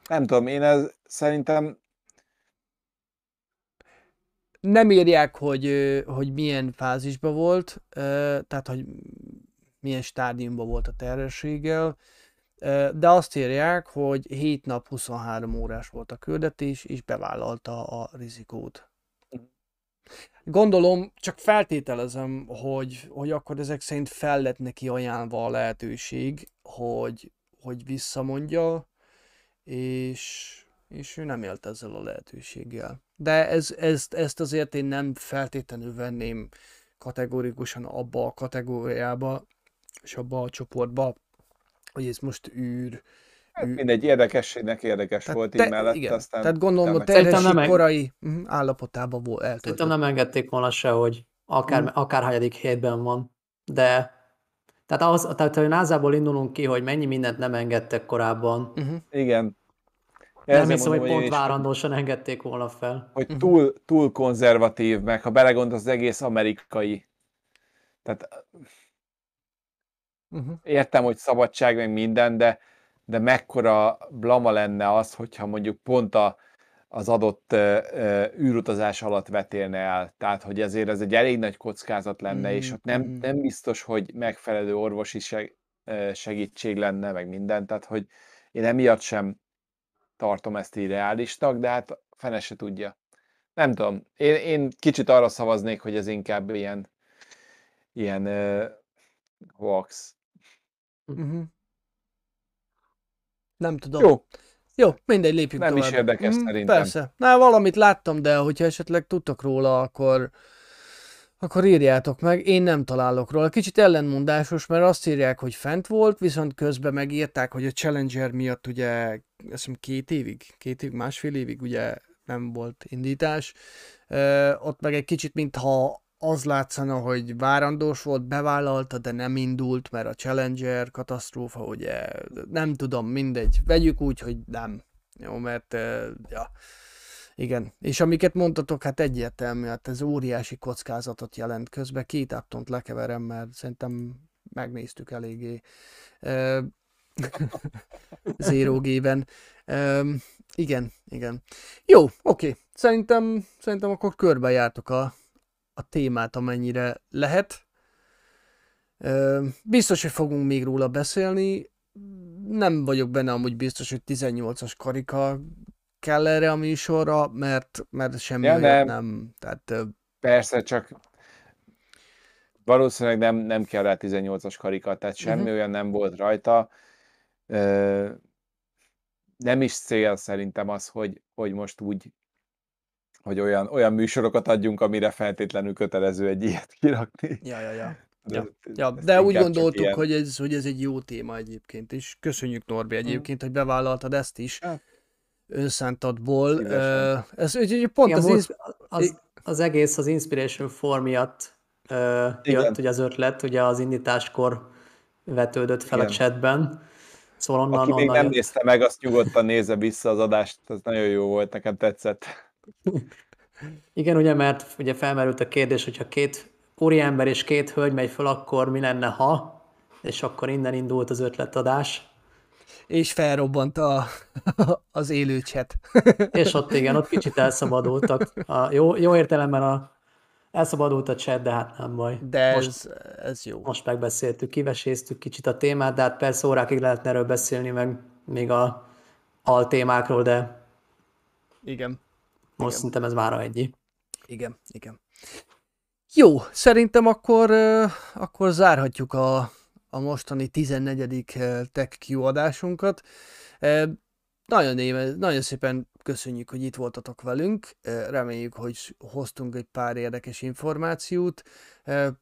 Nem tudom, én ez szerintem nem írják, hogy, hogy milyen fázisban volt, tehát, hogy milyen stádiumban volt a terhességgel, de azt írják, hogy 7 nap 23 órás volt a küldetés, és bevállalta a rizikót. Gondolom, csak feltételezem, hogy, hogy akkor ezek szerint fel lett neki ajánlva a lehetőség, hogy, hogy visszamondja, és, és ő nem élt ezzel a lehetőséggel. De ez, ezt, ezt azért én nem feltétlenül venném kategorikusan abba a kategóriába, és abba a csoportba, hogy ez most űr, Hát mindegy, érdekességnek érdekes tehát volt te, így mellett, igen. aztán... Tehát gondolom, hogy terhesség nem korai uh, állapotában volt eltöltött. Szerintem nem engedték volna se, hogy akár, hmm. akár hányadik hétben van, de tehát, az, tehát hogy názából indulunk ki, hogy mennyi mindent nem engedtek korábban. Uh-huh. Igen. Nem hiszem, hogy pont várandósan engedték volna fel. Hogy uh-huh. túl, túl konzervatív, meg ha belegond az egész amerikai. Tehát uh-huh. értem, hogy szabadság, meg minden, de de mekkora blama lenne az, hogyha mondjuk pont a, az adott űrutazás alatt vetélne el. Tehát, hogy ezért ez egy elég nagy kockázat lenne, mm, és ott nem, mm. nem biztos, hogy megfelelő orvosi seg, segítség lenne, meg minden. Tehát, hogy én emiatt sem tartom ezt így reálisnak, de hát fene se tudja. Nem tudom. Én, én kicsit arra szavaznék, hogy ez inkább ilyen, ilyen uh, hoax. Mm-hmm. Nem tudom. Jó. Jó, mindegy, lépjünk Nem tovább. is érdekes mm, szerintem. Persze. Na, valamit láttam, de hogyha esetleg tudtok róla, akkor akkor írjátok meg, én nem találok róla. Kicsit ellenmondásos, mert azt írják, hogy fent volt, viszont közben megírták, hogy a Challenger miatt ugye, azt hiszem két évig, két évig, másfél évig ugye nem volt indítás. Ö, ott meg egy kicsit, mintha az látszana, hogy várandós volt, bevállalta, de nem indult, mert a Challenger katasztrófa, ugye, nem tudom, mindegy. Vegyük úgy, hogy nem. Jó, mert, ja, igen. És amiket mondtatok, hát egyértelmű, hát ez óriási kockázatot jelent közben. Két attont lekeverem, mert szerintem megnéztük eléggé. *laughs* Zero G-ben. igen, igen. Jó, oké. Szerintem, szerintem akkor körbejártuk a, a témát, amennyire lehet. Biztos, hogy fogunk még róla beszélni. Nem vagyok benne amúgy biztos, hogy 18-as karika kell erre a műsorra, mert, mert semmi ja, nem. nem. Tehát, Persze, csak valószínűleg nem, nem kell rá 18-as karika, tehát semmi uh-huh. olyan nem volt rajta. Nem is cél szerintem az, hogy, hogy most úgy hogy olyan, olyan műsorokat adjunk, amire feltétlenül kötelező egy ilyet kirakni. Ja, ja, ja. De, ja, ja, de úgy gondoltuk, ilyen... hogy, ez, hogy ez egy jó téma egyébként, és köszönjük Norbi hm. egyébként, hogy bevállaltad ezt is ja. önszántadból. Uh, ez ugye pont Igen, az, az, az, az egész az Inspiration Form miatt uh, jött ugye az ötlet, ugye az indításkor vetődött fel Igen. a chatben. Szóval onnan, Aki még onnan nem jött. nézte meg, azt nyugodtan nézze vissza az adást, ez nagyon jó volt, nekem tetszett. Igen, ugye, mert ugye felmerült a kérdés, hogyha két úriember és két hölgy megy föl, akkor mi lenne, ha? És akkor innen indult az ötletadás. És felrobbant a, az élő chat. És ott igen, ott kicsit elszabadultak. A, jó, jó értelemben a, elszabadult a chat, de hát nem baj. De most, ez, ez jó. Most megbeszéltük, kiveséztük kicsit a témát, de hát persze órákig lehetne erről beszélni, meg még a al témákról, de igen. Most szerintem ez már egy. Igen, igen. Jó, szerintem akkor, akkor zárhatjuk a, a mostani 14. Tech Q adásunkat. Nagyon, éve, nagyon szépen köszönjük, hogy itt voltatok velünk. Reméljük, hogy hoztunk egy pár érdekes információt.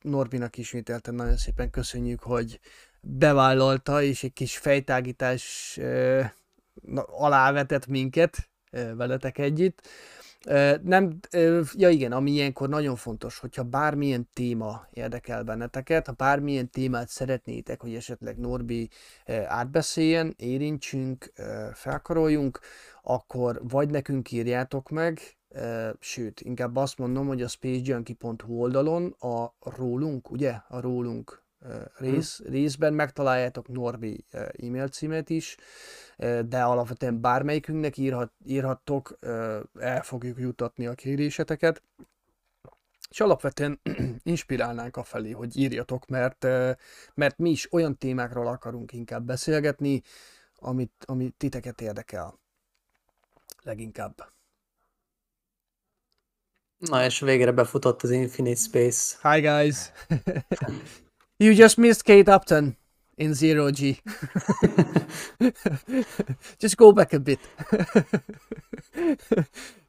Norbinak ismételten nagyon szépen köszönjük, hogy bevállalta, és egy kis fejtágítás alávetett minket veletek együtt. Nem, ja igen, ami ilyenkor nagyon fontos, hogyha bármilyen téma érdekel benneteket, ha bármilyen témát szeretnétek, hogy esetleg Norbi átbeszéljen, érintsünk, felkaroljunk, akkor vagy nekünk írjátok meg, sőt, inkább azt mondom, hogy a spacejunkie.hu oldalon a rólunk, ugye, a rólunk rész, részben megtaláljátok Norbi e-mail címet is, de alapvetően bármelyikünknek írhat, írhattok, el fogjuk jutatni a kéréseteket. És alapvetően *clears throat* inspirálnánk a felé, hogy írjatok, mert, mert mi is olyan témákról akarunk inkább beszélgetni, amit, amit titeket érdekel. Leginkább. Na és végre befutott az Infinite Space. Hi guys! *laughs* you just missed Kate Upton in zero G. *laughs* Just go back a bit. *laughs*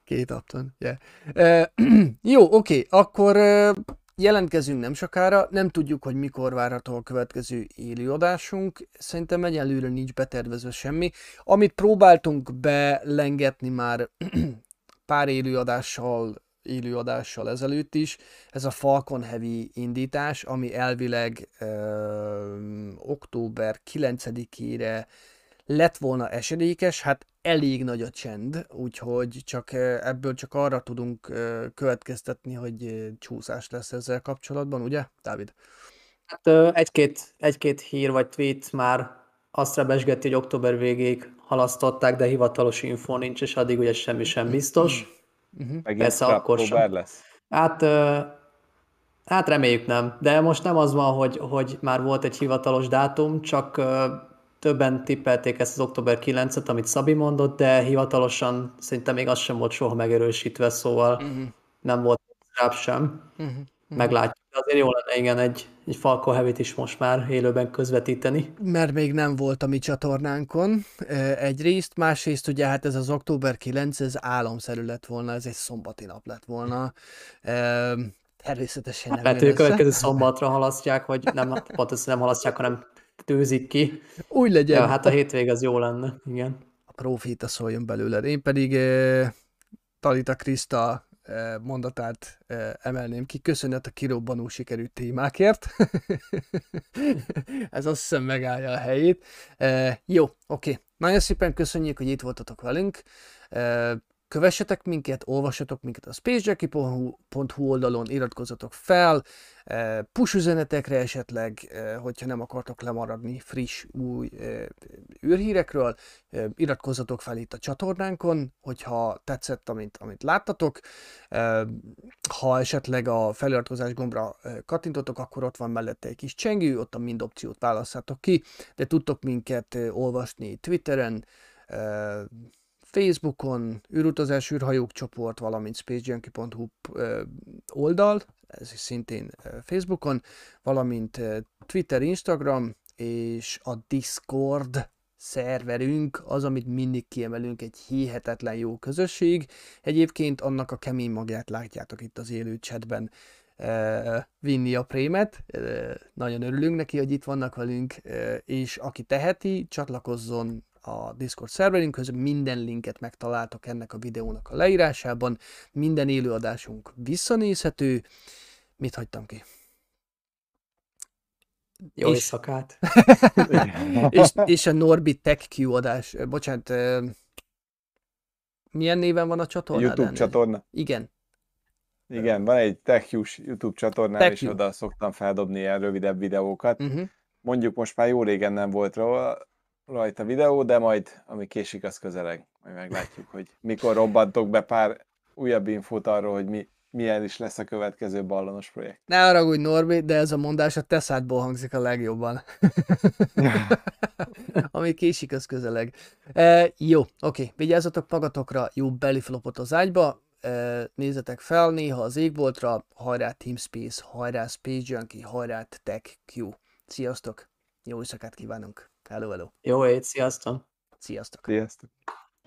Két Upton, yeah. Uh, *clears throat* jó, oké, okay, akkor uh, jelentkezünk nem sokára, nem tudjuk, hogy mikor várható a következő élőadásunk, szerintem egyelőre nincs betervezve semmi. Amit próbáltunk belengetni már *clears throat* pár élőadással élőadással ezelőtt is, ez a Falcon Heavy indítás, ami elvileg ö, október 9-ére lett volna esedékes, hát elég nagy a csend, úgyhogy csak ebből csak arra tudunk következtetni, hogy csúszás lesz ezzel kapcsolatban, ugye, Dávid? Hát egy-két, egy-két hír vagy tweet már azt rebesgeti, hogy október végéig halasztották, de hivatalos info nincs, és addig ugye semmi sem biztos. Uh-huh. Megint Persze akkor sem. lesz? Hát, hát reméljük nem, de most nem az van, hogy, hogy már volt egy hivatalos dátum, csak többen tippelték ezt az október 9-et, amit Szabi mondott, de hivatalosan szerintem még az sem volt soha megerősítve, szóval uh-huh. nem volt rá sem. Uh-huh. Meglátjuk. De azért jó lenne igen egy, egy Falco heavy is most már élőben közvetíteni. Mert még nem volt a mi csatornánkon egyrészt, másrészt ugye hát ez az október 9, ez álomszerű lett volna, ez egy szombati nap lett volna. Természetesen nem Lehet, hogy a következő szombatra halasztják, vagy nem, pontosan nem halasztják, hanem tőzik ki. Úgy legyen. Ja, hát a hétvég az jó lenne, igen. A profita szóljon belőled. Én pedig Talita Krista mondatát emelném ki. Köszönet a kirobbanó sikerű témákért. *laughs* Ez azt hiszem megállja a helyét. Jó, oké. Nagyon szépen köszönjük, hogy itt voltatok velünk. Kövessetek minket, olvassatok minket a spacejackie.hu oldalon, iratkozzatok fel, eh, push üzenetekre esetleg, eh, hogyha nem akartok lemaradni friss, új eh, űrhírekről, iratkozzatok fel itt a csatornánkon, hogyha tetszett, amit, amit láttatok. Ha esetleg a feliratkozás gombra kattintotok, akkor ott van mellette egy kis csengő, ott a mind opciót válasszátok ki, de tudtok minket olvasni Twitteren, Facebookon, űrutazás űrhajók csoport, valamint spacejunkie.hu oldal, ez is szintén Facebookon, valamint Twitter, Instagram, és a Discord szerverünk az, amit mindig kiemelünk, egy hihetetlen jó közösség. Egyébként annak a kemény magját látjátok itt az élő chatben vinni a prémet. Nagyon örülünk neki, hogy itt vannak velünk, és aki teheti, csatlakozzon a Discord szerverünkhöz, minden linket megtaláltok ennek a videónak a leírásában, minden élőadásunk visszanézhető. Mit hagytam ki? Jó és... éjszakát! *laughs* és, és a Norbi Tech Q adás, bocsánat, milyen néven van a csatorna? YouTube csatorna. Igen, Igen, van egy TechHughes YouTube csatornám, és TechHugh. oda szoktam feldobni ilyen rövidebb videókat. Uh-huh. Mondjuk most már jó régen nem volt róla, rajta videó, de majd ami késik, az közeleg. Majd meglátjuk, hogy mikor robbantok be pár újabb infót arról, hogy mi, milyen is lesz a következő ballonos projekt. Ne haragudj, Norbi, de ez a mondás a te szádból hangzik a legjobban. *laughs* Ami késik, az közeleg. E, jó, oké, vigyázzatok magatokra, jó beliflopot az ágyba, e, nézzetek fel néha az égboltra, hajrá TeamSpace, hajrá Space Junkie, hajrá TechQ. Sziasztok, jó éjszakát kívánunk. Hello, hello. Jó ét, sziasztok! Sziasztok. Sziasztok!